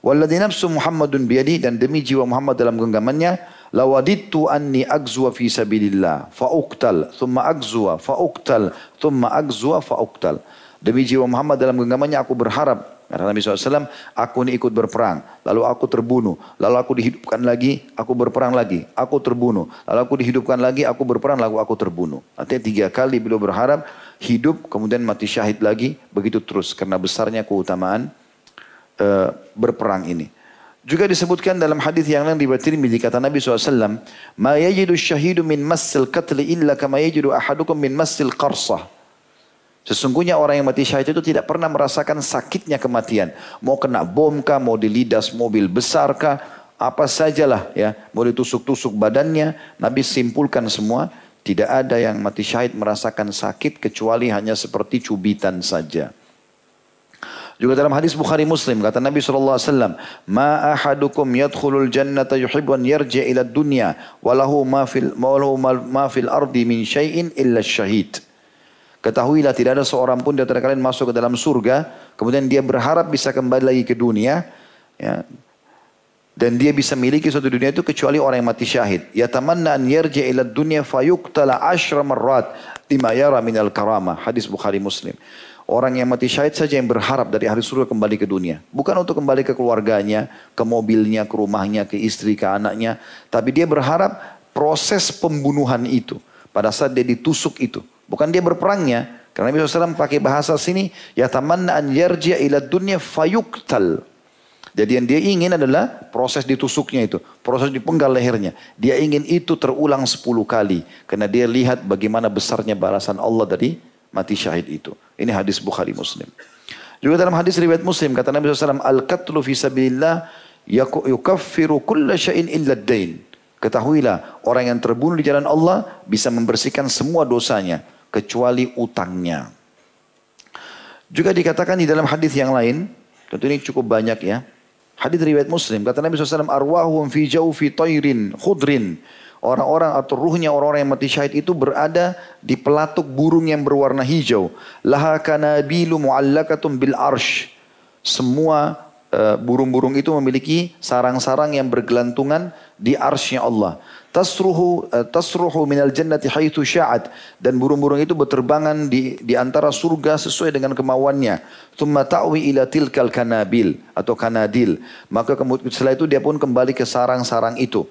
walladzi nafsu Muhammadun biyadi dan demi jiwa Muhammad dalam genggamannya lawadittu anni agzwa fi sabilillah fa uqtal thumma agzwa fa uqtal thumma agzwa fa uqtal demi jiwa Muhammad dalam genggamannya aku berharap Kata Nabi SAW, aku ini ikut berperang. Lalu aku terbunuh. Lalu aku dihidupkan lagi, aku berperang lagi. Aku terbunuh. Lalu aku dihidupkan lagi, aku berperang, lalu aku terbunuh. Artinya tiga kali beliau berharap hidup, kemudian mati syahid lagi, begitu terus karena besarnya keutamaan uh, berperang ini. Juga disebutkan dalam hadis yang lain riwayat Tirmidzi kata Nabi SAW, "Ma yajidu syahidu min massil qatli illa kama yajidu ahadukum min massil qarsah." Sesungguhnya orang yang mati syahid itu tidak pernah merasakan sakitnya kematian. Mau kena bom kah, mau dilidas mobil besar kah, apa sajalah ya, mau ditusuk-tusuk badannya, Nabi simpulkan semua tidak ada yang mati syahid merasakan sakit kecuali hanya seperti cubitan saja. Juga dalam hadis Bukhari Muslim kata Nabi SAW, Ma ahadukum yadkhulul jannata yuhibbu an yarji ila dunya walahu ma fil walahu ma fil ardi min syai'in illa syahid. Ketahuilah tidak ada seorang pun di antara kalian masuk ke dalam surga, kemudian dia berharap bisa kembali lagi ke dunia, ya, dan dia bisa miliki suatu dunia itu kecuali orang yang mati syahid. Ya tamanna an yarji ila dunya fayuqtala ashra marrat lima yara minal karama. Hadis Bukhari Muslim. Orang yang mati syahid saja yang berharap dari hari surga kembali ke dunia. Bukan untuk kembali ke keluarganya, ke mobilnya, ke rumahnya, ke istri, ke anaknya. Tapi dia berharap proses pembunuhan itu. Pada saat dia ditusuk itu. Bukan dia berperangnya. Karena Nabi SAW pakai bahasa sini. Ya tamanna an yarji ila dunya fayuqtal. Jadi yang dia ingin adalah proses ditusuknya itu. Proses dipenggal lehernya. Dia ingin itu terulang 10 kali. Karena dia lihat bagaimana besarnya balasan Allah dari mati syahid itu. Ini hadis Bukhari Muslim. Juga dalam hadis riwayat Muslim kata Nabi SAW, Al-qatlu fi sabilillah yukaffiru kulla syai'in illa dain. Ketahuilah, orang yang terbunuh di jalan Allah bisa membersihkan semua dosanya. Kecuali utangnya. Juga dikatakan di dalam hadis yang lain, tentu ini cukup banyak ya. Hadis riwayat Muslim kata Nabi SAW arwahum fi jawfi tayrin khudrin Orang-orang atau ruhnya orang-orang yang mati syahid itu berada di pelatuk burung yang berwarna hijau. Laha kanabilu mu'allakatum bil arsh. Semua uh, burung-burung itu memiliki sarang-sarang yang bergelantungan di arsy Allah. Tasruhu uh, tasruhu minal jannati haitsu sya'at. Dan burung-burung itu berterbangan di di antara surga sesuai dengan kemauannya. Thumma ta'wi ila tilkal kanabil atau kanadil. Maka setelah itu dia pun kembali ke sarang-sarang itu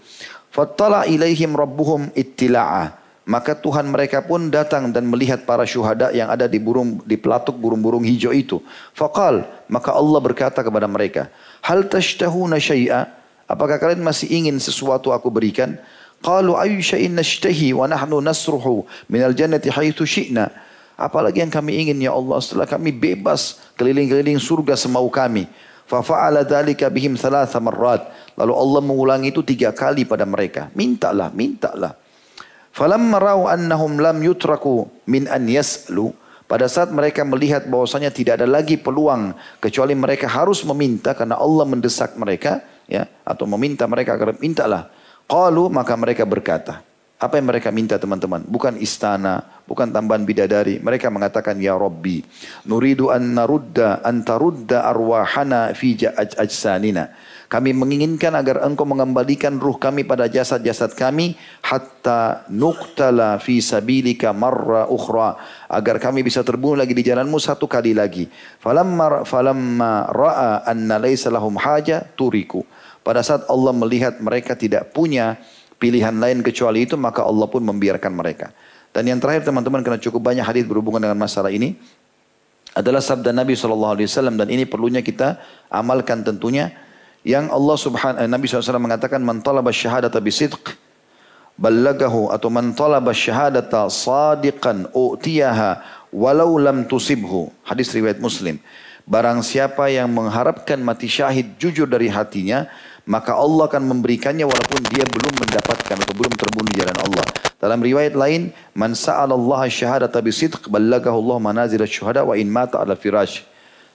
fattala ilaihim rabbuhum ittila'a maka Tuhan mereka pun datang dan melihat para syuhada yang ada di burung di pelatuk burung-burung hijau itu. Faqal, maka Allah berkata kepada mereka, "Hal tashtahuna syai'a?" Apakah kalian masih ingin sesuatu aku berikan? Qalu ayu syai'in nashtahi wa nahnu nasruhu minal jannati haitsu syi'na. Apalagi yang kami ingin ya Allah setelah kami bebas keliling-keliling surga semau kami. Fafa'ala dhalika bihim thalatha marrat. Lalu Allah mengulangi itu tiga kali pada mereka. Mintalah, mintalah. Falamma ra'u annahum lam yutraku min an yas'lu. Pada saat mereka melihat bahwasanya tidak ada lagi peluang kecuali mereka harus meminta karena Allah mendesak mereka ya atau meminta mereka agar mintalah. Qalu maka mereka berkata, apa yang mereka minta teman-teman? Bukan istana, bukan tambahan bidadari. Mereka mengatakan, Ya Rabbi, nuridu an narudda, an tarudda arwahana fi ajsanina. Kami menginginkan agar engkau mengembalikan ruh kami pada jasad-jasad kami hatta nuktala fi sabilika marra ukhra agar kami bisa terbunuh lagi di jalanmu satu kali lagi. Falamma falamma ra'a anna laysa lahum haja turiku. Pada saat Allah melihat mereka tidak punya pilihan lain kecuali itu, maka Allah pun membiarkan mereka. Dan yang terakhir teman-teman, karena cukup banyak hadis berhubungan dengan masalah ini, adalah sabda Nabi SAW dan ini perlunya kita amalkan tentunya yang Allah subhanahu eh, Nabi SAW mengatakan man talaba syahadata bisidq ballagahu atau man talaba syahadata sadiqan u'tiyaha walau lam tusibhu. Hadis riwayat muslim. Barang siapa yang mengharapkan mati syahid jujur dari hatinya maka Allah akan memberikannya walaupun dia belum mendapatkan atau belum terbunuh di jalan Allah. Dalam riwayat lain, man sa'alallaha syahadata bisidq ballagahu Allah manazil syuhada wa in mata ala firash.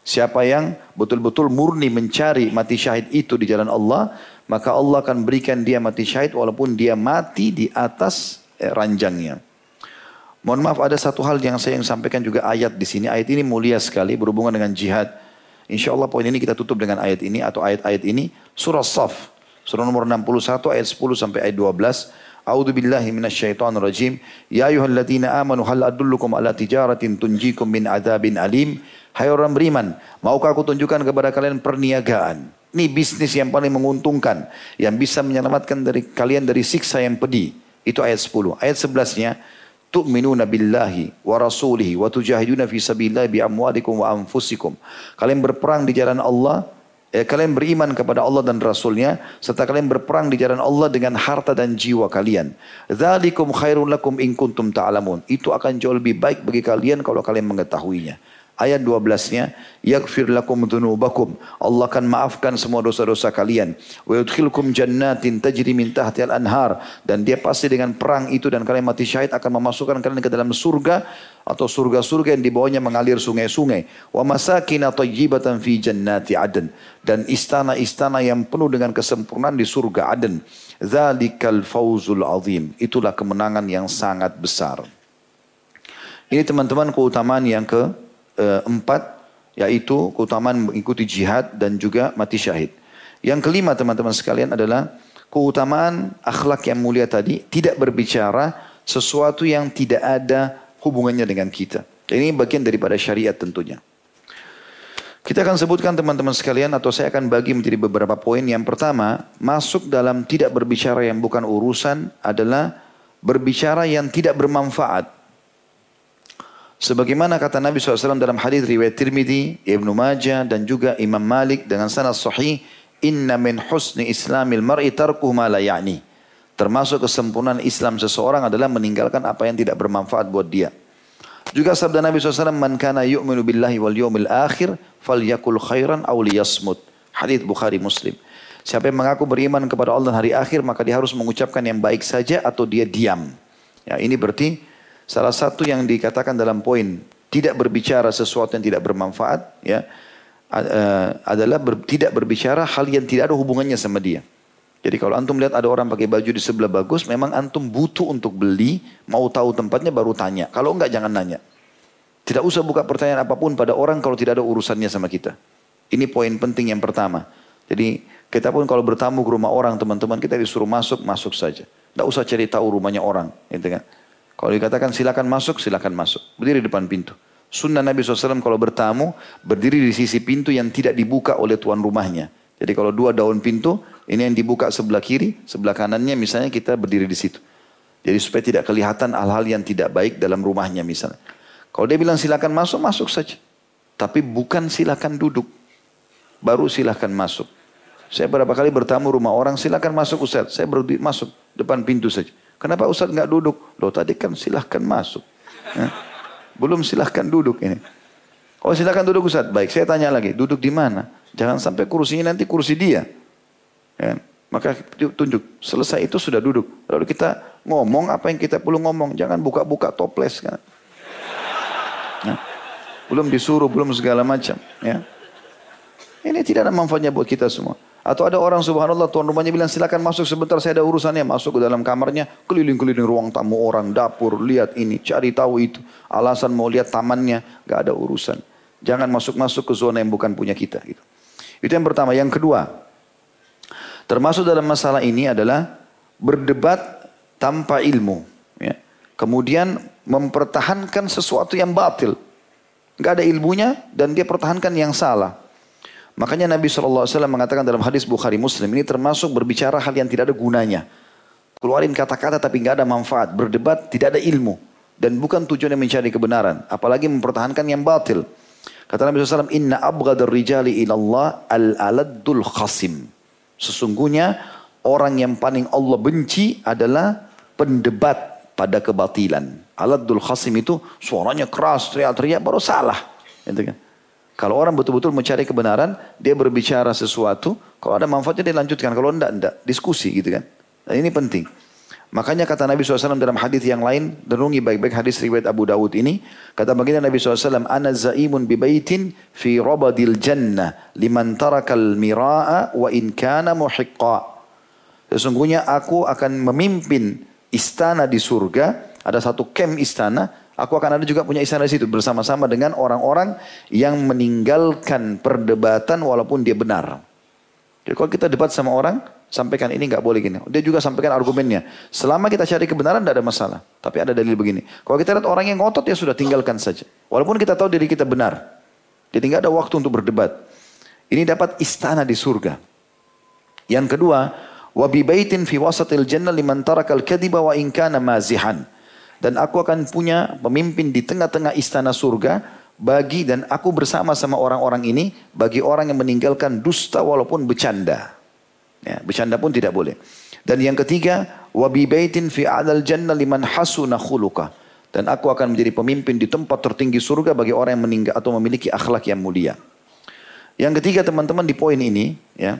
Siapa yang betul-betul murni mencari mati syahid itu di jalan Allah, maka Allah akan berikan dia mati syahid walaupun dia mati di atas eh, ranjangnya. Mohon maaf ada satu hal yang saya ingin sampaikan juga ayat di sini. Ayat ini mulia sekali berhubungan dengan jihad. Insya Allah poin ini kita tutup dengan ayat ini atau ayat-ayat ini. Surah Saf. Surah nomor 61 ayat 10 sampai ayat 12. A'udzu billahi minasyaitonir rajim. Ya ayyuhalladzina amanu hal adullukum ala tijaratin tunjikum min adzabin alim. Hai orang beriman, maukah aku tunjukkan kepada kalian perniagaan? Ini bisnis yang paling menguntungkan yang bisa menyelamatkan dari kalian dari siksa yang pedih. Itu ayat 10. Ayat 11-nya tu'minuna billahi wa rasulihi wa tujahiduna fi sabilillah bi amwalikum wa anfusikum. Kalian berperang di jalan Allah, eh, kalian beriman kepada Allah dan Rasulnya, serta kalian berperang di jalan Allah dengan harta dan jiwa kalian. Dzalikum khairun lakum in kuntum ta'lamun. Itu akan jauh lebih baik bagi kalian kalau kalian mengetahuinya. Ayat 12-nya, yaghfir lakum dzunubakum. Allah akan maafkan semua dosa-dosa kalian. Wa yudkhilkum jannatin tajri min tahtiha anhar dan dia pasti dengan perang itu dan kalian mati syahid akan memasukkan kalian ke dalam surga atau surga-surga yang di bawahnya mengalir sungai-sungai. Wa masakin thayyibatan fi jannati adn dan istana-istana yang penuh dengan kesempurnaan di surga Aden. Zalikal fawzul azim. Itulah kemenangan yang sangat besar. Ini teman-teman keutamaan yang ke empat yaitu keutamaan mengikuti jihad dan juga mati syahid. Yang kelima teman-teman sekalian adalah keutamaan akhlak yang mulia tadi tidak berbicara sesuatu yang tidak ada hubungannya dengan kita. Ini bagian daripada syariat tentunya. Kita akan sebutkan teman-teman sekalian atau saya akan bagi menjadi beberapa poin. Yang pertama, masuk dalam tidak berbicara yang bukan urusan adalah berbicara yang tidak bermanfaat. Sebagaimana kata Nabi SAW dalam hadis riwayat Tirmidzi, Ibnu Majah dan juga Imam Malik dengan sanad sahih, "Inna min husni islamil mar'i tarkuhu ma la ya'ni." Termasuk kesempurnaan Islam seseorang adalah meninggalkan apa yang tidak bermanfaat buat dia. Juga sabda Nabi SAW, "Man kana yu'minu billahi wal yawmil akhir, falyakul khairan aw liyasmut." Hadis Bukhari Muslim. Siapa yang mengaku beriman kepada Allah dan hari akhir, maka dia harus mengucapkan yang baik saja atau dia diam. Ya, ini berarti Salah satu yang dikatakan dalam poin tidak berbicara sesuatu yang tidak bermanfaat ya adalah ber, tidak berbicara hal yang tidak ada hubungannya sama dia. Jadi kalau antum lihat ada orang pakai baju di sebelah bagus, memang antum butuh untuk beli, mau tahu tempatnya baru tanya. Kalau enggak jangan nanya. Tidak usah buka pertanyaan apa pun pada orang kalau tidak ada urusannya sama kita. Ini poin penting yang pertama. Jadi kita pun kalau bertamu ke rumah orang teman-teman kita disuruh masuk, masuk saja. Tidak usah cari tahu rumahnya orang. Gitu kan. Kalau dikatakan silakan masuk, silakan masuk. Berdiri depan pintu. Sunnah Nabi SAW kalau bertamu, berdiri di sisi pintu yang tidak dibuka oleh tuan rumahnya. Jadi kalau dua daun pintu, ini yang dibuka sebelah kiri, sebelah kanannya misalnya kita berdiri di situ. Jadi supaya tidak kelihatan hal-hal yang tidak baik dalam rumahnya misalnya. Kalau dia bilang silakan masuk, masuk saja. Tapi bukan silakan duduk. Baru silakan masuk. Saya beberapa kali bertamu rumah orang, silakan masuk Ustaz. Saya baru masuk depan pintu saja. Kenapa Ustaz nggak duduk? Loh tadi kan silahkan masuk. Ya. Belum silahkan duduk ini. Oh silahkan duduk Ustaz. Baik, saya tanya lagi. Duduk di mana? Jangan sampai kursinya nanti kursi dia. Ya. Maka tunjuk. Selesai itu sudah duduk. Lalu kita ngomong apa yang kita perlu ngomong. Jangan buka-buka toples. Kan. Ya. Belum disuruh, belum segala macam. Ya. Ini tidak ada manfaatnya buat kita semua. Atau ada orang subhanallah tuan rumahnya bilang silakan masuk sebentar saya ada urusannya. Masuk ke dalam kamarnya, keliling-keliling ruang tamu orang, dapur, lihat ini, cari tahu itu. Alasan mau lihat tamannya, gak ada urusan. Jangan masuk-masuk ke zona yang bukan punya kita. Gitu. Itu yang pertama. Yang kedua, termasuk dalam masalah ini adalah berdebat tanpa ilmu. Ya. Kemudian mempertahankan sesuatu yang batil. Gak ada ilmunya dan dia pertahankan yang salah. Makanya Nabi SAW mengatakan dalam hadis Bukhari Muslim ini termasuk berbicara hal yang tidak ada gunanya. Keluarin kata-kata tapi nggak ada manfaat. Berdebat tidak ada ilmu. Dan bukan tujuannya mencari kebenaran. Apalagi mempertahankan yang batil. Kata Nabi SAW, Inna abghadar rijali ilallah al-aladdul khasim. Sesungguhnya orang yang paling Allah benci adalah pendebat pada kebatilan. Aladdul khasim itu suaranya keras, teriak-teriak, baru salah. Gitu kan? Kalau orang betul-betul mencari kebenaran, dia berbicara sesuatu, kalau ada manfaatnya dia lanjutkan, kalau enggak, enggak. Diskusi gitu kan. Dan ini penting. Makanya kata Nabi SAW dalam hadis yang lain, denungi baik-baik hadis riwayat Abu Dawud ini. Kata baginda Nabi SAW, Ana zaimun bibaitin fi rabadil jannah liman tarakal mira'a wa in kana muhiqqa. Sesungguhnya aku akan memimpin istana di surga. Ada satu kem istana. Aku akan ada juga punya istana di situ bersama-sama dengan orang-orang yang meninggalkan perdebatan walaupun dia benar. Jadi kalau kita debat sama orang, Sampaikan ini nggak boleh gini. Dia juga sampaikan argumennya. Selama kita cari kebenaran tidak ada masalah. Tapi ada dalil begini. Kalau kita lihat orang yang ngotot ya sudah tinggalkan saja. Walaupun kita tahu diri kita benar. Jadi nggak ada waktu untuk berdebat. Ini dapat istana di surga. Yang kedua, wabi baitin fi wasatil jannah liman tarakal kadiba wa inkana mazihan. Dan aku akan punya pemimpin di tengah-tengah istana surga bagi dan aku bersama sama orang-orang ini bagi orang yang meninggalkan dusta walaupun bercanda. Ya, bercanda pun tidak boleh. Dan yang ketiga, wabi baitin fi adal jannah liman hasuna khuluka. Dan aku akan menjadi pemimpin di tempat tertinggi surga bagi orang yang meninggal atau memiliki akhlak yang mulia. Yang ketiga teman-teman di poin ini ya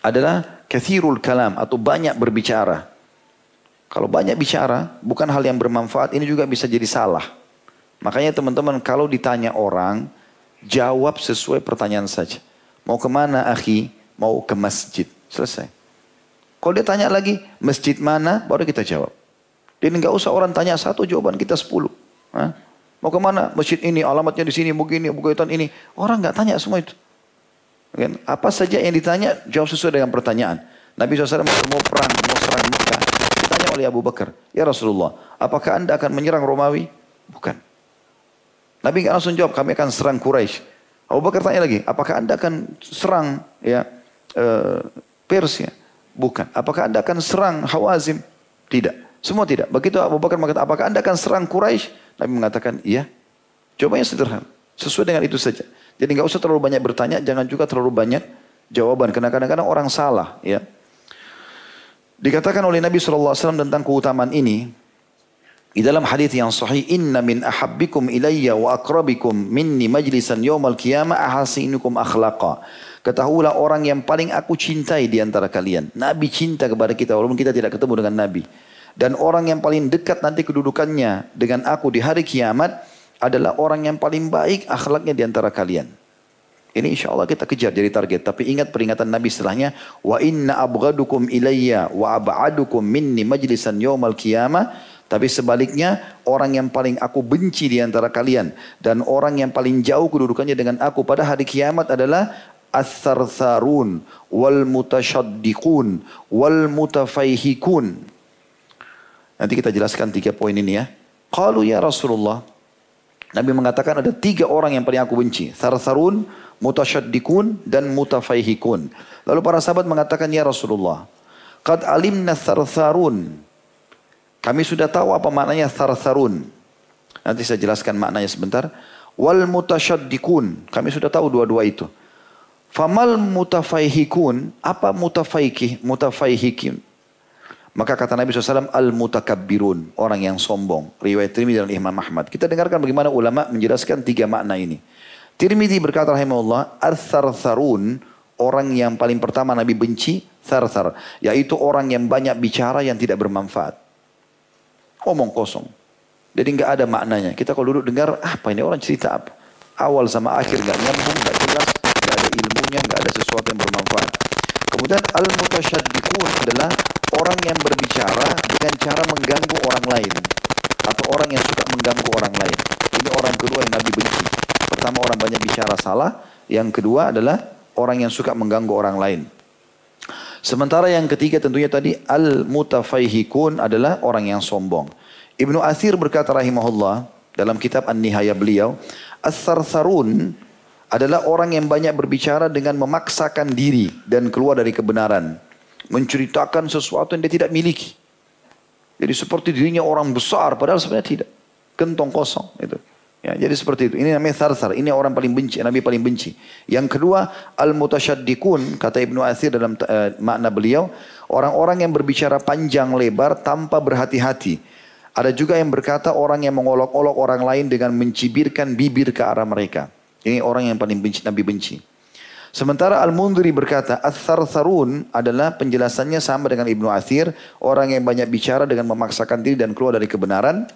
adalah kathirul kalam atau banyak berbicara. Kalau banyak bicara bukan hal yang bermanfaat ini juga bisa jadi salah. Makanya teman-teman kalau ditanya orang jawab sesuai pertanyaan saja. Mau ke mana akhi? mau ke masjid. Selesai. Kalau dia tanya lagi, masjid mana? Baru kita jawab. Jadi nggak usah orang tanya satu, jawaban kita sepuluh. Hah? Mau ke mana? Masjid ini, alamatnya di sini, begini, bukaitan ini. Orang nggak tanya semua itu. Kan? Apa saja yang ditanya, jawab sesuai dengan pertanyaan. Nabi SAW mau perang, mau serang Mekah. Ditanya oleh Abu Bakar, Ya Rasulullah, apakah anda akan menyerang Romawi? Bukan. Nabi nggak langsung jawab, kami akan serang Quraisy. Abu Bakar tanya lagi, apakah anda akan serang ya uh, Persia? Bukan. Apakah anda akan serang Hawazim? Tidak. Semua tidak. Begitu Abu Bakar mengatakan, apakah anda akan serang Quraisy? Nabi mengatakan, iya. Jawabannya sederhana. Sesuai dengan itu saja. Jadi nggak usah terlalu banyak bertanya, jangan juga terlalu banyak jawaban. Karena kadang-kadang orang salah. ya. Dikatakan oleh Nabi SAW tentang keutamaan ini, di dalam hadis yang sahih, Inna min ahabbikum ilayya wa akrabikum minni majlisan yawmal qiyamah ahasinukum akhlaqa. Ketahuilah orang yang paling aku cintai di antara kalian. Nabi cinta kepada kita walaupun kita tidak ketemu dengan Nabi. Dan orang yang paling dekat nanti kedudukannya dengan aku di hari kiamat adalah orang yang paling baik akhlaknya di antara kalian. Ini insya Allah kita kejar jadi target. Tapi ingat peringatan Nabi setelahnya. Wa inna abgadukum ilayya wa ab'adukum minni majlisan yawmal qiyamah. Tapi sebaliknya orang yang paling aku benci di antara kalian. Dan orang yang paling jauh kedudukannya dengan aku pada hari kiamat adalah as-sarsarun wal mutasyaddiqun wal mutafayhikun. Nanti kita jelaskan tiga poin ini ya. Qalu ya Rasulullah. Nabi mengatakan ada tiga orang yang paling aku benci. Sarsarun, mutasyaddiqun dan mutafayhikun. Lalu para sahabat mengatakan ya Rasulullah. Qad alimna sarsarun. Kami sudah tahu apa maknanya sarsarun. Nanti saya jelaskan maknanya sebentar. Wal mutasyaddiqun. Kami sudah tahu dua-dua itu. Famal mutafaihikun, apa mutafaikih, mutafaihikin? Maka kata Nabi SAW, al-mutakabbirun, orang yang sombong. Riwayat Tirmidzi dan Imam Ahmad. Kita dengarkan bagaimana ulama menjelaskan tiga makna ini. Tirmidzi berkata rahimahullah, al-tharsarun, orang yang paling pertama Nabi benci, tharsar. Yaitu orang yang banyak bicara yang tidak bermanfaat. Omong kosong. Jadi nggak ada maknanya. Kita kalau duduk dengar, apa ini orang cerita apa? Awal sama akhir nggak nyambung, nggak jelas ilmunya nggak ada sesuatu yang bermanfaat. Kemudian al-mutasyaddiqun adalah orang yang berbicara dengan cara mengganggu orang lain atau orang yang suka mengganggu orang lain. Ini orang kedua yang Nabi benci. Pertama orang banyak bicara salah, yang kedua adalah orang yang suka mengganggu orang lain. Sementara yang ketiga tentunya tadi al-mutafaihikun adalah orang yang sombong. Ibnu Athir berkata rahimahullah dalam kitab An-Nihaya beliau, as-sarsarun adalah orang yang banyak berbicara dengan memaksakan diri dan keluar dari kebenaran. Menceritakan sesuatu yang dia tidak miliki. Jadi seperti dirinya orang besar padahal sebenarnya tidak. Kentong kosong itu. Ya, jadi seperti itu. Ini namanya sarsar. Ini orang paling benci, Nabi paling benci. Yang kedua, al-mutasyaddiqun kata Ibnu Athir dalam uh, makna beliau, orang-orang yang berbicara panjang lebar tanpa berhati-hati. Ada juga yang berkata orang yang mengolok-olok orang lain dengan mencibirkan bibir ke arah mereka. Ini orang yang paling benci, Nabi benci. Sementara Al-Mundri berkata, Athar-Tharun adalah penjelasannya sama dengan Ibnu Athir. Orang yang banyak bicara dengan memaksakan diri dan keluar dari kebenaran.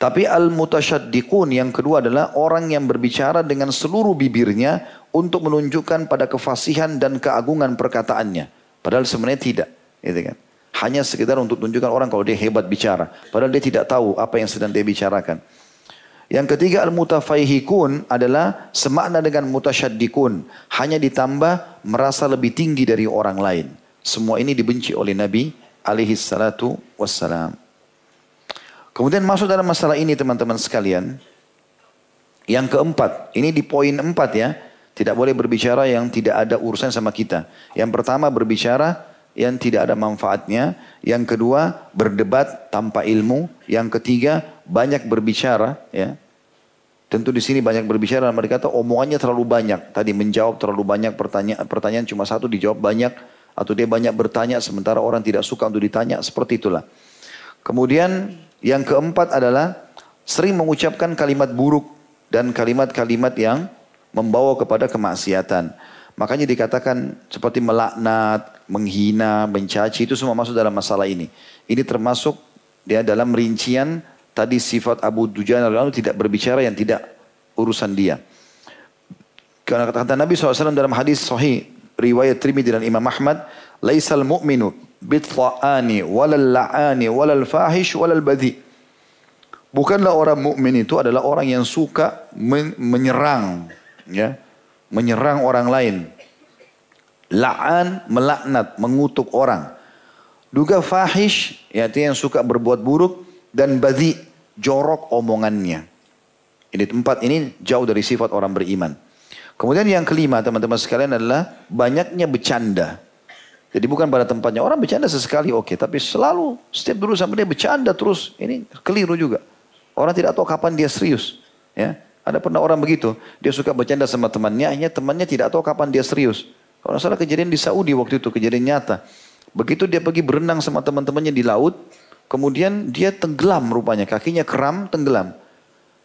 Tapi Al-Mutasyaddiqun yang kedua adalah orang yang berbicara dengan seluruh bibirnya untuk menunjukkan pada kefasihan dan keagungan perkataannya. Padahal sebenarnya tidak. Gitu kan. Hanya sekedar untuk tunjukkan orang kalau dia hebat bicara. Padahal dia tidak tahu apa yang sedang dia bicarakan. Yang ketiga al-mutafaihikun adalah semakna dengan mutasyaddiqun. Hanya ditambah merasa lebih tinggi dari orang lain. Semua ini dibenci oleh Nabi alaihi salatu wassalam. Kemudian masuk dalam masalah ini teman-teman sekalian. Yang keempat, ini di poin empat ya. Tidak boleh berbicara yang tidak ada urusan sama kita. Yang pertama berbicara yang tidak ada manfaatnya. Yang kedua berdebat tanpa ilmu. Yang ketiga banyak berbicara ya. Tentu di sini banyak berbicara dan mereka kata omongannya terlalu banyak. Tadi menjawab terlalu banyak pertanyaan, pertanyaan cuma satu dijawab banyak. Atau dia banyak bertanya sementara orang tidak suka untuk ditanya. Seperti itulah. Kemudian yang keempat adalah sering mengucapkan kalimat buruk dan kalimat-kalimat yang membawa kepada kemaksiatan. Makanya dikatakan seperti melaknat, menghina, mencaci itu semua masuk dalam masalah ini. Ini termasuk dia dalam rincian tadi sifat Abu Dujana tidak berbicara yang tidak urusan dia. Karena kata, Nabi SAW dalam hadis sahih riwayat Trimidi dan Imam Ahmad, "Laisal mu'minu bitla'ani walal la'ani walal fahish walal badhi." Bukanlah orang mukmin itu adalah orang yang suka menyerang ya, menyerang orang lain. La'an melaknat, mengutuk orang. Juga fahish, yaitu yang suka berbuat buruk dan badhi jorok omongannya. Ini tempat ini jauh dari sifat orang beriman. Kemudian yang kelima teman-teman sekalian adalah banyaknya bercanda. Jadi bukan pada tempatnya orang bercanda sesekali oke, okay, tapi selalu setiap dulu sampai dia bercanda terus ini keliru juga. Orang tidak tahu kapan dia serius. Ya, ada pernah orang begitu, dia suka bercanda sama temannya, akhirnya temannya tidak tahu kapan dia serius. Kalau salah kejadian di Saudi waktu itu kejadian nyata. Begitu dia pergi berenang sama teman-temannya di laut, Kemudian dia tenggelam rupanya, kakinya keram, tenggelam.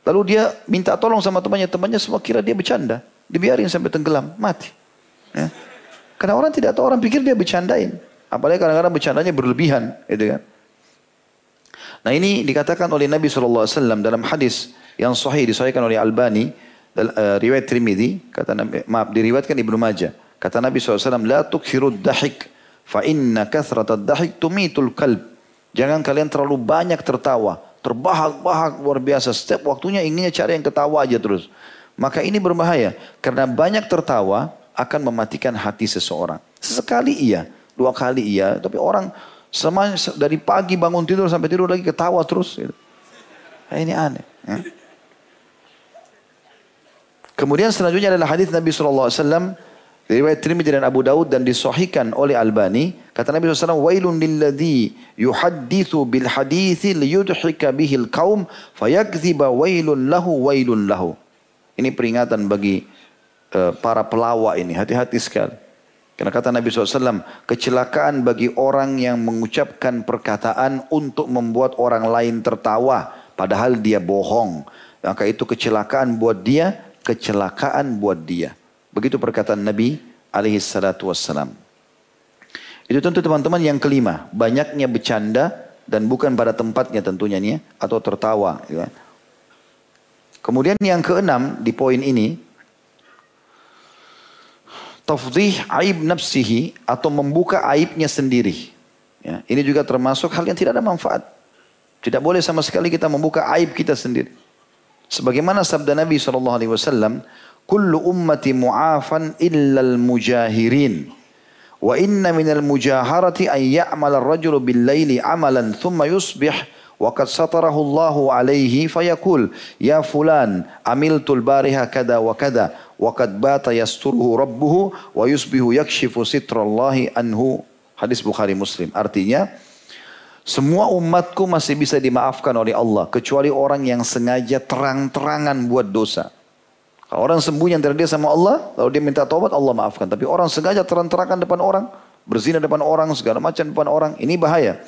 Lalu dia minta tolong sama temannya, temannya semua kira dia bercanda. Dibiarin sampai tenggelam, mati. Ya. Karena orang tidak tahu, orang pikir dia bercandain. Apalagi kadang-kadang bercandanya berlebihan. Gitu kan. Nah ini dikatakan oleh Nabi SAW dalam hadis yang sahih disahihkan oleh Albani uh, riwayat Trimidi, kata Nabi, maaf diriwayatkan Ibnu Majah. Kata Nabi SAW, La tukhirud dahik, fa inna kathratad dahik tumitul kalb. Jangan kalian terlalu banyak tertawa, terbahak-bahak luar biasa. Setiap waktunya inginnya cari yang ketawa aja terus. Maka ini berbahaya, karena banyak tertawa akan mematikan hati seseorang. Sesekali iya, dua kali iya, tapi orang sama dari pagi bangun tidur sampai tidur lagi ketawa terus. Gitu. Nah, ini aneh. Ya. Kemudian selanjutnya adalah hadis Nabi SAW Riwayat Tirmidzi dan Abu Daud dan disohikan oleh Albani. Kata Nabi SAW, Wailun lilladhi yuhaddithu bil hadithi liyudhika bihil kaum fayakziba wailun lahu wailun lahu. Ini peringatan bagi uh, para pelawak ini. Hati-hati sekali. Karena kata Nabi SAW, kecelakaan bagi orang yang mengucapkan perkataan untuk membuat orang lain tertawa. Padahal dia bohong. Maka itu kecelakaan buat dia, kecelakaan buat dia. Begitu perkataan Nabi alaihi salatu wassalam. Itu tentu teman-teman yang kelima. Banyaknya bercanda dan bukan pada tempatnya tentunya nih atau tertawa. Ya. Kemudian yang keenam di poin ini. Tafdih aib nafsihi atau membuka aibnya sendiri. Ya, ini juga termasuk hal yang tidak ada manfaat. Tidak boleh sama sekali kita membuka aib kita sendiri. Sebagaimana sabda Nabi SAW, kullu ummati mu'afan illa al-mujahirin. Wa inna minal mujaharati an ya'mal ar-rajulu bil-laili amalan thumma yusbih wa qad satarahu Allahu alaihi fayaqul ya fulan amiltul bariha kada wa kada wa qad bata yasturuhu rabbuhu wa yusbihu yakshifu sitrallahi anhu. Hadis Bukhari Muslim. Artinya semua umatku masih bisa dimaafkan oleh Allah kecuali orang yang sengaja terang-terangan buat dosa kalau orang sembunyi antara dia sama Allah, lalu dia minta taubat, Allah maafkan. Tapi orang sengaja terang-terangan depan orang, berzina depan orang, segala macam depan orang, ini bahaya.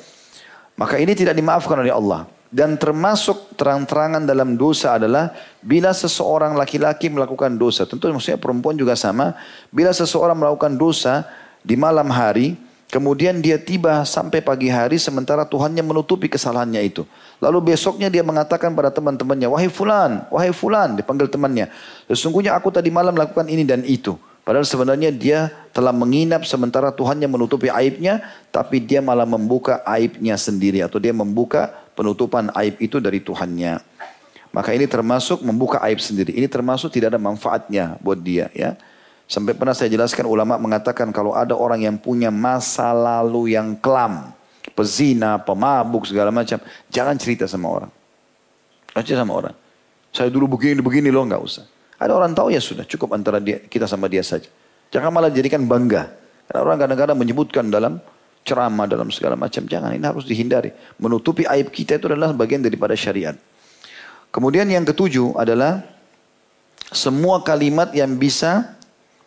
Maka ini tidak dimaafkan oleh Allah. Dan termasuk terang-terangan dalam dosa adalah bila seseorang laki-laki melakukan dosa. Tentu maksudnya perempuan juga sama. Bila seseorang melakukan dosa di malam hari, Kemudian dia tiba sampai pagi hari sementara Tuhannya menutupi kesalahannya itu. Lalu besoknya dia mengatakan pada teman-temannya, wahai fulan, wahai fulan, dipanggil temannya. Sesungguhnya aku tadi malam melakukan ini dan itu. Padahal sebenarnya dia telah menginap sementara Tuhannya menutupi aibnya, tapi dia malah membuka aibnya sendiri atau dia membuka penutupan aib itu dari Tuhannya. Maka ini termasuk membuka aib sendiri. Ini termasuk tidak ada manfaatnya buat dia ya. Sampai pernah saya jelaskan ulama mengatakan kalau ada orang yang punya masa lalu yang kelam, pezina, pemabuk segala macam, jangan cerita sama orang. Aja sama orang. Saya dulu begini begini loh nggak usah. Ada orang tahu ya sudah cukup antara dia, kita sama dia saja. Jangan malah jadikan bangga. Karena orang kadang-kadang menyebutkan dalam ceramah dalam segala macam. Jangan ini harus dihindari. Menutupi aib kita itu adalah bagian daripada syariat. Kemudian yang ketujuh adalah semua kalimat yang bisa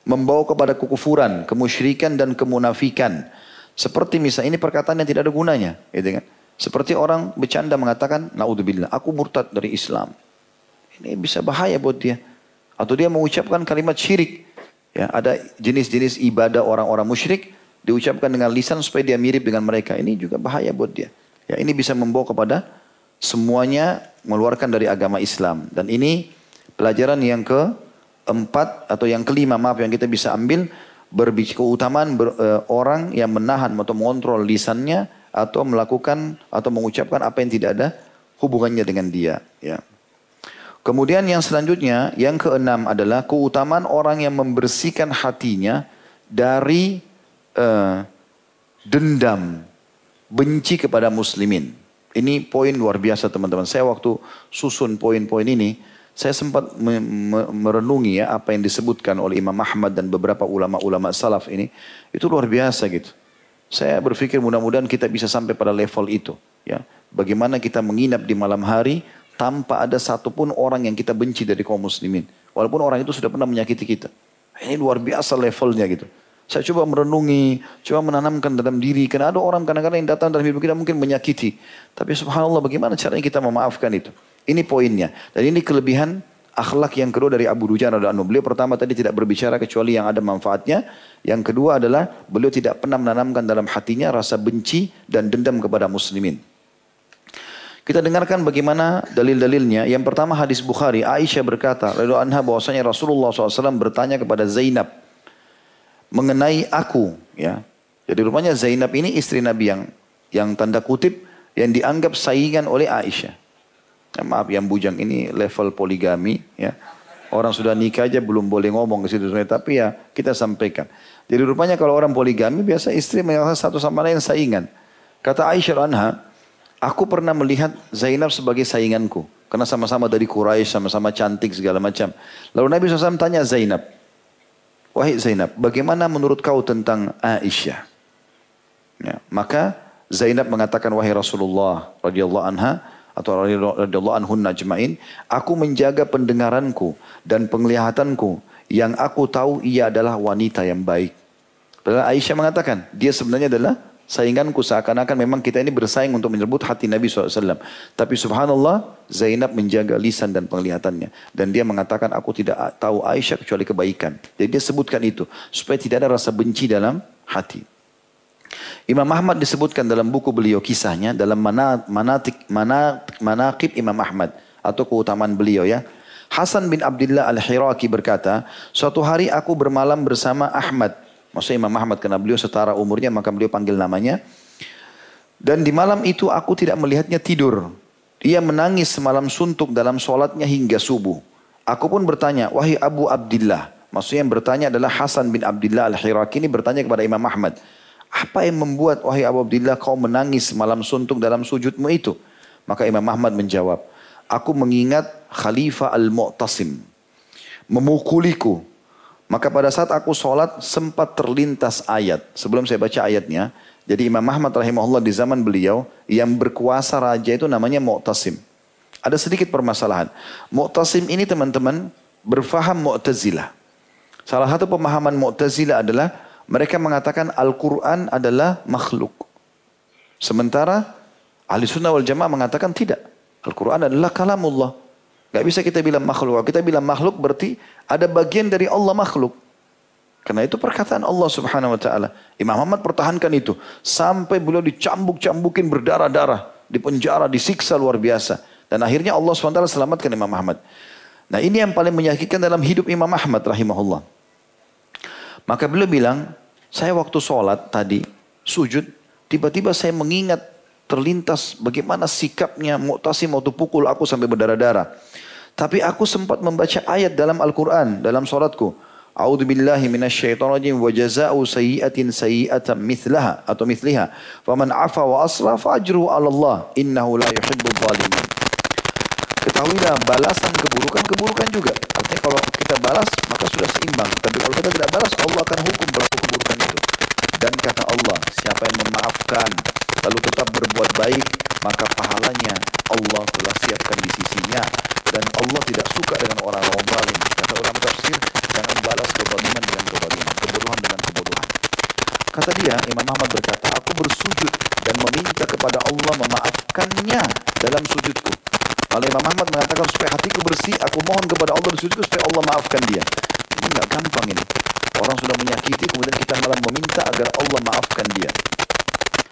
membawa kepada kekufuran, kemusyrikan dan kemunafikan. Seperti misalnya ini perkataan yang tidak ada gunanya, gitu kan? Seperti orang bercanda mengatakan, naudzubillah, aku murtad dari Islam. Ini bisa bahaya buat dia. Atau dia mengucapkan kalimat syirik. Ya, ada jenis-jenis ibadah orang-orang musyrik diucapkan dengan lisan supaya dia mirip dengan mereka. Ini juga bahaya buat dia. Ya, ini bisa membawa kepada semuanya mengeluarkan dari agama Islam. Dan ini pelajaran yang ke empat atau yang kelima maaf yang kita bisa ambil berbicara keutamaan ber, uh, orang yang menahan atau mengontrol lisannya atau melakukan atau mengucapkan apa yang tidak ada hubungannya dengan dia ya. Kemudian yang selanjutnya yang keenam adalah keutamaan orang yang membersihkan hatinya dari uh, dendam benci kepada muslimin. Ini poin luar biasa teman-teman. Saya waktu susun poin-poin ini saya sempat merenungi ya apa yang disebutkan oleh Imam Ahmad dan beberapa ulama-ulama salaf ini. Itu luar biasa gitu. Saya berpikir mudah-mudahan kita bisa sampai pada level itu. Ya, Bagaimana kita menginap di malam hari tanpa ada satupun orang yang kita benci dari kaum muslimin. Walaupun orang itu sudah pernah menyakiti kita. Ini luar biasa levelnya gitu. Saya coba merenungi, coba menanamkan dalam diri. Karena ada orang kadang-kadang yang datang dalam hidup kita mungkin menyakiti. Tapi subhanallah bagaimana caranya kita memaafkan itu. Ini poinnya. Dan ini kelebihan akhlak yang kedua dari Abu Dujan dan Anu. Beliau pertama tadi tidak berbicara kecuali yang ada manfaatnya. Yang kedua adalah beliau tidak pernah menanamkan dalam hatinya rasa benci dan dendam kepada muslimin. Kita dengarkan bagaimana dalil-dalilnya. Yang pertama hadis Bukhari, Aisyah berkata, lalu anha bahwasanya Rasulullah SAW bertanya kepada Zainab mengenai aku. Ya, jadi rupanya Zainab ini istri Nabi yang yang tanda kutip yang dianggap saingan oleh Aisyah. Ya, maaf yang bujang ini level poligami ya. Orang sudah nikah aja belum boleh ngomong ke situ tapi ya kita sampaikan. Jadi rupanya kalau orang poligami biasa istri merasa satu sama lain saingan. Kata Aisyah anha, aku pernah melihat Zainab sebagai sainganku. Karena sama-sama dari Quraisy, sama-sama cantik segala macam. Lalu Nabi SAW tanya Zainab, Wahai Zainab, bagaimana menurut kau tentang Aisyah? Ya, maka Zainab mengatakan, Wahai Rasulullah radhiyallahu anha, atau radhiyallahu anhun najmain, aku menjaga pendengaranku dan penglihatanku yang aku tahu ia adalah wanita yang baik. Padahal Aisyah mengatakan, dia sebenarnya adalah sainganku seakan-akan memang kita ini bersaing untuk menyebut hati Nabi SAW. Tapi subhanallah, Zainab menjaga lisan dan penglihatannya. Dan dia mengatakan, aku tidak tahu Aisyah kecuali kebaikan. Jadi dia sebutkan itu, supaya tidak ada rasa benci dalam hati. Imam Ahmad disebutkan dalam buku beliau kisahnya dalam manatik manatik manakib Imam Ahmad atau keutamaan beliau ya. Hasan bin Abdullah Al-Hiraki berkata, suatu hari aku bermalam bersama Ahmad. Maksudnya Imam Ahmad karena beliau setara umurnya maka beliau panggil namanya. Dan di malam itu aku tidak melihatnya tidur. Ia menangis semalam suntuk dalam sholatnya hingga subuh. Aku pun bertanya, wahai Abu Abdullah. Maksudnya yang bertanya adalah Hasan bin Abdullah Al-Hiraki ini bertanya kepada Imam Ahmad. Apa yang membuat wahai Abu Abdillah kau menangis malam suntuk dalam sujudmu itu? Maka Imam Ahmad menjawab, aku mengingat Khalifah Al-Mu'tasim memukuliku. Maka pada saat aku sholat sempat terlintas ayat. Sebelum saya baca ayatnya, jadi Imam Ahmad rahimahullah di zaman beliau yang berkuasa raja itu namanya Mu'tasim. Ada sedikit permasalahan. Mu'tasim ini teman-teman berfaham Mu'tazilah. Salah satu pemahaman Mu'tazilah adalah mereka mengatakan Al-Quran adalah makhluk. Sementara ahli sunnah wal jamaah mengatakan tidak. Al-Quran adalah kalamullah. Gak bisa kita bilang makhluk. Kita bilang makhluk berarti ada bagian dari Allah makhluk. Karena itu perkataan Allah subhanahu wa ta'ala. Imam Muhammad pertahankan itu. Sampai beliau dicambuk-cambukin berdarah-darah. Di penjara, disiksa luar biasa. Dan akhirnya Allah SWT selamatkan Imam Muhammad. Nah ini yang paling menyakitkan dalam hidup Imam Ahmad rahimahullah. Maka beliau bilang, saya waktu sholat tadi, sujud, tiba-tiba saya mengingat terlintas bagaimana sikapnya Mu'tasim waktu pukul aku sampai berdarah-darah. Tapi aku sempat membaca ayat dalam Al-Quran, dalam sholatku. A'udhu billahi minasyaitonirrajim wa jaza'u sayyi'atin sayyi'atan mithlaha atau mithliha. Faman afa wa asla fajru ala Allah. Innahu la yuhibbu zalimin. Ketahuilah balasan keburukan, keburukan juga. Artinya kalau kita balas, maka sudah seimbang. Tapi kalau kita tidak balas, Allah akan hukum pelaku keburukan itu. Dan kata Allah, siapa yang memaafkan, lalu tetap berbuat baik, maka pahalanya Allah telah siapkan di sisinya. Dan Allah tidak suka dengan orang-orang zalim. Kata orang tafsir, jangan balas kezaliman dengan kezaliman, kebodohan dengan kebodohan. Kata dia, Imam Ahmad berkata, aku bersujud dan meminta kepada Allah memaafkannya dalam sujudku. Lalu Imam Ahmad mengatakan supaya hatiku bersih, aku mohon kepada Allah di supaya Allah maafkan dia. Ini nggak gampang ini. Orang sudah menyakiti, kemudian kita malah meminta agar Allah maafkan dia.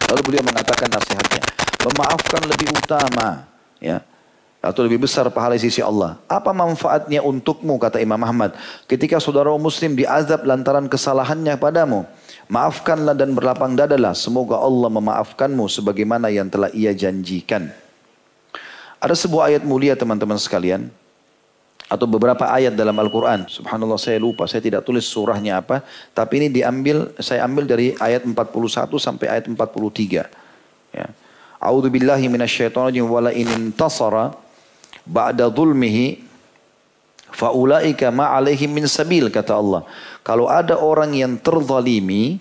Lalu beliau mengatakan nasihatnya, memaafkan lebih utama, ya, atau lebih besar pahala sisi Allah. Apa manfaatnya untukmu kata Imam Ahmad ketika saudara muslim diazab lantaran kesalahannya padamu maafkanlah dan berlapang dadalah semoga Allah memaafkanmu sebagaimana yang telah ia janjikan ada sebuah ayat mulia teman-teman sekalian. Atau beberapa ayat dalam Al-Quran. Subhanallah saya lupa, saya tidak tulis surahnya apa. Tapi ini diambil, saya ambil dari ayat 41 sampai ayat 43. Ya. A'udhu billahi minasyaitonirrajim wala in intasara ba'da dhulmihi faulaika ma'alaihim min sabil kata Allah. Kalau ada orang yang terzalimi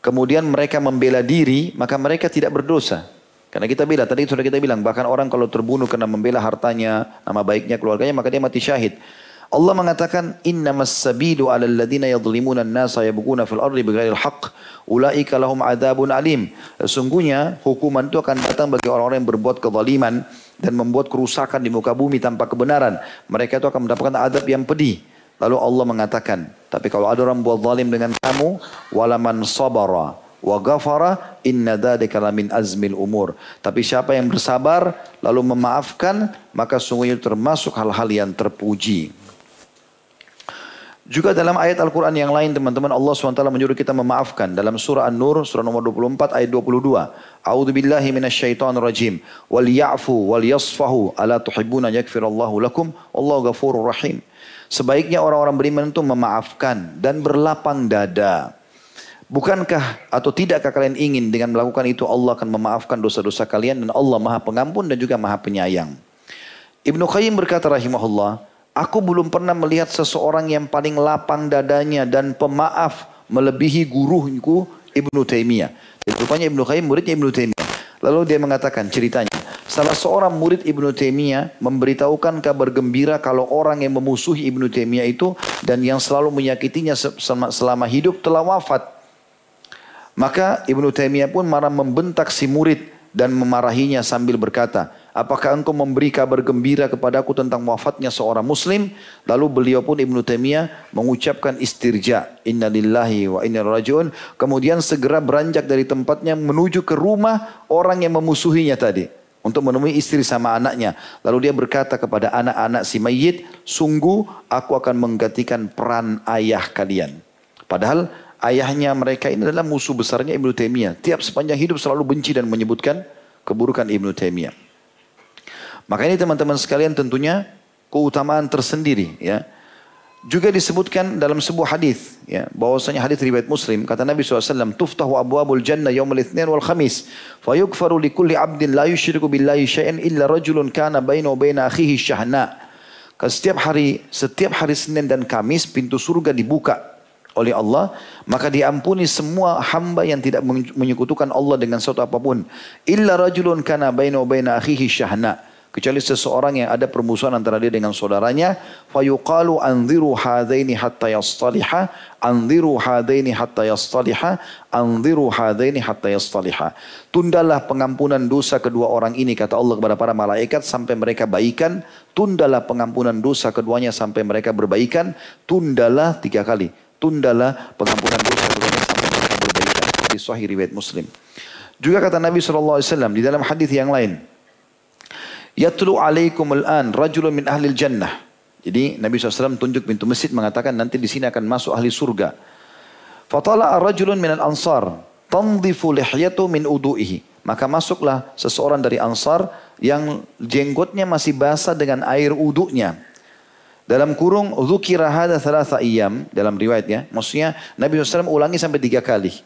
kemudian mereka membela diri maka mereka tidak berdosa. Karena kita bilang, tadi sudah kita bilang, bahkan orang kalau terbunuh karena membela hartanya, nama baiknya, keluarganya, maka dia mati syahid. Allah mengatakan, Innamas sabilu ala alladhina yadhlimuna an-nasa yabghuna fil ardi bighairil haqq, ulaika lahum adzabun alim. Sesungguhnya hukuman itu akan datang bagi orang-orang yang berbuat kezaliman dan membuat kerusakan di muka bumi tanpa kebenaran. Mereka itu akan mendapatkan adab yang pedih. Lalu Allah mengatakan, tapi kalau ada orang buat zalim dengan kamu, walaman sabara wa ghafara inna dzalika min azmil umur. Tapi siapa yang bersabar lalu memaafkan maka sungguhnya termasuk hal-hal yang terpuji. Juga dalam ayat Al-Quran yang lain teman-teman Allah SWT menyuruh kita memaafkan. Dalam surah An-Nur surah nomor 24 ayat 22. A'udhu billahi minasyaitan rajim. Wal ya'fu wal yasfahu ala tuhibbuna yakfirallahu lakum. Allah ghafurur rahim. Sebaiknya orang-orang beriman itu memaafkan dan berlapang dada. Bukankah atau tidakkah kalian ingin dengan melakukan itu Allah akan memaafkan dosa-dosa kalian dan Allah maha pengampun dan juga maha penyayang. Ibnu Qayyim berkata rahimahullah, Aku belum pernah melihat seseorang yang paling lapang dadanya dan pemaaf melebihi guruku Ibnu Taimiyah. Rupanya Ibnu Qayyim muridnya Ibnu Taimiyah. Lalu dia mengatakan ceritanya, salah seorang murid Ibnu Taimiyah memberitahukan kabar gembira kalau orang yang memusuhi Ibnu Taimiyah itu dan yang selalu menyakitinya selama hidup telah wafat. Maka Ibnu Taimiyah pun marah membentak si murid dan memarahinya sambil berkata, apakah engkau memberi kabar gembira kepadaku tentang wafatnya seorang muslim? Lalu beliau pun Ibnu Taimiyah mengucapkan istirja, inna lillahi wa inna rajiun. Kemudian segera beranjak dari tempatnya menuju ke rumah orang yang memusuhinya tadi. Untuk menemui istri sama anaknya. Lalu dia berkata kepada anak-anak si mayit, sungguh aku akan menggantikan peran ayah kalian. Padahal ayahnya mereka ini adalah musuh besarnya Ibnu Taimiyah. Tiap sepanjang hidup selalu benci dan menyebutkan keburukan Ibnu Taimiyah. Maka ini teman-teman sekalian tentunya keutamaan tersendiri ya. Juga disebutkan dalam sebuah hadis ya bahwasanya hadis riwayat Muslim kata Nabi SAW tuftahu abwabul jannah yaumul itsnin wal khamis fayughfaru likulli 'abdin la yusyriku billahi syai'an illa rajulun kana bainahu wa baina akhihi syahna. Setiap hari setiap hari Senin dan Kamis pintu surga dibuka oleh Allah maka diampuni semua hamba yang tidak menyekutukan Allah dengan sesuatu apa pun. Illa rajulun kana bainahu wa baina akhihi syahna. Kecuali seseorang yang ada permusuhan antara dia dengan saudaranya fayuqalu anziru hadaini hatta yastaliha anziru hadaini hatta yastaliha anziru hadaini hatta yastaliha. Tundalah pengampunan dosa kedua orang ini kata Allah kepada para malaikat sampai mereka baikan. Tundalah pengampunan dosa keduanya sampai mereka berbaikan. Tundalah tiga kali tundalah pengampunan dosa keduanya sampai mereka berbaikan di sahih riwayat Muslim juga kata Nabi SAW di dalam hadis yang lain Yatlu alaikum al-an rajulun min ahli jannah. Jadi Nabi SAW tunjuk pintu masjid mengatakan nanti di sini akan masuk ahli surga. Fatala rajulun min al-ansar tandifu lihyatu min udu'ihi. Maka masuklah seseorang dari ansar yang jenggotnya masih basah dengan air uduknya. Dalam kurung dzukira hadza thalatha iyam dalam riwayatnya, maksudnya Nabi SAW ulangi sampai tiga kali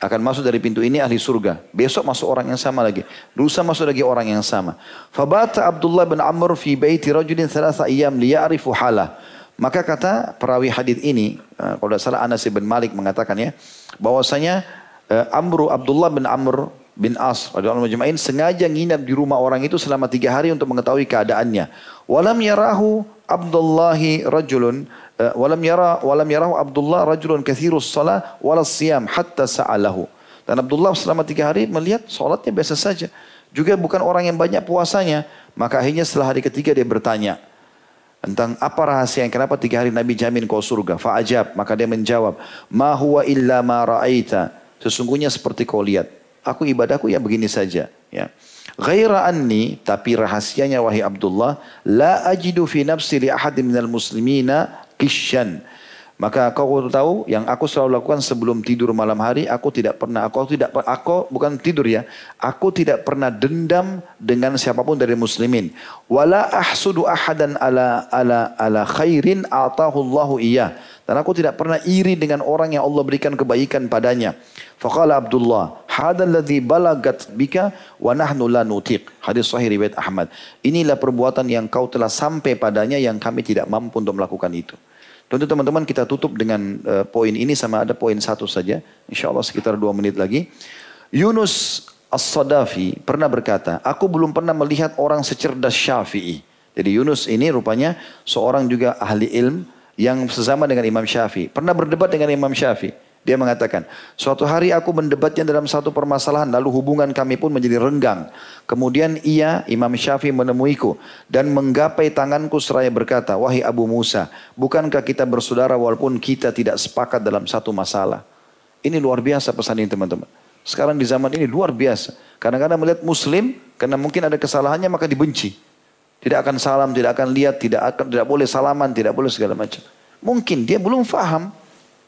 akan masuk dari pintu ini ahli surga. Besok masuk orang yang sama lagi. Lusa masuk lagi orang yang sama. Fabata Abdullah bin Amr fi baiti rajulin thalatha iyam liya'rifu halah. Maka kata perawi hadis ini, eh, kalau tidak salah Anas bin Malik mengatakan ya, bahwasanya eh, Amru Abdullah bin Amr bin As radhiyallahu anhu sengaja nginap di rumah orang itu selama tiga hari untuk mengetahui keadaannya. Walam yarahu Abdullahi rajulun Eh, walam yara walam yarahu Abdullah rajulun kathirus salah wala siyam hatta sa'alahu. Dan Abdullah selama tiga hari melihat solatnya biasa saja. Juga bukan orang yang banyak puasanya. Maka akhirnya setelah hari ketiga dia bertanya. Tentang apa rahasia yang kenapa tiga hari Nabi jamin kau surga. Fa'ajab. Maka dia menjawab. Ma huwa illa ma ra'aita. Sesungguhnya seperti kau lihat. Aku ibadahku ya begini saja. Ya. Ghaira anni, tapi rahasianya wahai Abdullah, la ajidu fi nafsi li ahadin minal muslimina kisyan. Maka kau tahu yang aku selalu lakukan sebelum tidur malam hari, aku tidak pernah, aku tidak, aku bukan tidur ya, aku tidak pernah dendam dengan siapa pun dari muslimin. Wala ahsudu ahadan ala ala ala khairin atahu Allahu iya. Dan aku tidak pernah iri dengan orang yang Allah berikan kebaikan padanya. Faqala Abdullah, hadha alladhi balagat bika wa nahnu la nutiq. Hadis sahih riwayat Ahmad. Inilah perbuatan yang kau telah sampai padanya yang kami tidak mampu untuk melakukan itu. Tentu teman-teman kita tutup dengan uh, poin ini sama ada poin satu saja. Insya Allah sekitar dua menit lagi. Yunus As-Sadafi pernah berkata, aku belum pernah melihat orang secerdas Syafi'i. Jadi Yunus ini rupanya seorang juga ahli ilm yang sesama dengan Imam Syafi'i. Pernah berdebat dengan Imam Syafi'i. Dia mengatakan, suatu hari aku mendebatnya dalam satu permasalahan, lalu hubungan kami pun menjadi renggang. Kemudian ia, Imam Syafi'i menemuiku dan menggapai tanganku seraya berkata, Wahai Abu Musa, bukankah kita bersaudara walaupun kita tidak sepakat dalam satu masalah? Ini luar biasa pesan ini teman-teman. Sekarang di zaman ini luar biasa. Kadang-kadang melihat muslim, karena mungkin ada kesalahannya maka dibenci. Tidak akan salam, tidak akan lihat, tidak akan tidak boleh salaman, tidak boleh segala macam. Mungkin dia belum faham,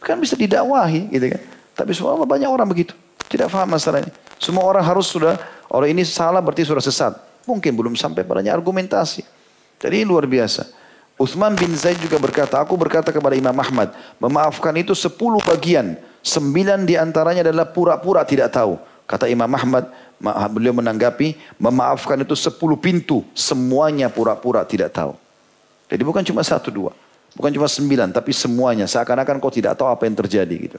kan bisa didakwahi gitu kan. Tapi semua banyak orang begitu, tidak faham masalah ini. Semua orang harus sudah, orang ini salah berarti sudah sesat. Mungkin belum sampai padanya argumentasi. Jadi luar biasa. Uthman bin Zaid juga berkata, aku berkata kepada Imam Ahmad, memaafkan itu sepuluh bagian, sembilan di antaranya adalah pura-pura tidak tahu. Kata Imam Ahmad, beliau menanggapi, memaafkan itu sepuluh pintu, semuanya pura-pura tidak tahu. Jadi bukan cuma satu dua, bukan cuma sembilan, tapi semuanya. Seakan-akan kau tidak tahu apa yang terjadi gitu.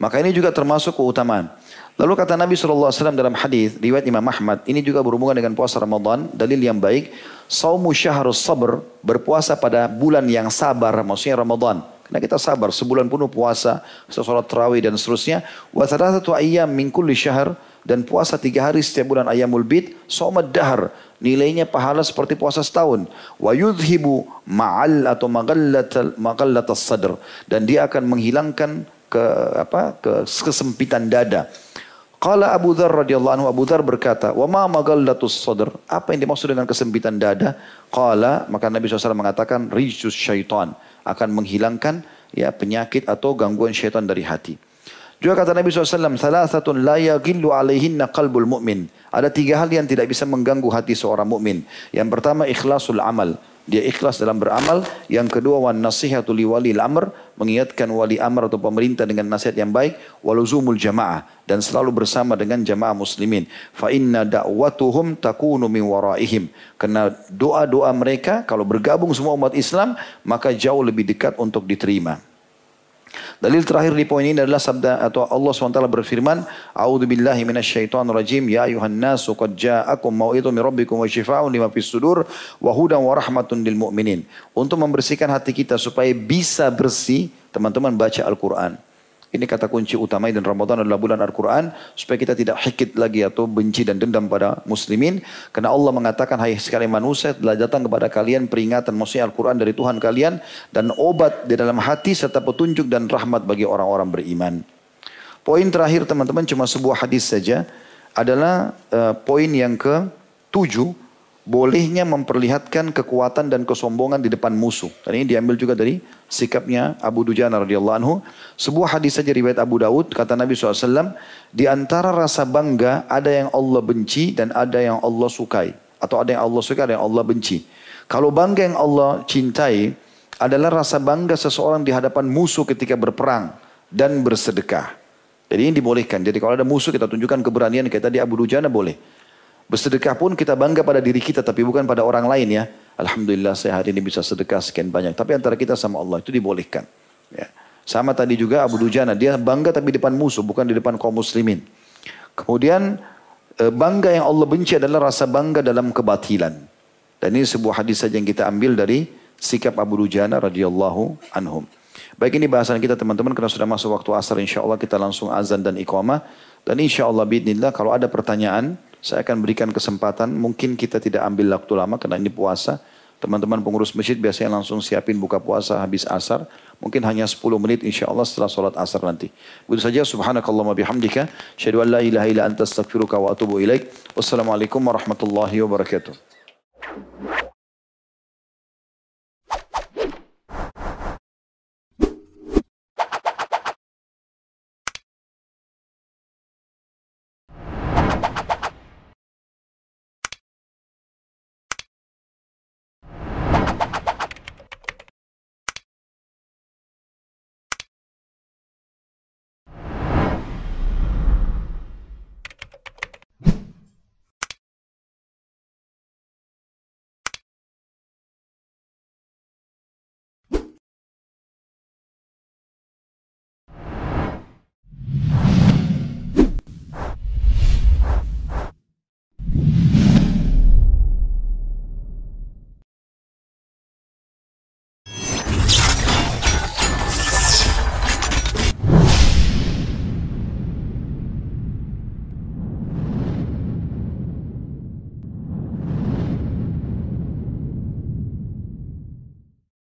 Maka ini juga termasuk keutamaan. Lalu kata Nabi SAW dalam hadis riwayat Imam Ahmad, ini juga berhubungan dengan puasa Ramadan, dalil yang baik, saumu syahrus sabr, berpuasa pada bulan yang sabar, maksudnya Ramadan. Karena kita sabar, sebulan penuh puasa, sholat tarawih dan seterusnya. Wa satu ayam min kulli syahr, dan puasa tiga hari setiap bulan ayamul bid, somad dahar. Nilainya pahala seperti puasa setahun. Wa yudhibu ma'al atau maghallat sadr. Dan dia akan menghilangkan ke apa ke kesempitan dada. Qala Abu Dhar radhiyallahu anhu Abu Dhar berkata, "Wa ma magallatus sadr?" Apa yang dimaksud dengan kesempitan dada? Qala, maka Nabi SAW mengatakan rijus syaitan akan menghilangkan ya penyakit atau gangguan syaitan dari hati. Juga kata Nabi SAW, salah satu la yagillu alaihinna qalbul mu'min. Ada tiga hal yang tidak bisa mengganggu hati seorang mukmin. Yang pertama ikhlasul amal. Dia ikhlas dalam beramal. Yang kedua wan nasihatu li wali amr. Mengingatkan wali amr atau pemerintah dengan nasihat yang baik. Waluzumul jamaah. Dan selalu bersama dengan jamaah muslimin. Fa inna da'watuhum takunu min waraihim. Karena doa-doa mereka kalau bergabung semua umat Islam maka jauh lebih dekat untuk diterima. Dalil terakhir di poin ini adalah sabda atau Allah SWT berfirman, A'udzu billahi minasyaitonir rajim, ya ayuhan nasu qad ja'akum mau'idun min rabbikum wa syifaa'un lima fis sudur wa hudan wa rahmatun lil mu'minin. Untuk membersihkan hati kita supaya bisa bersih, teman-teman baca Al-Qur'an. Ini kata kunci utama dan Ramadan adalah bulan Al-Quran supaya kita tidak hikit lagi atau benci dan dendam pada muslimin. Karena Allah mengatakan hai sekali manusia telah datang kepada kalian peringatan maksudnya Al-Quran dari Tuhan kalian dan obat di dalam hati serta petunjuk dan rahmat bagi orang-orang beriman. Poin terakhir teman-teman cuma sebuah hadis saja adalah uh, poin yang ke tujuh bolehnya memperlihatkan kekuatan dan kesombongan di depan musuh. Dan ini diambil juga dari sikapnya Abu Dujana radhiyallahu anhu. Sebuah hadis saja riwayat Abu Daud kata Nabi SAW, di antara rasa bangga ada yang Allah benci dan ada yang Allah sukai. Atau ada yang Allah suka, ada yang Allah benci. Kalau bangga yang Allah cintai adalah rasa bangga seseorang di hadapan musuh ketika berperang dan bersedekah. Jadi ini dibolehkan. Jadi kalau ada musuh kita tunjukkan keberanian kayak tadi Abu Dujana boleh. Bersedekah pun kita bangga pada diri kita tapi bukan pada orang lain ya. Alhamdulillah saya hari ini bisa sedekah sekian banyak. Tapi antara kita sama Allah itu dibolehkan. Ya. Sama tadi juga Abu Dujana. Dia bangga tapi di depan musuh bukan di depan kaum muslimin. Kemudian e, bangga yang Allah benci adalah rasa bangga dalam kebatilan. Dan ini sebuah hadis saja yang kita ambil dari sikap Abu Dujana radhiyallahu anhum. Baik ini bahasan kita teman-teman karena sudah masuk waktu asar insya Allah kita langsung azan dan iqamah. Dan insya Allah bidnillah kalau ada pertanyaan saya akan berikan kesempatan, mungkin kita tidak ambil waktu lama karena ini puasa. Teman-teman pengurus masjid biasanya langsung siapin buka puasa habis asar. Mungkin hanya 10 menit insya Allah setelah sholat asar nanti. Begitu saja subhanakallahumma bihamdika. Syahadu an la ilaha illa anta astaghfiruka wa atubu ilaik. Wassalamualaikum warahmatullahi wabarakatuh.